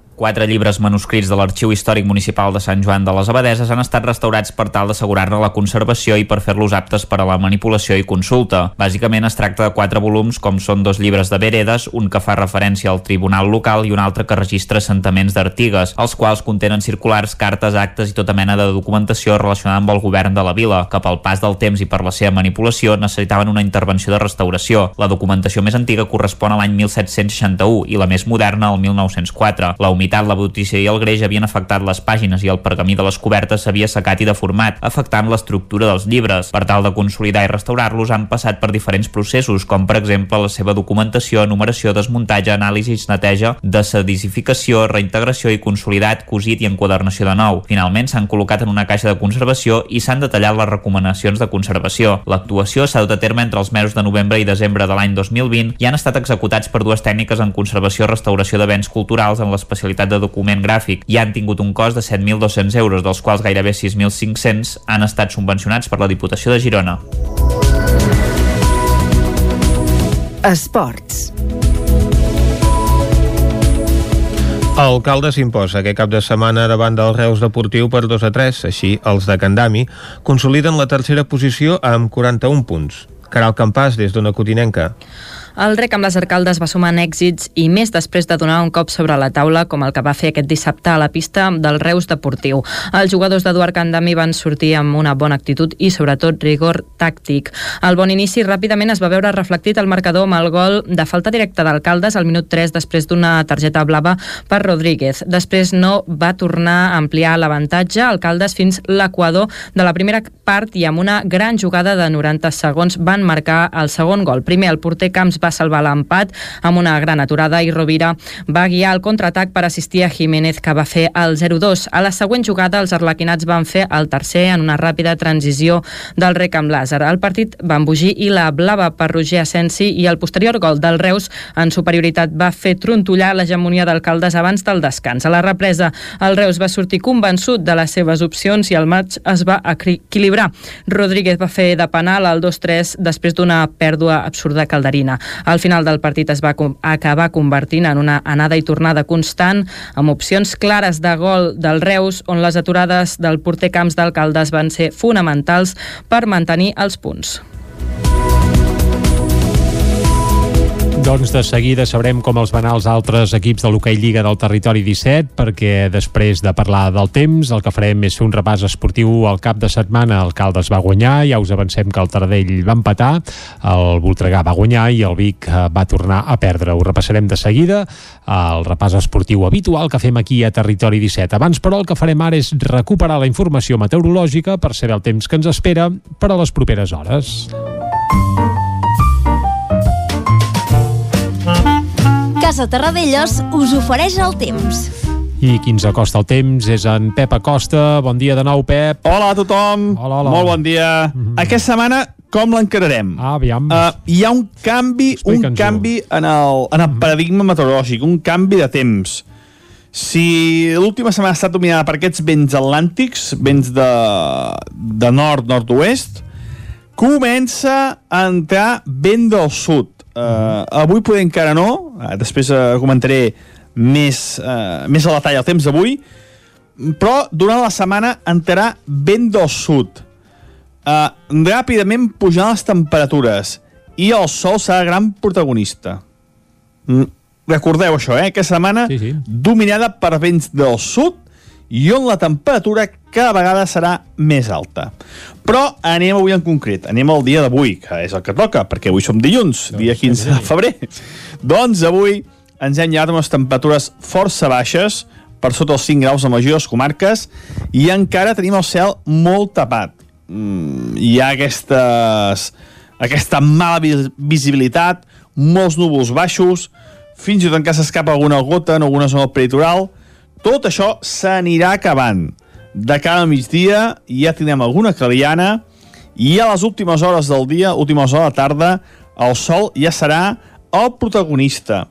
Quatre llibres manuscrits de l'Arxiu Històric Municipal de Sant Joan de les Abadeses han estat restaurats per tal d'assegurar-ne la conservació i per fer-los aptes per a la manipulació i consulta. Bàsicament es tracta de quatre volums com són dos llibres de veredes, un que fa referència al Tribunal Local i un altre que registra assentaments d'Artigues, els quals contenen circulars, cartes, actes i tota mena de documentació relacionada amb el govern de la vila, que pel pas del temps i per la seva manipulació necessitaven una intervenció de restauració. La documentació més antiga correspon a l'any 1761 i la més moderna al 1904. La humitat humitat, la brutícia i el greix havien afectat les pàgines i el pergamí de les cobertes s'havia secat i deformat, afectant l'estructura dels llibres. Per tal de consolidar i restaurar-los han passat per diferents processos, com per exemple la seva documentació, numeració, desmuntatge, anàlisi, neteja, desedificació, reintegració i consolidat, cosit i enquadernació de nou. Finalment s'han col·locat en una caixa de conservació i s'han detallat les recomanacions de conservació. L'actuació s'ha dut a terme entre els mesos de novembre i desembre de l'any 2020 i han estat executats per dues tècniques en conservació i restauració de béns culturals en l'especialitat qualitat de document gràfic i han tingut un cost de 7.200 euros, dels quals gairebé 6.500 han estat subvencionats per la Diputació de Girona. Esports. El Caldes imposa aquest cap de setmana davant del Reus Deportiu per 2 a 3. Així, els de Candami consoliden la tercera posició amb 41 punts. Caral Campàs, des d'una cotinenca. El rec amb les arcaldes va sumant èxits i més després de donar un cop sobre la taula com el que va fer aquest dissabte a la pista del Reus Deportiu. Els jugadors d'Eduard Candami van sortir amb una bona actitud i sobretot rigor tàctic. El bon inici ràpidament es va veure reflectit al marcador amb el gol de falta directa d'Alcaldes al minut 3 després d'una targeta blava per Rodríguez. Després no va tornar a ampliar l'avantatge Alcaldes fins l'equador de la primera part i amb una gran jugada de 90 segons van marcar el segon gol. Primer el porter Camps va salvar l'empat amb una gran aturada i Rovira va guiar el contraatac per assistir a Jiménez que va fer el 0-2. A la següent jugada els arlequinats van fer el tercer en una ràpida transició del rec amb Lázaro. El partit va embogir i la blava per Roger Asensi i el posterior gol del Reus en superioritat va fer trontollar l'hegemonia d'alcaldes abans del descans. A la represa el Reus va sortir convençut de les seves opcions i el maig es va equilibrar. Rodríguez va fer de penal al 2-3 després d'una pèrdua absurda calderina. Al final del partit es va acabar convertint en una anada i tornada constant, amb opcions clares de gol del Reus, on les aturades del porter Camps d'Alcaldes van ser fonamentals per mantenir els punts. Doncs de seguida sabrem com els van els altres equips de l'Hockey Lliga del Territori 17, perquè després de parlar del temps, el que farem és fer un repàs esportiu al cap de setmana. El Caldes va guanyar, ja us avancem que el Taradell va empatar, el Voltregà va guanyar i el Vic eh, va tornar a perdre. Ho repassarem de seguida, el repàs esportiu habitual que fem aquí a Territori 17. Abans, però, el que farem ara és recuperar la informació meteorològica per saber el temps que ens espera per a les properes hores. Casa Terradellos us ofereix el temps. I qui ens acosta el temps és en Pep Acosta. Bon dia de nou, Pep. Hola a tothom. Hola, hola. Molt bon dia. Mm -hmm. Aquesta setmana com l'encararem? Ah, aviam. Uh, hi ha un canvi, un canvi en el, en el paradigma meteorològic, un canvi de temps. Si l'última setmana ha estat dominada per aquests vents atlàntics, vents de, de nord, nord-oest, comença a entrar vent del sud. Uh, avui poder encara no, uh, després uh, comentaré més, uh, més a la talla el temps d'avui, però durant la setmana entrarà vent del sud. Uh, ràpidament pujant les temperatures i el sol serà gran protagonista. Mm, recordeu això, eh? Aquesta setmana sí, sí. dominada per vents del sud i on la temperatura cada vegada serà més alta. Però anem avui en concret, anem al dia d'avui, que és el que toca, perquè avui som dilluns, doncs, dia 15 de febrer. doncs avui ens hem llevat amb unes temperatures força baixes, per sota els 5 graus a majors comarques, i encara tenim el cel molt tapat. Mm, hi ha aquestes, aquesta mala visibilitat, molts núvols baixos, fins i tot encara s'escapa alguna gota en alguna zona del peritoral, tot això s'anirà acabant. De cara al migdia ja tindrem alguna clariana i a les últimes hores del dia, últimes hores de la tarda, el sol ja serà el protagonista.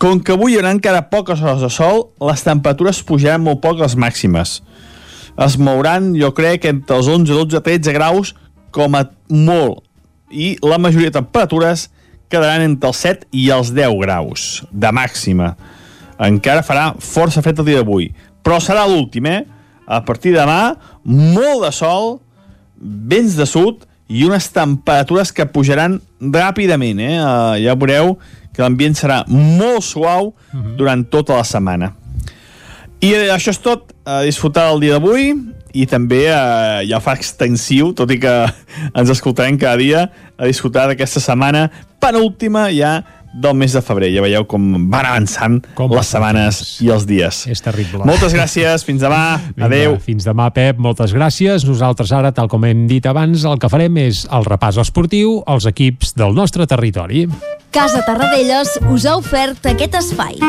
Com que avui hi haurà encara poques hores de sol, les temperatures pujaran molt poc les màximes. Es mouran, jo crec, entre els 11, 12, 13 graus com a molt. I la majoria de temperatures quedaran entre els 7 i els 10 graus de màxima encara farà força fred el dia d'avui. Però serà l'últim, eh? A partir de demà, molt de sol, vents de sud i unes temperatures que pujaran ràpidament, eh? Uh, ja veureu que l'ambient serà molt suau durant tota la setmana. I eh, això és tot, a disfrutar el dia d'avui i també eh, ja fa extensiu, tot i que ens escoltarem cada dia, a disfrutar d'aquesta setmana penúltima ja del mes de febrer. Ja veieu com van avançant com les setmanes i els dies. És terrible. Moltes gràcies, fins demà. Vinga, Adeu. Fins demà, Pep, moltes gràcies. Nosaltres ara, tal com hem dit abans, el que farem és el repàs esportiu als equips del nostre territori. Casa Tarradellas us ha ofert aquest espai.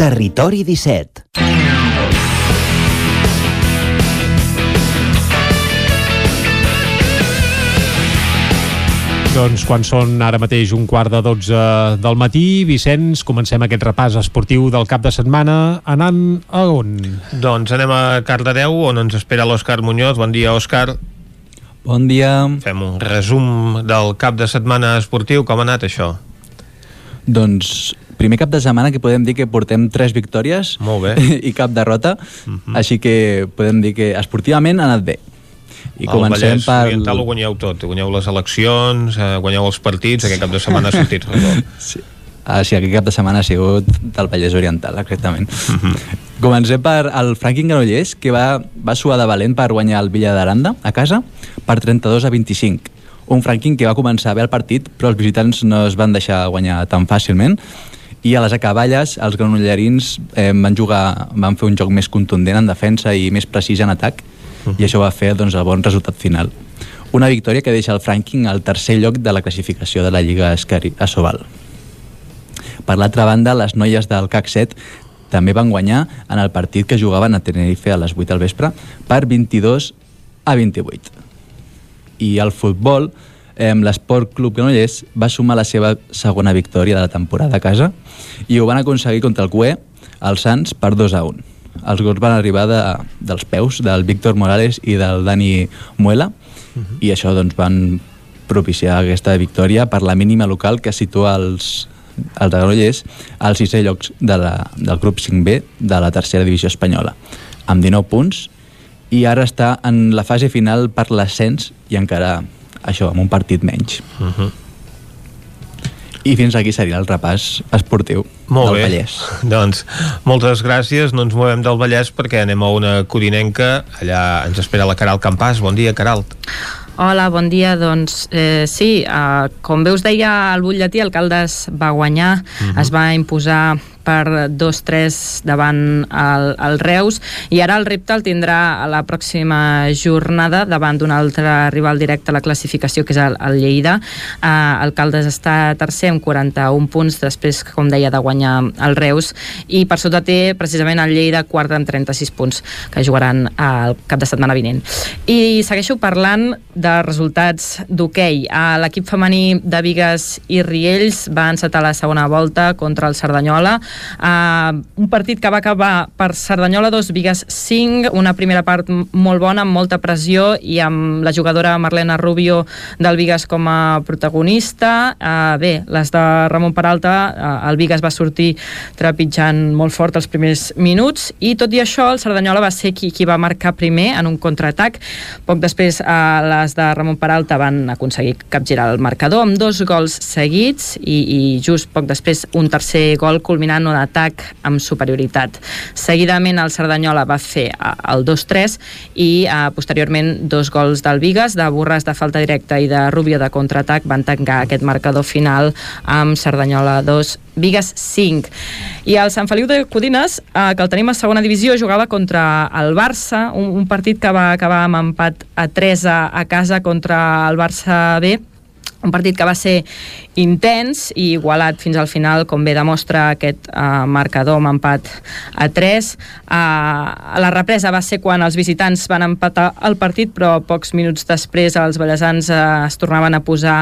Territori 17 Doncs quan són ara mateix un quart de 12 del matí, Vicenç, comencem aquest repàs esportiu del cap de setmana anant a on? Doncs anem a Cardedeu, on ens espera l'Òscar Muñoz. Bon dia, Òscar. Bon dia. Fem un resum del cap de setmana esportiu. Com ha anat això? Doncs primer cap de setmana que podem dir que portem tres victòries Molt bé. i cap derrota, uh -huh. així que podem dir que esportivament ha anat bé. I el comencem Vallès per... Oriental ho guanyeu tot, guanyeu les eleccions, eh, guanyeu els partits, aquest cap de setmana ha sortit sí. Ah, sí, aquest cap de setmana ha sigut del Vallès Oriental, exactament. Uh mhm. -huh. Comencem per el Franklin Granollers, que va, va suar de valent per guanyar el Villa d'Aranda a casa per 32 a 25. Un Franklin que va començar bé el partit, però els visitants no es van deixar guanyar tan fàcilment i a les acaballes els granollerins eh, van jugar van fer un joc més contundent en defensa i més precís en atac -huh. i això va fer doncs, el bon resultat final. Una victòria que deixa el Franking al tercer lloc de la classificació de la Lliga Escari a Sobal. Per l'altra banda, les noies del CAC 7 també van guanyar en el partit que jugaven a Tenerife a les 8 del vespre per 22 a 28. I el futbol, eh, l'Esport Club Granollers va sumar la seva segona victòria de la temporada a casa i ho van aconseguir contra el CUE, els Sants, per 2 a 1 els gols van arribar de, dels peus del Víctor Morales i del Dani Muela uh -huh. i això doncs, van propiciar aquesta victòria per la mínima local que situa els, els de Granollers als sisè llocs de la, del grup 5B de la tercera divisió espanyola amb 19 punts i ara està en la fase final per l'ascens i encara això, amb un partit menys uh -huh. I fins aquí seria el repàs esportiu Molt del bé. Vallès. Doncs moltes gràcies, no ens movem del Vallès perquè anem a una codinenca, allà ens espera la Caral Campàs. Bon dia, Caral. Hola, bon dia. Doncs eh, sí, eh, com bé us deia el butlletí, Alcaldes va guanyar, uh -huh. es va imposar per 2-3 davant el, el Reus. I ara el repte el tindrà a la pròxima jornada davant d'un altre rival directe a la classificació que és el, el Lleida. Eh, el Caldes està tercer amb 41 punts després, com deia, de guanyar el Reus. I per sota té precisament el Lleida quart amb 36 punts que jugaran el cap de setmana vinent. I segueixo parlant de resultats d'hoquei. L'equip femení de Vigues i Riells va encetar la segona volta contra el Cerdanyola uh, un partit que va acabar per Cerdanyola 2, Vigues 5 una primera part molt bona, amb molta pressió i amb la jugadora Marlena Rubio del Vigues com a protagonista. Uh, bé, les de Ramon Peralta uh, el Vigues va sortir trepitjant molt fort els primers minuts i tot i això el Cerdanyola va ser qui, qui va marcar primer en un contraatac. Poc després uh, les de Ramon Peralta van aconseguir capgirar el marcador amb dos gols seguits i, i just poc després un tercer gol culminant un atac amb superioritat. Seguidament el Cerdanyola va fer el 2-3 i eh, posteriorment dos gols del Vigues, de Borràs de falta directa i de Rubio de contraatac van tancar aquest marcador final amb Cerdanyola 2 Vigues 5. I el Sant Feliu de Codines, eh, que el tenim a segona divisió, jugava contra el Barça, un, un partit que va acabar amb empat a 3 a, a casa contra el Barça B, un partit que va ser intens i igualat fins al final, com bé demostra aquest uh, marcador amb empat a 3. Uh, a la represa va ser quan els visitants van empatar el partit, però pocs minuts després els ballesans uh, es tornaven a posar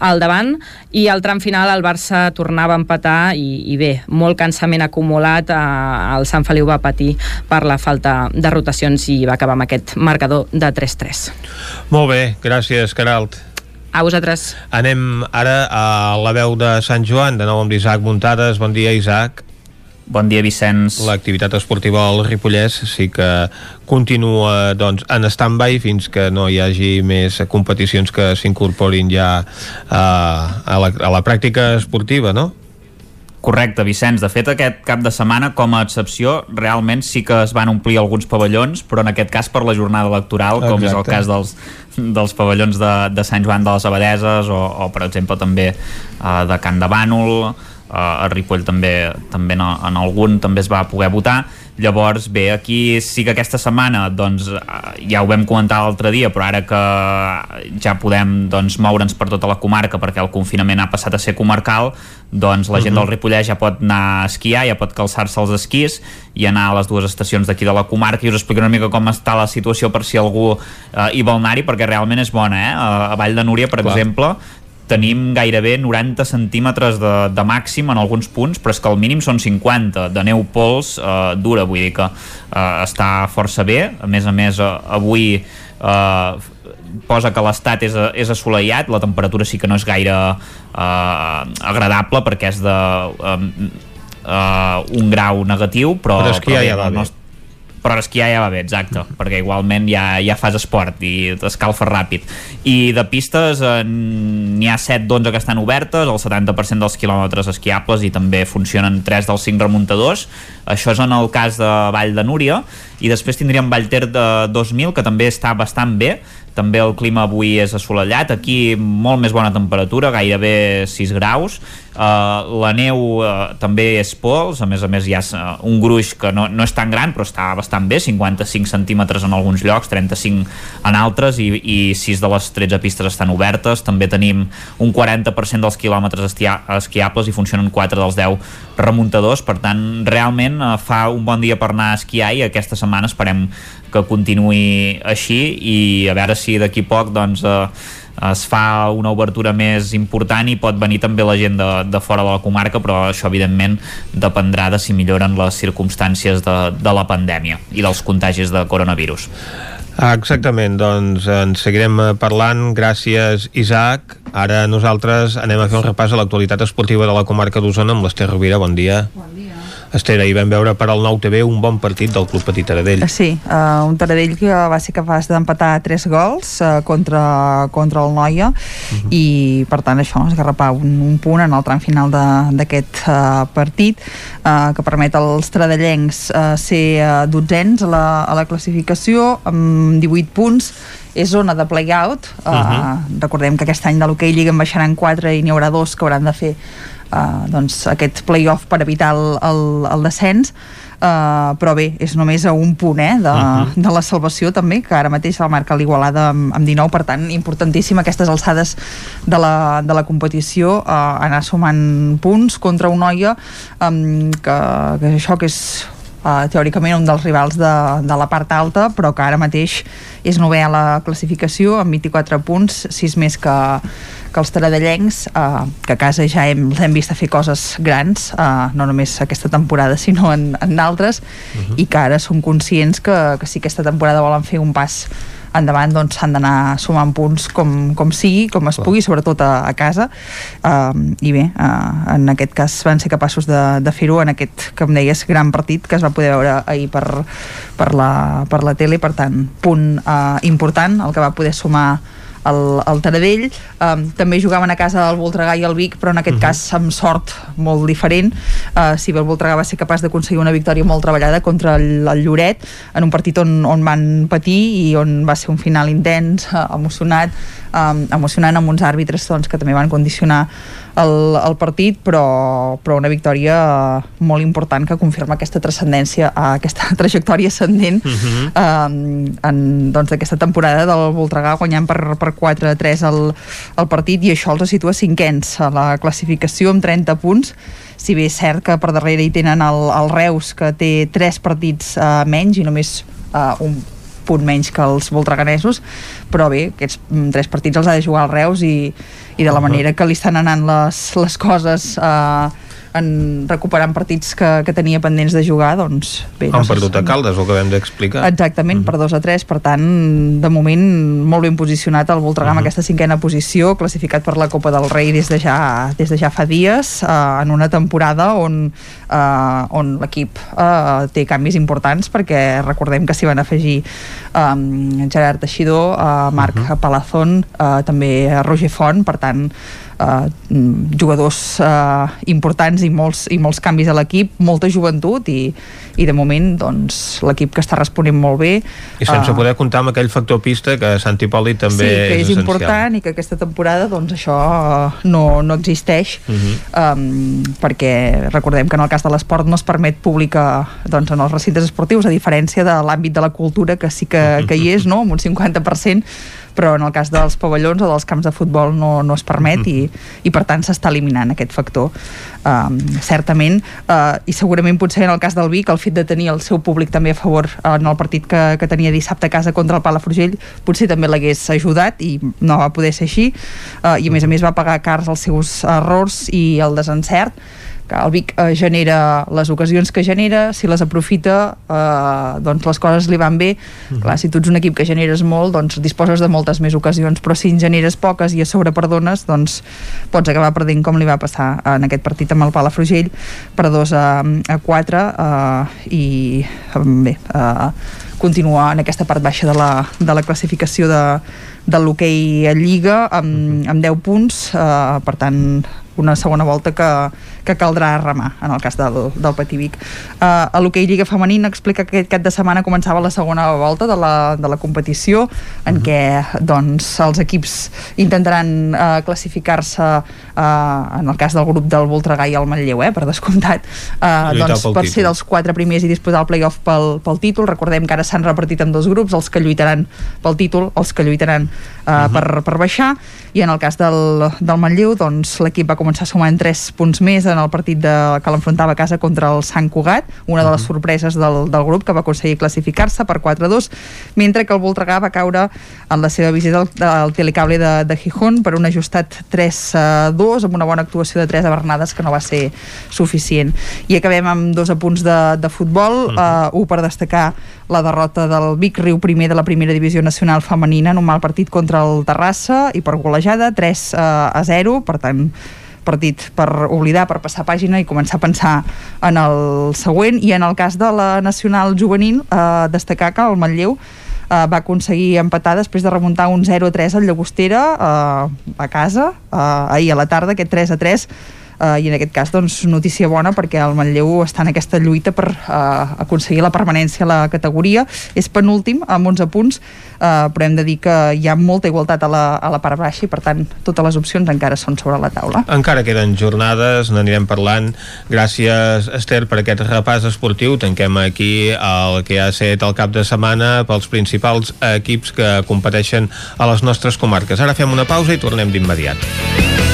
al davant i al tram final el Barça tornava a empatar i, i bé, molt cansament acumulat uh, el Sant Feliu va patir per la falta de rotacions i va acabar amb aquest marcador de 3-3. Molt bé, gràcies, Caralt. A vosaltres. Anem ara a la veu de Sant Joan, de nou amb l'Isaac Muntades. Bon dia, Isaac. Bon dia, Vicenç. L'activitat esportiva al Ripollès sí que continua doncs, en stand-by fins que no hi hagi més competicions que s'incorporin ja a, a, la, a la pràctica esportiva, no? Correcte, Vicenç. De fet, aquest cap de setmana, com a excepció, realment sí que es van omplir alguns pavellons, però en aquest cas per la jornada electoral, com Exacte. és el cas dels, dels pavellons de, de Sant Joan de les Abadeses o, o per exemple, també uh, de Can de Bànol, uh, a Ripoll també, també en, en algun també es va poder votar, Llavors, bé, aquí sí que aquesta setmana doncs, eh, ja ho vam comentar l'altre dia, però ara que ja podem doncs, moure'ns per tota la comarca perquè el confinament ha passat a ser comarcal, doncs la gent uh -huh. del Ripollès ja pot anar a esquiar, ja pot calçar-se els esquís i anar a les dues estacions d'aquí de la comarca i us explico una mica com està la situació per si algú eh, hi vol anar-hi, perquè realment és bona, eh? A Vall de Núria, per Clar. exemple, tenim gairebé 90 centímetres de, de màxim en alguns punts, però és que el mínim són 50 de neu pols eh, dura, vull dir que eh, està força bé. A més a més, eh, avui eh, posa que l'estat és, és assolellat, la temperatura sí que no és gaire eh, agradable perquè és de eh, eh, un grau negatiu, però, però és que ja, ja va bé però esquiar ja va bé, exacte, perquè igualment ja, ja fas esport i t'escalfa ràpid. I de pistes eh, n'hi ha 7 d'11 que estan obertes, el 70% dels quilòmetres esquiables i també funcionen 3 dels 5 remuntadors. Això és en el cas de Vall de Núria i després tindríem Vallter de 2000 que també està bastant bé, també el clima avui és assolellat, aquí molt més bona temperatura, gairebé 6 graus, uh, la neu uh, també és pols, a més a més hi ha uh, un gruix que no, no és tan gran però està bastant bé, 55 centímetres en alguns llocs, 35 en altres i, i 6 de les 13 pistes estan obertes, també tenim un 40% dels quilòmetres esquiables i funcionen 4 dels 10 remuntadors, per tant realment uh, fa un bon dia per anar a esquiar i aquesta setmana esperem que continuï així i a veure si d'aquí poc doncs, eh, es fa una obertura més important i pot venir també la gent de, de fora de la comarca però això evidentment dependrà de si milloren les circumstàncies de, de la pandèmia i dels contagis de coronavirus Exactament, doncs en seguirem parlant. Gràcies, Isaac. Ara nosaltres anem a fer un repàs a l'actualitat esportiva de la comarca d'Osona amb l'Ester Rovira. Bon dia. Bon dia. Estera, hi vam veure per al nou TV un bon partit del Club Petit Taradell. Sí, uh, un Taradell que va ser capaç d'empatar tres gols uh, contra, contra el Noia uh mhm. -huh. i per tant això esgarrapar un, un punt en el tram final d'aquest uh, partit uh, que permet als tradellencs uh, ser uh, dotzens a la, a la classificació amb 18 punts és zona de play-out uh, uh -huh. recordem que aquest any de l'hoquei Lliga en baixaran 4 i n'hi haurà dos que hauran de fer uh, doncs aquest playoff per evitar el, el, el descens Uh, però bé, és només a un punt eh, de, uh -huh. de la salvació també, que ara mateix el marca l'Igualada amb, amb 19, per tant importantíssim aquestes alçades de la, de la competició uh, anar sumant punts contra un noia um, que, que això que és uh, teòricament un dels rivals de, de la part alta, però que ara mateix és novè a la classificació amb 24 punts, 6 més que, que els taradellencs, uh, que a casa ja hem, hem vist a fer coses grans, uh, no només aquesta temporada, sinó en, en d'altres, uh -huh. i que ara són conscients que, que si aquesta temporada volen fer un pas endavant doncs s'han d'anar sumant punts com, com sigui, com es pugui, sobretot a, a casa. Uh, i bé, uh, en aquest cas van ser capaços de, de fer-ho en aquest, que em deies, gran partit que es va poder veure ahir per, per, la, per la tele, per tant, punt uh, important, el que va poder sumar el, el Taradell um, també jugaven a casa el Voltregà i el Vic però en aquest uh mhm. -huh. cas amb sort molt diferent uh, si bé el Voltregà va ser capaç d'aconseguir una victòria molt treballada contra el, el Lloret en un partit on, on van patir i on va ser un final intens, uh, emocionat um, emocionant amb uns àrbitres doncs, que també van condicionar el, el partit, però, però una victòria molt important que confirma aquesta transcendència, aquesta trajectòria ascendent uh -huh. eh, en, doncs, aquesta temporada del Voltregà guanyant per, per 4-3 el, el partit i això els situa cinquens a la classificació amb 30 punts si bé és cert que per darrere hi tenen el, el Reus que té 3 partits eh, menys i només eh, un punt menys que els voltreganesos però bé, aquests mm, tres partits els ha de jugar el Reus i, i de la manera que li estan anant les, les coses eh, en recuperant partits que, que tenia pendents de jugar, doncs bé. Han no perdut a Caldes, ho acabem d'explicar. Exactament, uh -huh. per 2 a 3, per tant, de moment molt ben posicionat el Voltregà uh -huh. aquesta cinquena posició, classificat per la Copa del Rei des de ja, des de ja fa dies, eh, en una temporada on, eh, on l'equip eh, té canvis importants, perquè recordem que s'hi van afegir eh, Gerard Teixidor, eh, Marc uh -huh. Palazón, eh, també Roger Font, per tant, eh, jugadors eh, importants i molts, i molts canvis a l'equip, molta joventut i, i de moment doncs, l'equip que està responent molt bé i sense uh, poder comptar amb aquell factor pista que Sant Hipòlit també sí, que és, és important i que aquesta temporada doncs això uh, no, no existeix uh -huh. um, perquè recordem que en el cas de l'esport no es permet publicar doncs, en els recintes esportius a diferència de l'àmbit de la cultura que sí que, que hi és no? amb un 50% però en el cas dels pavellons o dels camps de futbol no, no es permet i, i per tant s'està eliminant aquest factor um, certament. Uh, i segurament potser en el cas del Vic el fet de tenir el seu públic també a favor uh, en el partit que, que tenia dissabte a casa contra el Palafrugell potser també l'hagués ajudat i no va poder ser així. Uh, i a més a més va pagar cars els seus errors i el desencert que el Vic eh, genera les ocasions que genera, si les aprofita eh, doncs les coses li van bé mhm. -huh. clar, si tu ets un equip que generes molt doncs disposes de moltes més ocasions però si en generes poques i a sobre perdones doncs pots acabar perdent com li va passar en aquest partit amb el Palafrugell per 2 a, a 4 eh, i bé eh, continua en aquesta part baixa de la, de la classificació de, de l'hoquei a Lliga amb, amb 10 punts eh, per tant una segona volta que, que caldrà remar en el cas del, del Patí Vic. Uh, a l'hoquei Lliga Femenina explica que aquest cap de setmana començava la segona volta de la, de la competició en què doncs, els equips intentaran uh, classificar-se uh, en el cas del grup del Voltregà i el Manlleu, eh, per descomptat uh, doncs, per títol. ser dels quatre primers i disputar el playoff pel, pel títol. Recordem que ara s'han repartit en dos grups, els que lluitaran pel títol, els que lluitaran uh, uh -huh. per, per baixar i en el cas del, del Manlleu doncs, l'equip va començar sumant 3 punts més en el partit de, que l'enfrontava a casa contra el Sant Cugat, una de les sorpreses del, del grup que va aconseguir classificar-se per 4-2, mentre que el Voltregà va caure en la seva visita al, al telecable de, de Gijón per un ajustat 3-2 amb una bona actuació de 3 a Bernades que no va ser suficient. I acabem amb dos apunts de, de futbol, uh -huh. uh, un per destacar la derrota del Vic Riu primer de la primera divisió nacional femenina en un mal partit contra el Terrassa i per golejada 3 uh, a 0, per tant partit per oblidar, per passar pàgina i començar a pensar en el següent. I en el cas de la nacional juvenil eh, destacar que el Manlleu eh, va aconseguir empatar després de remuntar un 0-3 al Llagostera eh, a casa eh, ahir a la tarda, aquest 3-3 eh, i en aquest cas doncs, notícia bona perquè el Manlleu està en aquesta lluita per eh, aconseguir la permanència a la categoria. És penúltim amb 11 punts. Eh, però hem de dir que hi ha molta igualtat a la, a la part baixa i per tant totes les opcions encara són sobre la taula. Encara queden jornades, n'anirem parlant. Gràcies Esther per aquest repàs esportiu. Tanquem aquí el que ha estat el cap de setmana pels principals equips que competeixen a les nostres comarques. Ara fem una pausa i tornem d'immediat.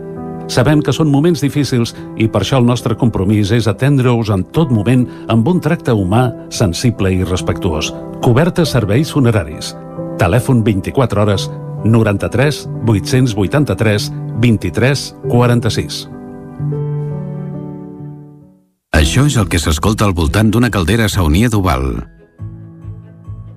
Sabem que són moments difícils i per això el nostre compromís és atendre-us en tot moment amb un tracte humà, sensible i respectuós. Cobertes serveis funeraris. Telèfon 24 hores 93 883 23 46. Això és el que s'escolta al voltant d'una caldera saunia d'Oval.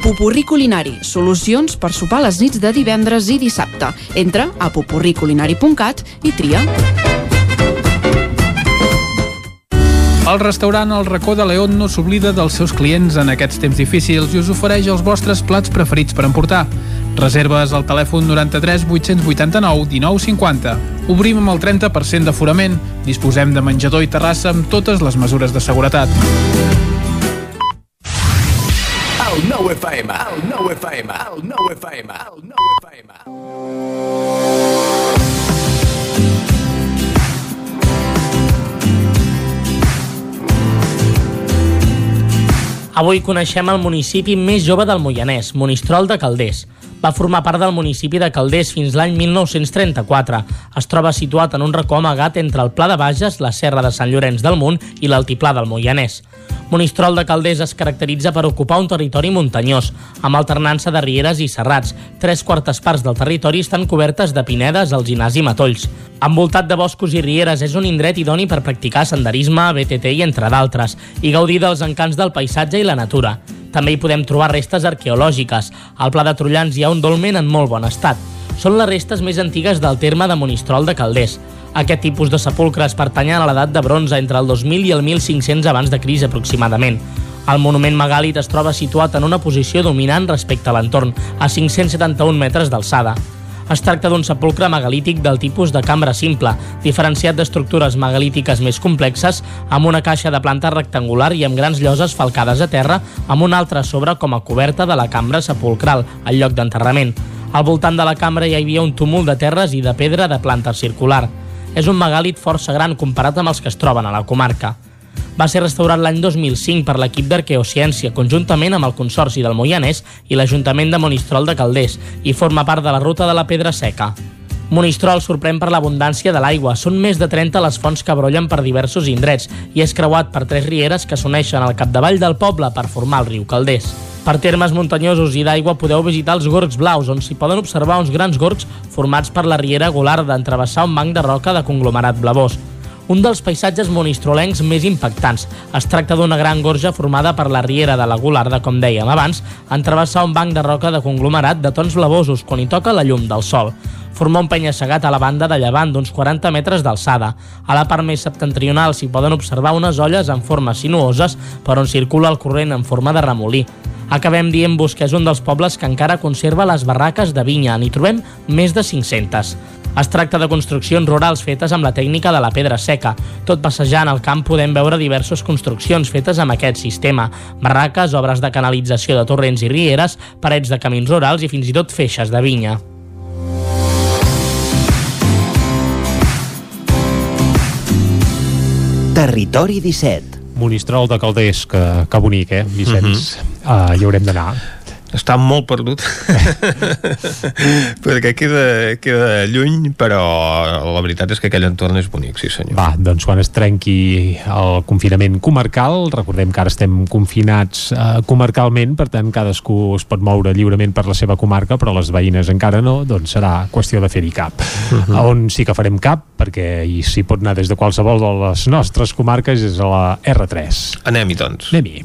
Popurrí culinari, solucions per sopar les nits de divendres i dissabte. Entra a popurriculinari.cat i tria. El restaurant El Racó de León no s'oblida dels seus clients en aquests temps difícils i us ofereix els vostres plats preferits per emportar. Reserves al telèfon 93 889 1950. Obrim amb el 30% d'aforament. Disposem de menjador i terrassa amb totes les mesures de seguretat. El 9 FM, el 9 FM, el 9 FM, el 9 FM. Avui coneixem el municipi més jove del Moianès, Monistrol de Calders. Va formar part del municipi de Calders fins l'any 1934. Es troba situat en un racó amagat entre el Pla de Bages, la Serra de Sant Llorenç del Munt i l'Altiplà del Moianès. Monistrol de Calders es caracteritza per ocupar un territori muntanyós, amb alternança de rieres i serrats. Tres quartes parts del territori estan cobertes de pinedes, alzinars i matolls. Envoltat de boscos i rieres, és un indret idoni per practicar senderisme, BTT i entre d'altres, i gaudir dels encants del paisatge i la natura. També hi podem trobar restes arqueològiques. Al Pla de Trullans hi ha un dolmen en molt bon estat. Són les restes més antigues del terme de Monistrol de Calders. Aquest tipus de sepulcres pertanyen a l'edat de bronze entre el 2000 i el 1500 abans de Cris aproximadament. El monument megàlit es troba situat en una posició dominant respecte a l'entorn, a 571 metres d'alçada. Es tracta d'un sepulcre megalític del tipus de cambra simple, diferenciat d'estructures megalítiques més complexes, amb una caixa de planta rectangular i amb grans lloses falcades a terra, amb una altra sobre com a coberta de la cambra sepulcral, al lloc d'enterrament. Al voltant de la cambra hi havia un túmul de terres i de pedra de planta circular. És un megàlit força gran comparat amb els que es troben a la comarca. Va ser restaurat l'any 2005 per l'equip d'Arqueociència, conjuntament amb el Consorci del Moianès i l'Ajuntament de Monistrol de Calders, i forma part de la ruta de la Pedra Seca. Monistrol sorprèn per l'abundància de l'aigua. Són més de 30 les fonts que brollen per diversos indrets i és creuat per tres rieres que s'uneixen al capdavall del poble per formar el riu Calders. Per termes muntanyosos i d'aigua podeu visitar els Gorgs Blaus, on s'hi poden observar uns grans gorgs formats per la riera Golarda en travessar un banc de roca de conglomerat blavós. Un dels paisatges monistrolencs més impactants. Es tracta d'una gran gorja formada per la riera de la Golarda, com dèiem abans, en travessar un banc de roca de conglomerat de tons blavosos quan hi toca la llum del sol forma un penya-segat a la banda de llevant d'uns 40 metres d'alçada. A la part més septentrional s'hi poden observar unes olles en formes sinuoses per on circula el corrent en forma de remolí. Acabem dient-vos que és un dels pobles que encara conserva les barraques de vinya. N'hi trobem més de 500. Es tracta de construccions rurals fetes amb la tècnica de la pedra seca. Tot passejant al camp podem veure diverses construccions fetes amb aquest sistema. Barraques, obres de canalització de torrents i rieres, parets de camins rurals i fins i tot feixes de vinya. Territori 17. Monistrol de Calders, que, que bonic, eh, Vicenç? Uh -huh. uh, hi haurem d'anar està molt perdut. Perquè queda, queda lluny però la veritat és que aquell entorn és bonic, sí senyor. Va, doncs quan es trenqui el confinament comarcal recordem que ara estem confinats eh, comarcalment, per tant cadascú es pot moure lliurement per la seva comarca però les veïnes encara no, doncs serà qüestió de fer-hi cap. Uh Mhm. -huh. on sí que farem cap perquè hi s'hi pot anar des de qualsevol de les nostres comarques és a la R3 Anem-hi doncs. Anem-hi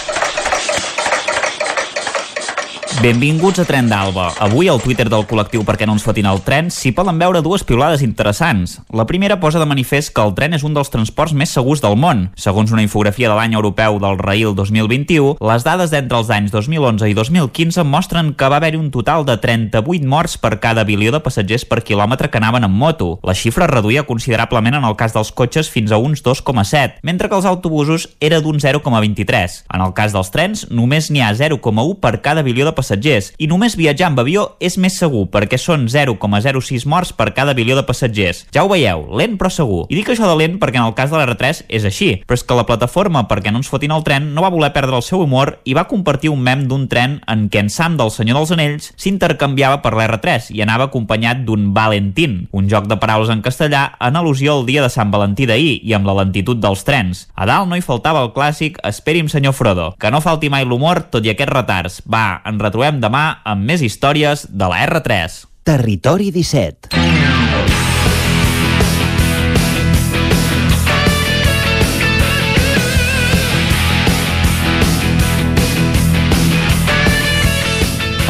Benvinguts a Tren d'Alba. Avui al Twitter del col·lectiu Perquè no ens fotin el tren s'hi poden veure dues piulades interessants. La primera posa de manifest que el tren és un dels transports més segurs del món. Segons una infografia de l'any europeu del Rail 2021, les dades d'entre els anys 2011 i 2015 mostren que va haver-hi un total de 38 morts per cada bilió de passatgers per quilòmetre que anaven en moto. La xifra es reduïa considerablement en el cas dels cotxes fins a uns 2,7, mentre que els autobusos era d'un 0,23. En el cas dels trens, només n'hi ha 0,1 per cada bilió de passatgers i només viatjar amb avió és més segur perquè són 0,06 morts per cada bilió de passatgers. Ja ho veieu, lent però segur. I dic això de lent perquè en el cas de l'R3 és així, però és que la plataforma perquè no ens fotin el tren no va voler perdre el seu humor i va compartir un mem d'un tren en què en Sam del Senyor dels Anells s'intercanviava per l'R3 i anava acompanyat d'un Valentín, un joc de paraules en castellà en al·lusió al dia de Sant Valentí d'ahir i amb la lentitud dels trens. A dalt no hi faltava el clàssic Esperi'm senyor Frodo, que no falti mai l'humor tot i aquests retards. Va, ens retrobem demà amb més històries de la R3. Territori 17.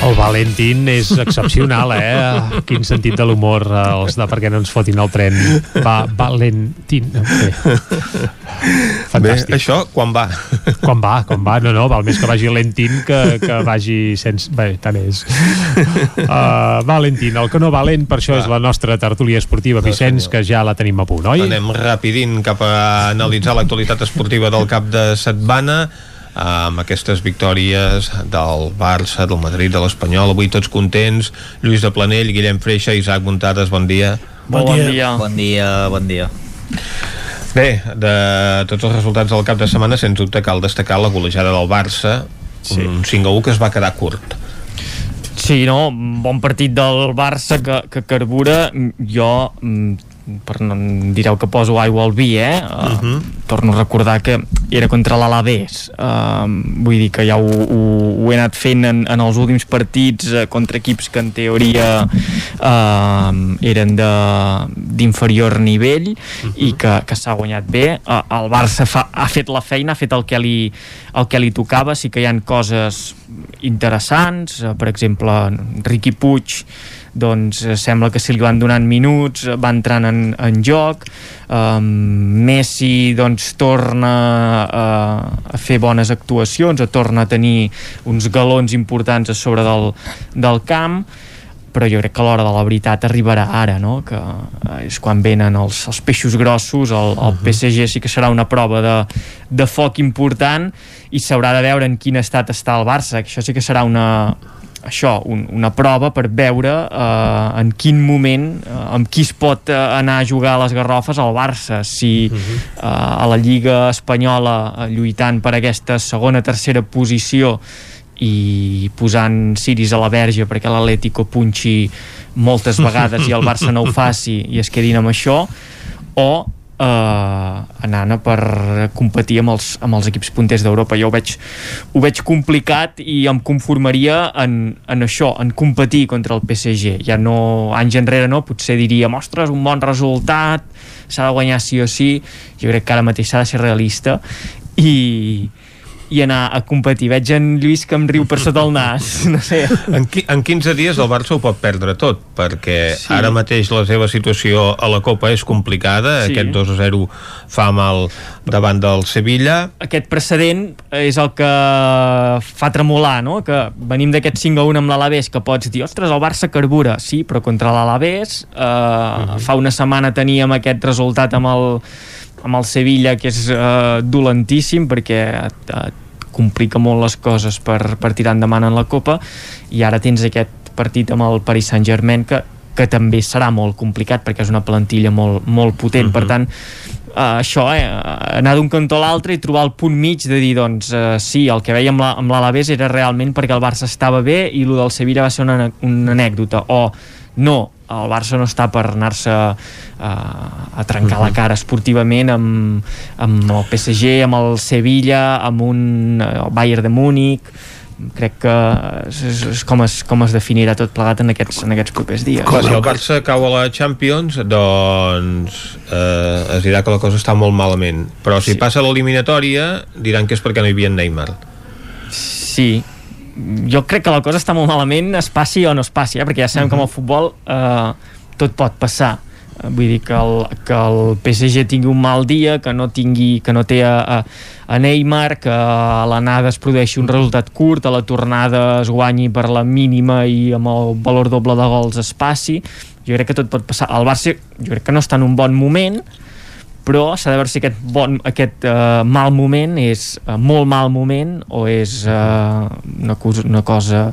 El Valentín és excepcional, eh? Quin sentit de l'humor, eh, els de perquè no ens fotin el tren. Va, Valentín. Bé. Fantàstic. Bé, això quan va? Quan va, quan va. No, no, val més que vagi lentín que, que vagi sense... Bé, tant és. Uh, Valentín, el que no va lent, per això va. és la nostra tertúlia esportiva, Vicenç, que ja la tenim a punt, oi? Anem rapidint cap a analitzar l'actualitat esportiva del cap de setmana amb aquestes victòries del Barça, del Madrid, de l'Espanyol. Avui tots contents, Lluís de Planell Guillem Freixa, Isaac Montades, bon dia. Bon, bon dia. Bon dia, bon dia. Bé, de tots els resultats del cap de setmana sens dubte cal destacar la golejada del Barça sí. un 5 a 1 que es va quedar curt. Sí, no, bon partit del Barça que, que carbura. Jo mm, per no direu que poso aigua al vi, eh? Uh, uh -huh. Torno a recordar que era contra l'Alavés. Uh, vull dir que ja ho, ho, ho he anat fent en, en els últims partits uh, contra equips que en teoria uh, eren d'inferior nivell uh -huh. i que, que s'ha guanyat bé. Uh, el Barça fa, ha fet la feina, ha fet el que li, el que li tocava. Sí que hi han coses interessants, uh, per exemple, Riqui Puig doncs sembla que si li van donant minuts va entrant en, en joc um, Messi doncs torna a, a fer bones actuacions o torna a tenir uns galons importants a sobre del, del camp però jo crec que l'hora de la veritat arribarà ara, no? que eh, és quan venen els, els peixos grossos, el, el PSG sí que serà una prova de, de foc important i s'haurà de veure en quin estat està el Barça, que això sí que serà una, això, un, una prova per veure eh, en quin moment eh, amb qui es pot eh, anar a jugar a les Garrofes al Barça si eh, a la Lliga Espanyola eh, lluitant per aquesta segona tercera posició i posant ciris a la verge perquè l'Atlético punxi moltes vegades i el Barça no ho faci i es quedin amb això o eh, anant per competir amb els, amb els equips punters d'Europa. Jo ho veig, ho veig complicat i em conformaria en, en això en competir contra el PSG ja no, anys enrere no, potser diríem ostres, un bon resultat s'ha de guanyar sí o sí jo crec que ara mateix s'ha de ser realista. I, i anar a competir. Veig en Lluís que em riu per sota el nas. No sé. En, qui, en 15 dies el Barça ho pot perdre tot, perquè sí. ara mateix la seva situació a la Copa és complicada, sí. aquest 2-0 fa mal davant del Sevilla. Aquest precedent és el que fa tremolar, no? Que venim d'aquest 5-1 amb l'Alavés, que pots dir, ostres, el Barça carbura. Sí, però contra l'Alavés eh, uh -huh. fa una setmana teníem aquest resultat amb el amb el Sevilla que és eh, dolentíssim perquè eh, complica molt les coses per, per tirar endavant en la Copa. I ara tens aquest partit amb el Paris Saint-Germain que, que també serà molt complicat perquè és una plantilla molt, molt potent, uh -huh. per tant uh, això, eh, anar d'un cantó a l'altre i trobar el punt mig de dir, doncs uh, sí, el que veiem amb l'Alavés era realment perquè el Barça estava bé i el del Sevilla va ser una, una anècdota. O no, el Barça no està per anar-se a, eh, a trencar uh la cara esportivament amb, amb el PSG, amb el Sevilla, amb un el Bayern de Múnich crec que és, és com, es, com es definirà tot plegat en aquests, en aquests propers dies. Si el Barça cau a la Champions, doncs eh, es dirà que la cosa està molt malament. Però si sí. passa l'eliminatòria, diran que és perquè no hi havia Neymar. Sí, jo crec que la cosa està molt malament es passi o no es passi, eh? perquè ja sabem uh -huh. amb el futbol eh, tot pot passar eh, vull dir que el, que el PSG tingui un mal dia, que no tingui que no té a, a, a Neymar que a l'anada es produeixi un resultat curt a la tornada es guanyi per la mínima i amb el valor doble de gols es passi jo crec que tot pot passar el Barça jo crec que no està en un bon moment però s'ha de veure si aquest, bon, aquest uh, mal moment és uh, molt mal moment o és uh, una, cosa, una cosa...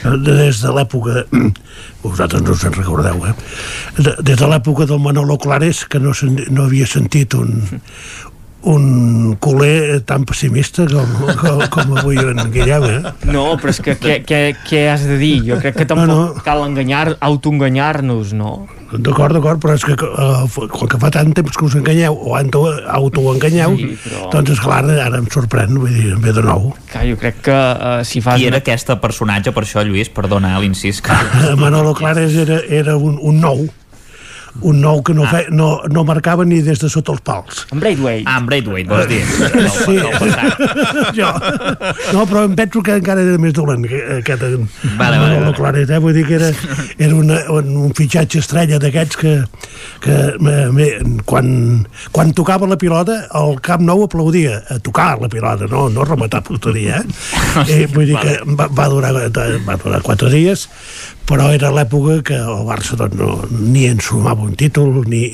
Des de l'època, vosaltres no us en recordeu, eh? des de l'època del Manolo Clares, que no, no havia sentit un, un culer tan pessimista com, com, com avui en Guillem, eh? No, però és que què, què, què has de dir? Jo crec que tampoc no, no. cal enganyar, autoenganyar-nos, no? D'acord, d'acord, però és que uh, quan que fa tant temps que us enganyeu o autoenganyeu, sí, però... doncs esclar, ara em sorprèn, vull dir, ve de nou. Clar, jo crec que uh, si fas... Qui era una... aquesta personatge, per això, Lluís? Perdona, eh, l'incís. Que... Manolo Clares era, era un, un nou, un nou que no, ah. fe, no, no marcava ni des de sota els pals. En Braithwaite. Ah, en Braithwaite, vols dir? Sí. jo, no, però em penso que encara era més dolent que aquest vale, vale, vale. Claret, eh? vull dir que era, era una, un, un fitxatge estrella d'aquests que, que me, me, quan, quan tocava la pilota el Camp Nou aplaudia a tocar la pilota, no, no rematar porteria eh? eh vull dir que va, va, durar, va durar quatre dies però era l'època que el Barça doncs, no, ni en sumava un títol ni,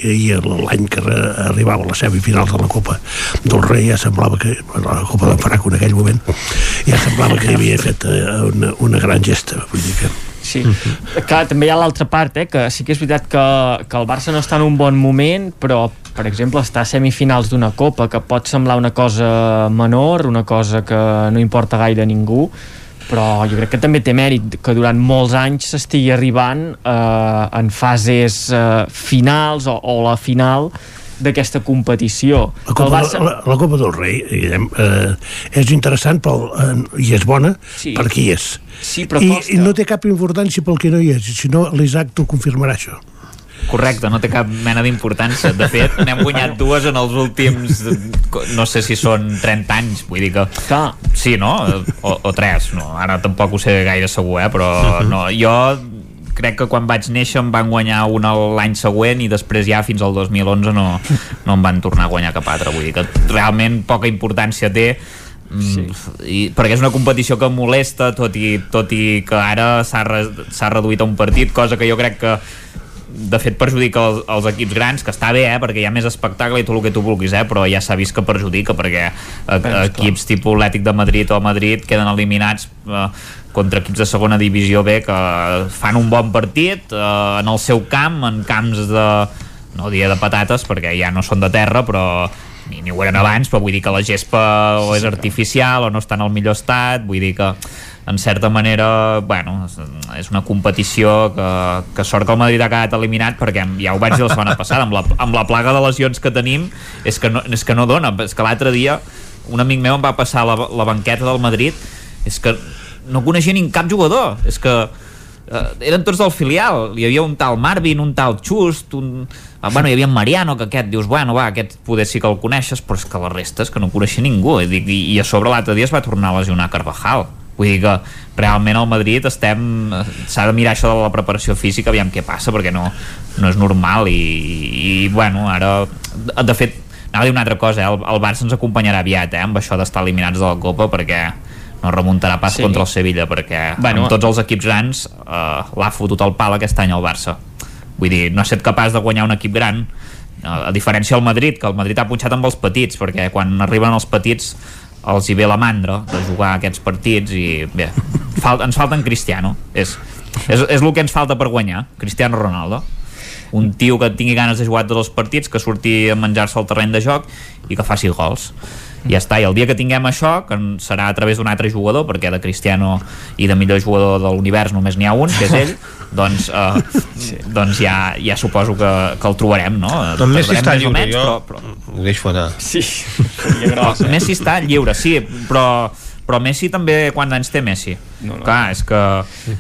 l'any que arribava a les semifinals de la Copa del Rei ja semblava que la Copa d'en Faraco en aquell moment ja semblava que havia fet eh, una, una gran gesta vull dir que Sí, clar, també hi ha l'altra part, eh, que sí que és veritat que, que el Barça no està en un bon moment, però, per exemple, està a semifinals d'una Copa, que pot semblar una cosa menor, una cosa que no importa gaire a ningú, però jo crec que també té mèrit que durant molts anys s'estigui arribant eh, en fases eh, finals o, o la final d'aquesta competició. La Copa, Barça... la, la Copa del Rei, Guillem, eh, és interessant pel, eh, i és bona sí. per qui és. Sí, però I, costa. I no té cap importància pel que no hi és, si no l'Isaac t'ho confirmarà això. Correcte, no té cap mena d'importància. De fet, n'hem guanyat dues en els últims, no sé si són 30 anys, vull dir que... Clar. Sí, no? O, o 3, no? Ara tampoc ho sé gaire segur, eh? Però no, jo crec que quan vaig néixer em van guanyar una l'any següent i després ja fins al 2011 no, no em van tornar a guanyar cap altre vull dir que realment poca importància té Sí. I, perquè és una competició que molesta tot i, tot i que ara s'ha re, reduït a un partit cosa que jo crec que de fet perjudica els, els equips grans que està bé, eh, perquè hi ha més espectacle i tot el que tu vulguis, eh, però ja s'ha vist que perjudica perquè eh, equips tipus l'Ètic de Madrid o Madrid queden eliminats eh, contra equips de segona divisió B que fan un bon partit eh, en el seu camp, en camps de no dia de patates perquè ja no són de terra però ni, ni ho eren abans, però vull dir que la gespa o és artificial o no està en el millor estat, vull dir que en certa manera, bueno, és una competició que, que sort que el Madrid ha quedat eliminat perquè ja ho vaig dir la setmana passada, amb la, amb la plaga de lesions que tenim, és que no, és que no dona, és que l'altre dia un amic meu em va passar la, la banqueta del Madrid, és que no coneixia ni cap jugador, és que eh, eren tots del filial. Hi havia un tal Marvin, un tal Just un... Ah, bueno, hi havia Mariano que aquest dius, bueno, va, aquest poder sí que el coneixes però és que la resta és que no coneixia ningú. I, i, i a sobre l'altre dia es va tornar a lesionar Carvajal vull dir que realment al Madrid estem s'ha de mirar això de la preparació física aviam què passa perquè no, no és normal i, i bueno, ara de fet, anava a dir una altra cosa eh? el, el Barça ens acompanyarà aviat eh? amb això d'estar eliminats de la Copa perquè no remuntarà pas sí. contra el Sevilla perquè bueno, amb tots els equips grans eh, l'ha fotut el pal aquest any al Barça vull dir, no ha estat capaç de guanyar un equip gran a diferència del Madrid, que el Madrid ha punxat amb els petits, perquè quan arriben els petits els hi ve la mandra de jugar aquests partits i bé, fal ens falta en Cristiano és, és, és el que ens falta per guanyar Cristiano Ronaldo un tio que tingui ganes de jugar tots els partits que surti a menjar-se al terreny de joc i que faci gols i ja està, i el dia que tinguem això que serà a través d'un altre jugador perquè de Cristiano i de millor jugador de l'univers només n'hi ha un, que és ell doncs, uh, sí. doncs ja, ja suposo que, que el trobarem no? Doncs Messi està lliure, menys, jo però, però... ho deixo anar sí, gros, eh? Messi està lliure, sí, però però Messi també quants anys té Messi? No, no. Clar, és que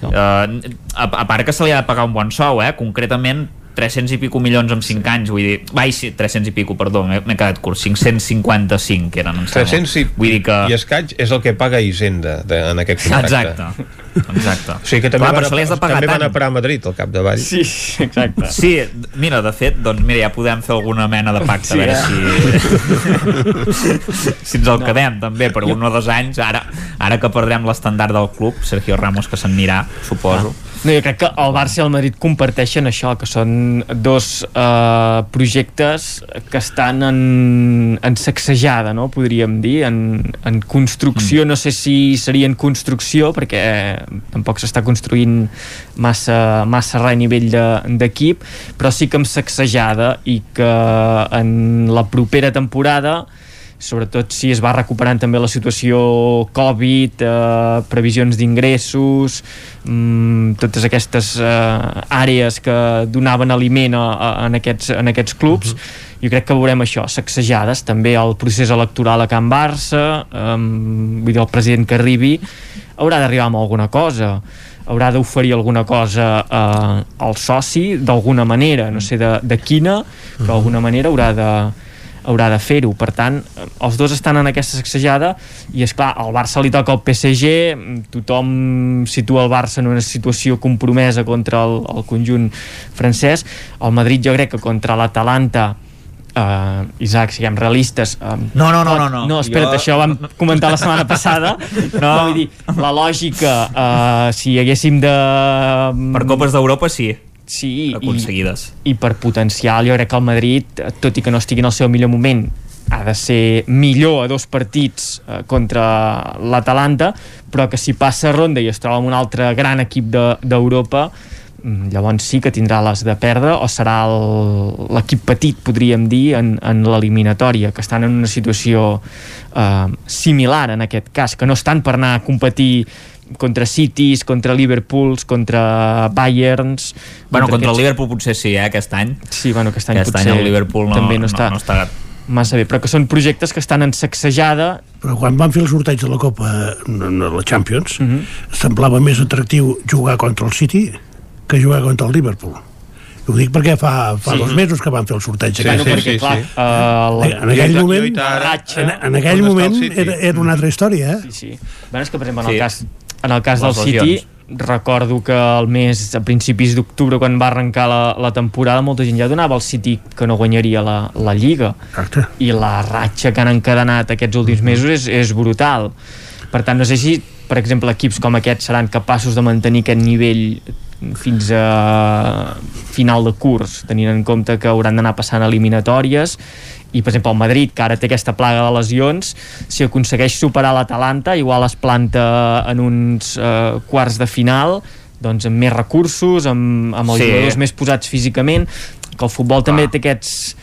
no. eh, a, a part que se li ha de pagar un bon sou, eh? concretament 300 i pico milions en 5 anys, vull dir, vai, sí, 300 i pico, perdó, m'he quedat curt, 555 eren, em 300 i, vull dir que... i escaig és el que paga Hisenda de, en aquest contracte. Exacte, exacte. O sigui que també, Clar, van, a, també van a parar a Madrid, al capdavall. Sí, exacte. Sí, mira, de fet, doncs mira, ja podem fer alguna mena de pacte, sí, a veure eh? si... si ens el no. quedem, també, per un o dos anys, ara, ara que perdrem l'estandard del club, Sergio Ramos que se'n anirà, suposo. Ah no, jo crec que el Barça i el Madrid comparteixen això, que són dos eh, projectes que estan en, en sacsejada, no? podríem dir, en, en construcció, mm. no sé si seria en construcció, perquè eh, tampoc s'està construint massa, massa res a nivell d'equip, de, però sí que en sacsejada i que en la propera temporada sobretot si es va recuperant també la situació Covid, eh, previsions d'ingressos, mm, totes aquestes eh, àrees que donaven aliment a, a, en, aquests, en aquests clubs, uh mhm. -huh. jo crec que veurem això, sacsejades, també el procés electoral a Can Barça, eh, vull dir, el president que arribi haurà d'arribar amb alguna cosa haurà d'oferir alguna cosa eh, al soci d'alguna manera, no sé de, de quina, però d'alguna manera haurà de, haurà de fer-ho. Per tant, els dos estan en aquesta sacsejada i, és clar al Barça li toca el PSG, tothom situa el Barça en una situació compromesa contra el, el conjunt francès. El Madrid jo crec que contra l'Atalanta uh, Isaac, siguem realistes uh, no, no, no, no, no. no espera't, jo... això ho vam comentar la setmana passada no. vull dir, la lògica uh, si haguéssim de per Copes d'Europa sí sí, aconseguides. I, I per potencial, jo crec que el Madrid, tot i que no estigui en el seu millor moment, ha de ser millor a dos partits eh, contra l'Atalanta, però que si passa ronda i es troba amb un altre gran equip d'Europa, de, mm, llavors sí que tindrà les de perdre o serà l'equip petit, podríem dir, en, en l'eliminatòria, que estan en una situació eh, similar en aquest cas, que no estan per anar a competir contra Cities, contra Liverpools, contra Bayerns... Bueno, contra, contra aquests... el Liverpool potser sí, eh, aquest any. Sí, bueno, aquest any aquest potser any el Liverpool no, també no, està, no, no està massa bé, però que són projectes que estan en sacsejada però quan van fer el sorteig de la Copa en la Champions uh mhm. -huh. semblava més atractiu jugar contra el City que jugar contra el Liverpool ho dic perquè fa, fa sí. dos mesos que van fer el sorteig sí, sí, perquè, sí, clar, sí. Uh, la, en aquell moment en, en aquell moment era, era una altra història eh? sí, sí. Bueno, és que per exemple en el cas en el cas del City recordo que el mes, a principis d'octubre, quan va arrencar la, la temporada, molta gent ja donava al City que no guanyaria la, la Lliga. Exacte. I la ratxa que han encadenat aquests últims mesos és, és brutal. Per tant, no sé si, per exemple, equips com aquests seran capaços de mantenir aquest nivell fins a final de curs, tenint en compte que hauran d'anar passant eliminatòries i per exemple el Madrid, que ara té aquesta plaga de lesions si aconsegueix superar l'Atalanta igual es planta en uns eh, quarts de final doncs amb més recursos, amb, amb els Sí. jugadors més posats físicament que el futbol també té aquests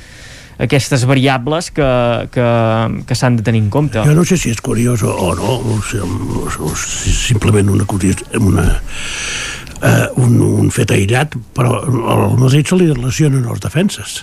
aquestes variables que, que, que s'han de tenir en compte Jo no sé si és curiós o, o no, o, si- o, o si simplement una, una eh, un, un fet aïllat, però al Madrid se li relacionen els defenses.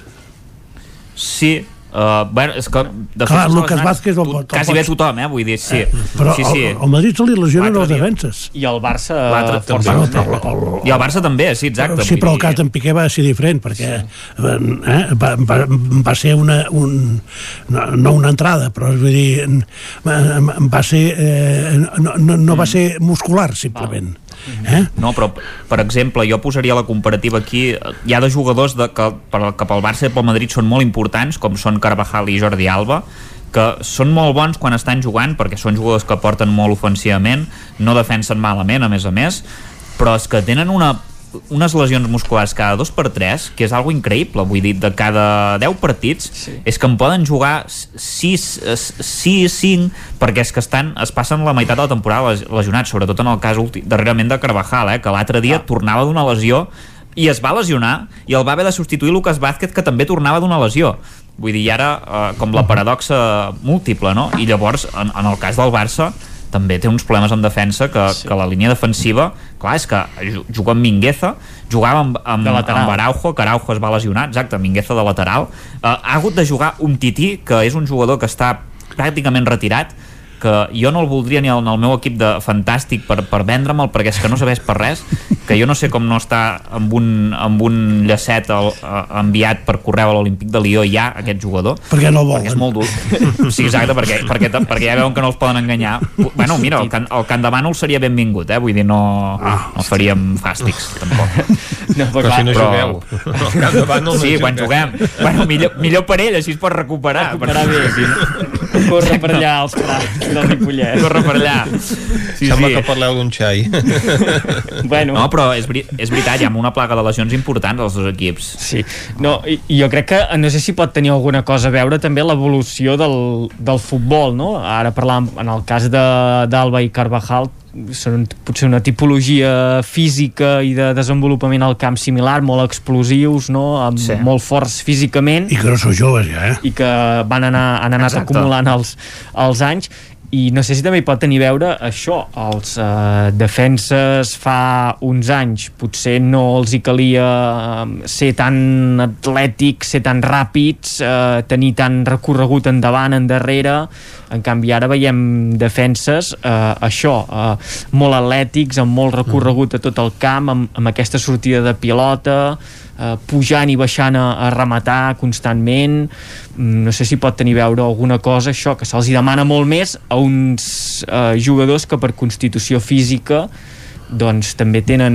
Sí, Uh, bueno, és que de Clar, fet, Lucas Vázquez el- el quasi bé tothom, eh? vull dir, sí, Però sí, sí. al, al Madrid se li lesionen els defenses. i el Barça L'altre també. Bueno, però el, I el Barça també, sí, exacte. sí, vull però el cas d'en Piqué va ser diferent, perquè eh, va, va, va ser una, un, no, no una entrada, però vull dir, va, ser, eh, no, no, no va ser muscular, simplement. Eh? No, però, per exemple, jo posaria la comparativa aquí. Hi ha de jugadors de, que, per, que pel Barça i pel Madrid són molt importants, com són Carvajal i Jordi Alba, que són molt bons quan estan jugant, perquè són jugadors que porten molt ofensivament, no defensen malament, a més a més, però és que tenen una unes lesions musculars cada dos per tres, que és algo increïble, vull dir, de cada 10 partits, sí. és que en poden jugar 6, 6, 5, perquè és que estan, es passen la meitat de la temporada les- lesionats, sobretot en el cas últim, darrerament de Carvajal, eh, que l'altre dia ah. tornava d'una lesió i es va lesionar i el va haver de substituir Lucas Vázquez que també tornava d'una lesió vull dir, i ara eh, com la paradoxa múltiple, no? I llavors, en, en el cas del Barça, també té uns problemes en defensa que, sí. que la línia defensiva clar, és que ju- juga amb Mingueza jugava amb, amb, amb Araujo que Araujo es va lesionar, exacte, Mingueza de lateral uh, ha hagut de jugar un Tití que és un jugador que està pràcticament retirat que jo no el voldria ni en el meu equip de fantàstic per, per vendre'me'l perquè és que no serveix per res que jo no sé com no està amb un, amb un llacet el, eh, enviat per correu a l'Olímpic de Lió ja aquest jugador Perquè no el perquè és molt dur sí, exacte, perquè, perquè, perquè ja veuen que no els poden enganyar bueno, mira, el, can, el Can de Bànol seria benvingut eh? vull dir, no, no faríem fàstics tampoc no, Però si no jugueu. De Bànol no sí, jugueu. quan juguem bueno, millor, millor per ell, així es pot recuperar Recuperar bé, sí. Corre per allà als prats del Ripollès corre per allà sí, Sembla sí. que parleu d'un xai. bueno. No, però és, veri és veritat, hi ha una plaga de lesions importants als dos equips. Sí, no, i, jo crec que no sé si pot tenir alguna cosa a veure també l'evolució del, del futbol, no? Ara parlàvem, en el cas de- d'Alba i Carvajal, són potser una tipologia física i de desenvolupament al camp similar, molt explosius, no? Amb, Sí. molt forts físicament I que no sou joves, ja, eh? i que van anar, han anat Exacte. acumulant els, els anys i no sé si també hi pot tenir veure això, els eh, defenses fa uns anys potser no els hi calia eh, ser tan atlètics, ser tan ràpids, eh, tenir tant recorregut endavant, endarrere. En canvi ara veiem defenses eh, això, eh, molt atlètics amb molt recorregut a tot el camp amb, amb aquesta sortida de pilota eh, pujant i baixant a, a rematar constantment. Mm, no sé si pot tenir veure alguna cosa això, que se'ls demana molt més a uns eh, jugadors que per constitució física doncs també tenen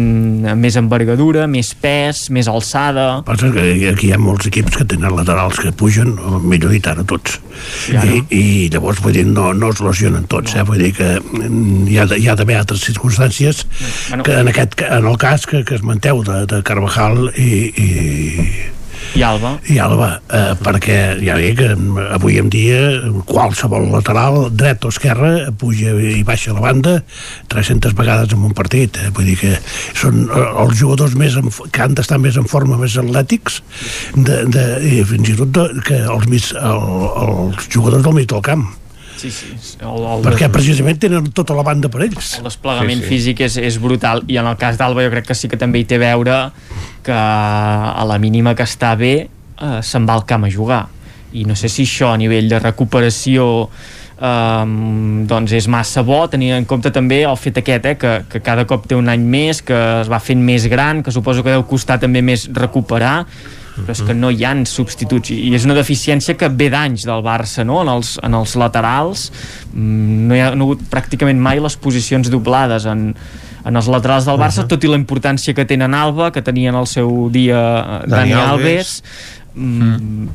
més envergadura, més pes, més alçada Passa que aquí hi ha molts equips que tenen laterals que pugen, o millor dit ara tots. Ja, no? I, I llavors, vull dir, no, no es lesionen tots, eh? Vull dir que mm, hi ha, hi ha d'haver altres circumstàncies Bueno. que en, aquest, en el cas que, que es manteu de, de Carvajal i, i, i Alba i Alba, eh, perquè ja dic avui en dia qualsevol lateral, dret o esquerra puja i baixa la banda 300 vegades en un partit eh? vull dir que són eh, els jugadors més en, que han d'estar més en forma més atlètics de, de, i fins i tot de, que els, mig, el, els jugadors del mig del camp sí, sí, el, el, perquè precisament tenen tota la banda per ells. el desplegament Sí, sí, físic és, és brutal. I en el cas d'Alba jo crec que sí que també hi té a veure que a la mínima que està bé eh, se'n va al camp a jugar. I no sé si això a nivell de recuperació um, doncs és massa bo tenint en compte també el fet aquest eh, que, que cada cop té un any més que es va fent més gran, que suposo que deu costar també més recuperar però és que no hi han substituts i és una deficiència que ve d'anys del Barça no? en, els, en els laterals mm, no hi ha, no ha hagut pràcticament mai les posicions doblades en, en els laterals del Barça, uh -huh. tot i la importància que tenen Alba, que tenien el seu dia Dani, Dani Alves, Alves mm.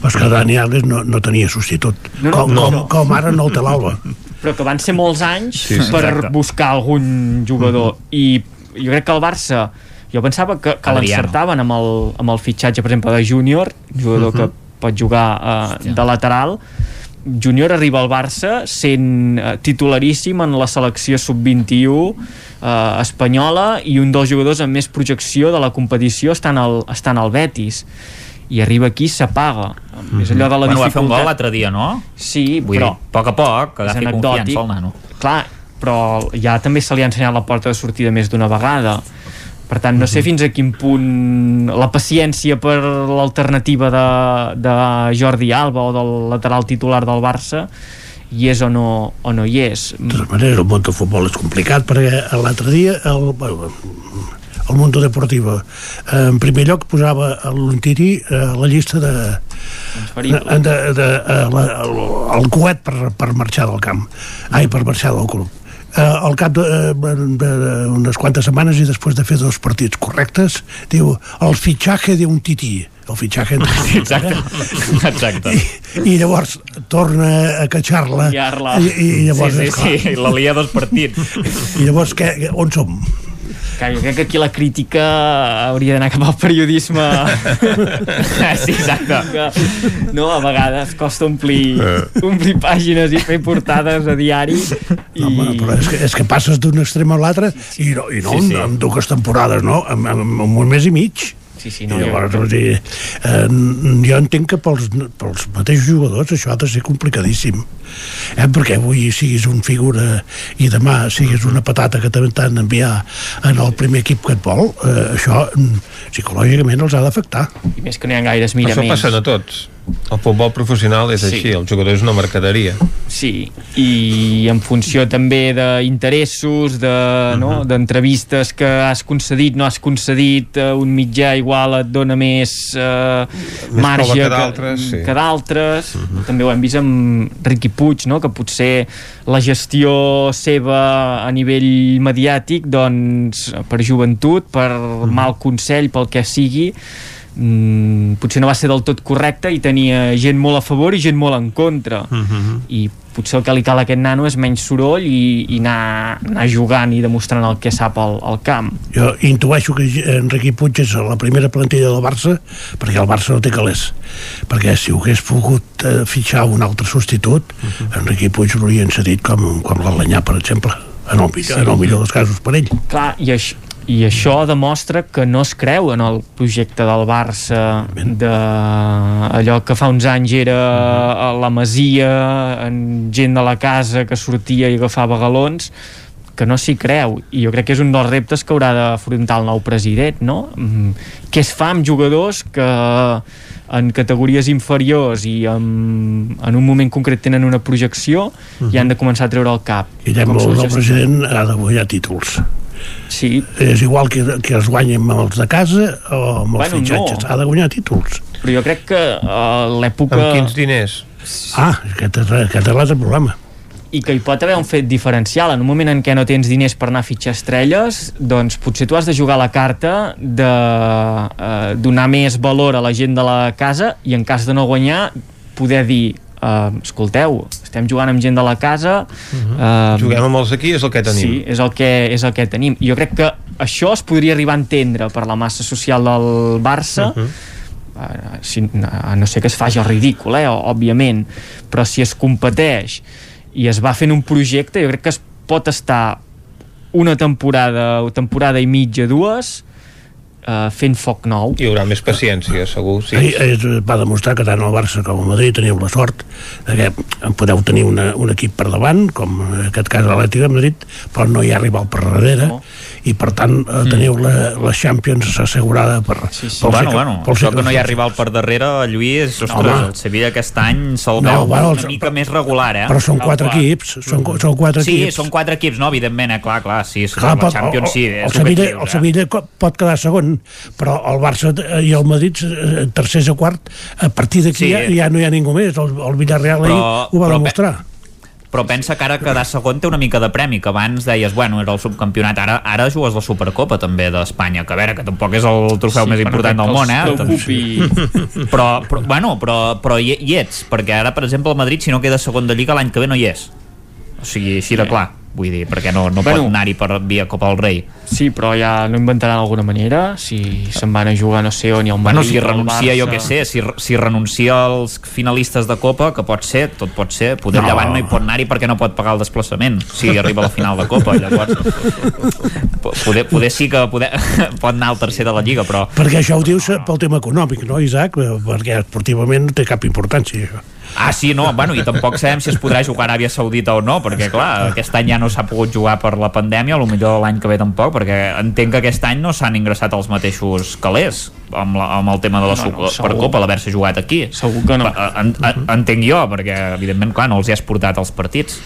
Però que Dani Alves no, no tenia substitut, no, no, com, no. Com, com ara no el té l'Alba. Però que van ser molts anys sí, sí, per exacte. buscar algun jugador. Uh -huh. I jo crec que el Barça jo pensava que, que l'encertaven amb, el, amb el fitxatge, per exemple, de Júnior, jugador uh -huh. que pot jugar uh, de lateral, Júnior arriba al Barça sent uh, titularíssim en la selecció sub-21 uh, espanyola i un dels jugadors amb més projecció de la competició està en el, està en el Betis. I arriba aquí s'apaga. Mm -hmm. és allò de la bueno, dificultat va fer un gol l'altre dia, no? Sí, Vull però dir, a poc a poc que agafi confiança el nano. Clar, però ja també se li ha ensenyat la porta de sortida més d'una vegada per tant, no sé mhm. fins a quin punt la paciència per l'alternativa de, de Jordi Alba o del lateral titular del Barça hi és o no, o no hi és. De totes maneres, el món del futbol és complicat perquè l'altre dia el, el Mundo Deportivo. En primer lloc posava l'Untiri a eh, la llista de, de, de, de, eh, la, el, el coet per, per marxar del camp. Ai, per marxar del club. Eh, al cap d'unes de, de, quantes setmanes i després de fer dos partits correctes diu el fitxatge d'un tití el fitxatge exacte, exacte. I, i llavors torna a catxar-la i, i, i llavors sí, sí, sí, la lia dos partits. I llavors què, on som? Clar, jo crec que aquí la crítica hauria d'anar cap al periodisme sí, exacte que, no, a vegades costa omplir eh. omplir pàgines i fer portades a diari i... Home, però és que, és que passes d'un extrem a l'altre i no, i no sí, sí. en, en dues temporades no? en, en, en un mes i mig Sí, sí, no, I llavors, jo... dir, eh, jo entenc que pels, pels mateixos jugadors això ha de ser complicadíssim eh? perquè avui siguis un figura i demà siguis una patata que t'han d'enviar en el primer equip que et vol eh, això mm, psicològicament els ha d'afectar i més que no hi ha gaires miraments això passa a tots el futbol professional és sí. així, el jugador és una mercaderia. Sí, i en funció també d'interessos, de, uh -huh. no? Mhm. d'entrevistes que has concedit, no has concedit, uh, un mitjà igual et dona més, uh, més marge que d'altres. Sí. Que d'altres. Uh mhm. -huh. També ho hem vist amb Riqui Puig, no? que potser la gestió seva a nivell mediàtic, doncs, per joventut, per mhm. mal consell, pel que sigui, mm, potser no va ser del tot correcte i tenia gent molt a favor i gent molt en contra uh mhm. -huh. i potser el que li cal a aquest nano és menys soroll i, i anar, anar jugant i demostrant el que sap al, al camp jo intueixo que Enriqui Puig és la primera plantilla del Barça perquè el Barça no té calés perquè si ho hagués pogut eh, fitxar un altre substitut uh mhm. -huh. Enriqui Puig l'haurien cedit com, com l'Alanyà per exemple en el, millor, sí. en el millor dels casos per ell clar, i això, i això demostra que no es creu en el projecte del Barça de allò que fa uns anys era a la Masia en gent de la casa que sortia i agafava galons que no s'hi creu. I jo crec que és un dels reptes que haurà d'afrontar el nou president no? Mm, què es fa amb jugadors que en categories inferiors i en, en un moment concret tenen una projecció uh -huh. i han de començar a treure el cap. Guillem, el nou president ha de guanyar títols Sí. És igual que, que es guanyin amb els de casa o amb els bueno, fitxatges. No. Ha de guanyar títols. Però jo crec que a uh, l'època... Amb quins diners? Ah, aquest és, aquest és l'altre problema i que hi pot haver un fet diferencial en un moment en què no tens diners per anar a fitxar estrelles doncs potser tu has de jugar la carta de eh, donar més valor a la gent de la casa i en cas de no guanyar poder dir uh, escolteu, estem jugant amb gent de la casa uh -huh. uh, juguem amb els aquí, és el que tenim sí, és el que, és el que tenim jo crec que això es podria arribar a entendre per la massa social del Barça uh -huh. Uh, si, uh, no sé que es faci el ridícul, eh, òbviament, però si es competeix i es va fent un projecte, jo crec que es pot estar una temporada o temporada i mitja, dues, uh, fent foc nou. Hi haurà més paciència, segur. Sí. Ahir es va demostrar que tant el Barça com el Madrid teniu la sort de que podeu tenir una, un equip per davant, com en aquest cas l'Atlètic de Madrid, però no hi ha rival per darrere. No i per tant eh, mm. teniu la, la Champions assegurada per, sí, sí. bueno, bueno, pel això que no hi ha rival per darrere Lluís, ostres, Home. el Sevilla aquest any se'l no, veu bueno, una mica més regular eh? però són quatre clar. equips són, són quatre sí, equips. són quatre equips, no, evidentment, eh? clar, clar sí, clar, la Champions el, sí el, el, Sevilla, el Sevilla pot quedar segon però el Barça i el Madrid eh, tercers o quart, a partir d'aquí sí. ja, ja no hi ha ningú més el, el Villarreal però, ahir ho va demostrar però pensa que ara quedar segon té una mica de premi, que abans deies, bueno, era el subcampionat, ara ara jugues la Supercopa també d'Espanya, que a veure, que tampoc és el trofeu Sí, més important del món, eh? preocupi. Però, però, bueno, però, però hi, hi ets, perquè ara, per exemple, el Madrid, si no queda segon de Lliga, l'any que ve no hi és. O sigui, així de clar, vull dir, perquè no, no Bueno. pot anar-hi per via Copa del Rei. Sí, però ja no inventaran alguna manera, si se'n van a jugar no sé on i el Bueno, Madrid si renuncia, jo què sé, si, si renuncia als finalistes de Copa, que pot ser, tot pot ser, poder No. no. llevant no hi pot anar-hi perquè no pot pagar el desplaçament, si arriba a la final de Copa, llavors po- poder, poder sí que poder, pot anar al tercer de la Lliga, però Perquè això ho dius pel tema econòmic, no, Isaac? Perquè esportivament no té cap importància. això. Ah, sí, no, bueno, i tampoc sabem si es podrà jugar a Aràbia Saudita o no, perquè, clar, aquest any ja no s'ha pogut jugar per la pandèmia, a lo millor l'any que ve tampoc, perquè entenc que aquest any no s'han ingressat els mateixos calés amb, la, amb el tema de la No, no, per Copa, l'haver-se jugat aquí. Segur que no. En, en, entenc jo, perquè, evidentment, clar, no els hi has portat als partits,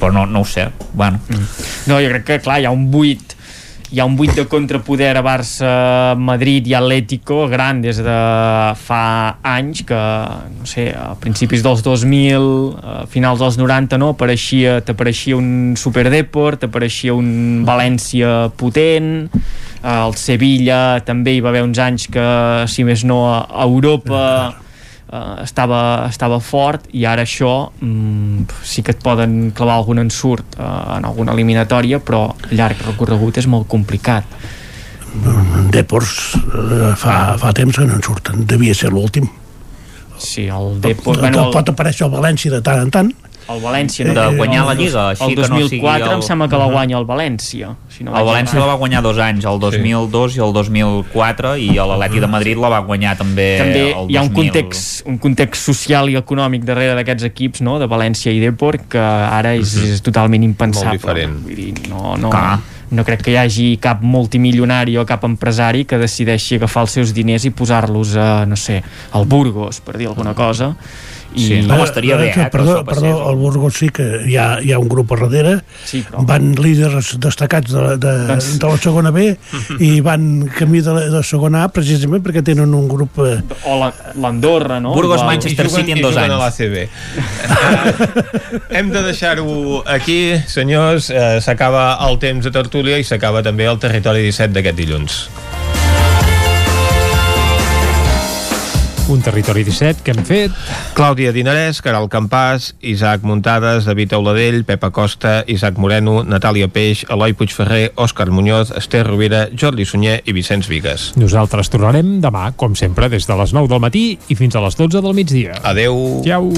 però no, no ho sé. Bueno, No, jo crec que, clar, hi ha un buit hi ha un buit de contrapoder a Barça, Madrid i Atlético gran des de fa anys que, no sé, a principis dels 2000, a finals dels 90 no, apareixia, t'apareixia un Superdeport, t'apareixia un València potent eh, el Sevilla també hi va haver uns anys que, si més no, a Europa eh, estava, estava fort i ara això mm, sí que et poden clavar algun ensurt eh, en alguna eliminatòria però llarg recorregut és molt complicat Deports eh, fa, fa temps que no en surten. Devia ser l'últim. Sí, el Depor... Pot, bueno, pot aparèixer el València de tant en tant. El València De no? guanyar El la Lliga, així el que no 2004 sigui el- em sembla que la guanya el València si no el València la va guanyar dos anys, el 2002 i el 2004, i l'Atleti de Madrid la va guanyar també, també el hi ha un 2000. context, un context social i econòmic darrere d'aquests equips, no? de València i Depor, que ara és, és totalment impensable. Molt diferent. Vull dir, no, no, Clar. no crec que hi hagi cap multimilionari o cap empresari que decideixi agafar els seus diners i posar-los a, no sé, al Burgos, per dir alguna cosa. I... Sí, no, estaria bé, eh, que perdó, això perdó, el Burgos sí que hi ha, hi ha un grup a darrere, Sí, però- van líders destacats de, la- de, Doncs- de la segona B i van camí de la, de la segona A precisament perquè tenen un grup... Eh, O la- l'Andorra, no? Burgos, Igual. Manchester juguen- City en dos a anys. l'ACB. Hem de deixar-ho aquí, senyors. Eh, s'acaba el temps de tertúlia i s'acaba també el territori 17 d'aquest dilluns. Un territori 17 que hem fet Clàudia Dinarès, Caral Campàs, Isaac Muntades, David Auladell, Pepa Costa, Isaac Moreno, Natàlia Peix, Eloi Puigferrer, Òscar Muñoz, Esther Rovira, Jordi Sunyer i Vicenç Vigues. Nosaltres tornarem demà, com sempre, des de les 9 del matí i fins a les 12 del migdia. Adeu. Ciao.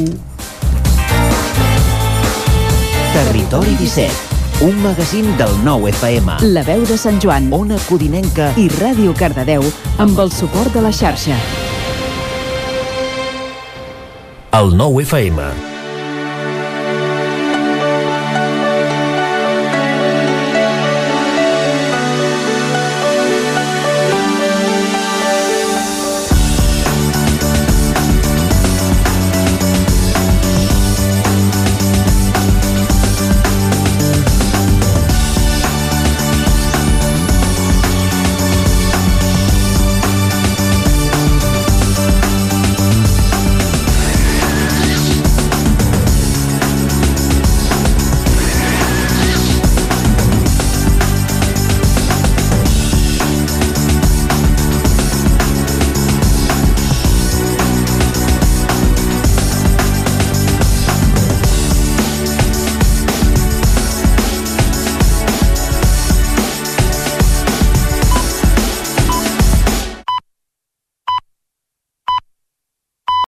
Territori 17, un magazín del nou FM. La veu de Sant Joan Ona Codinenca i Ràdio Cardedeu amb el suport de la xarxa. El nou FM.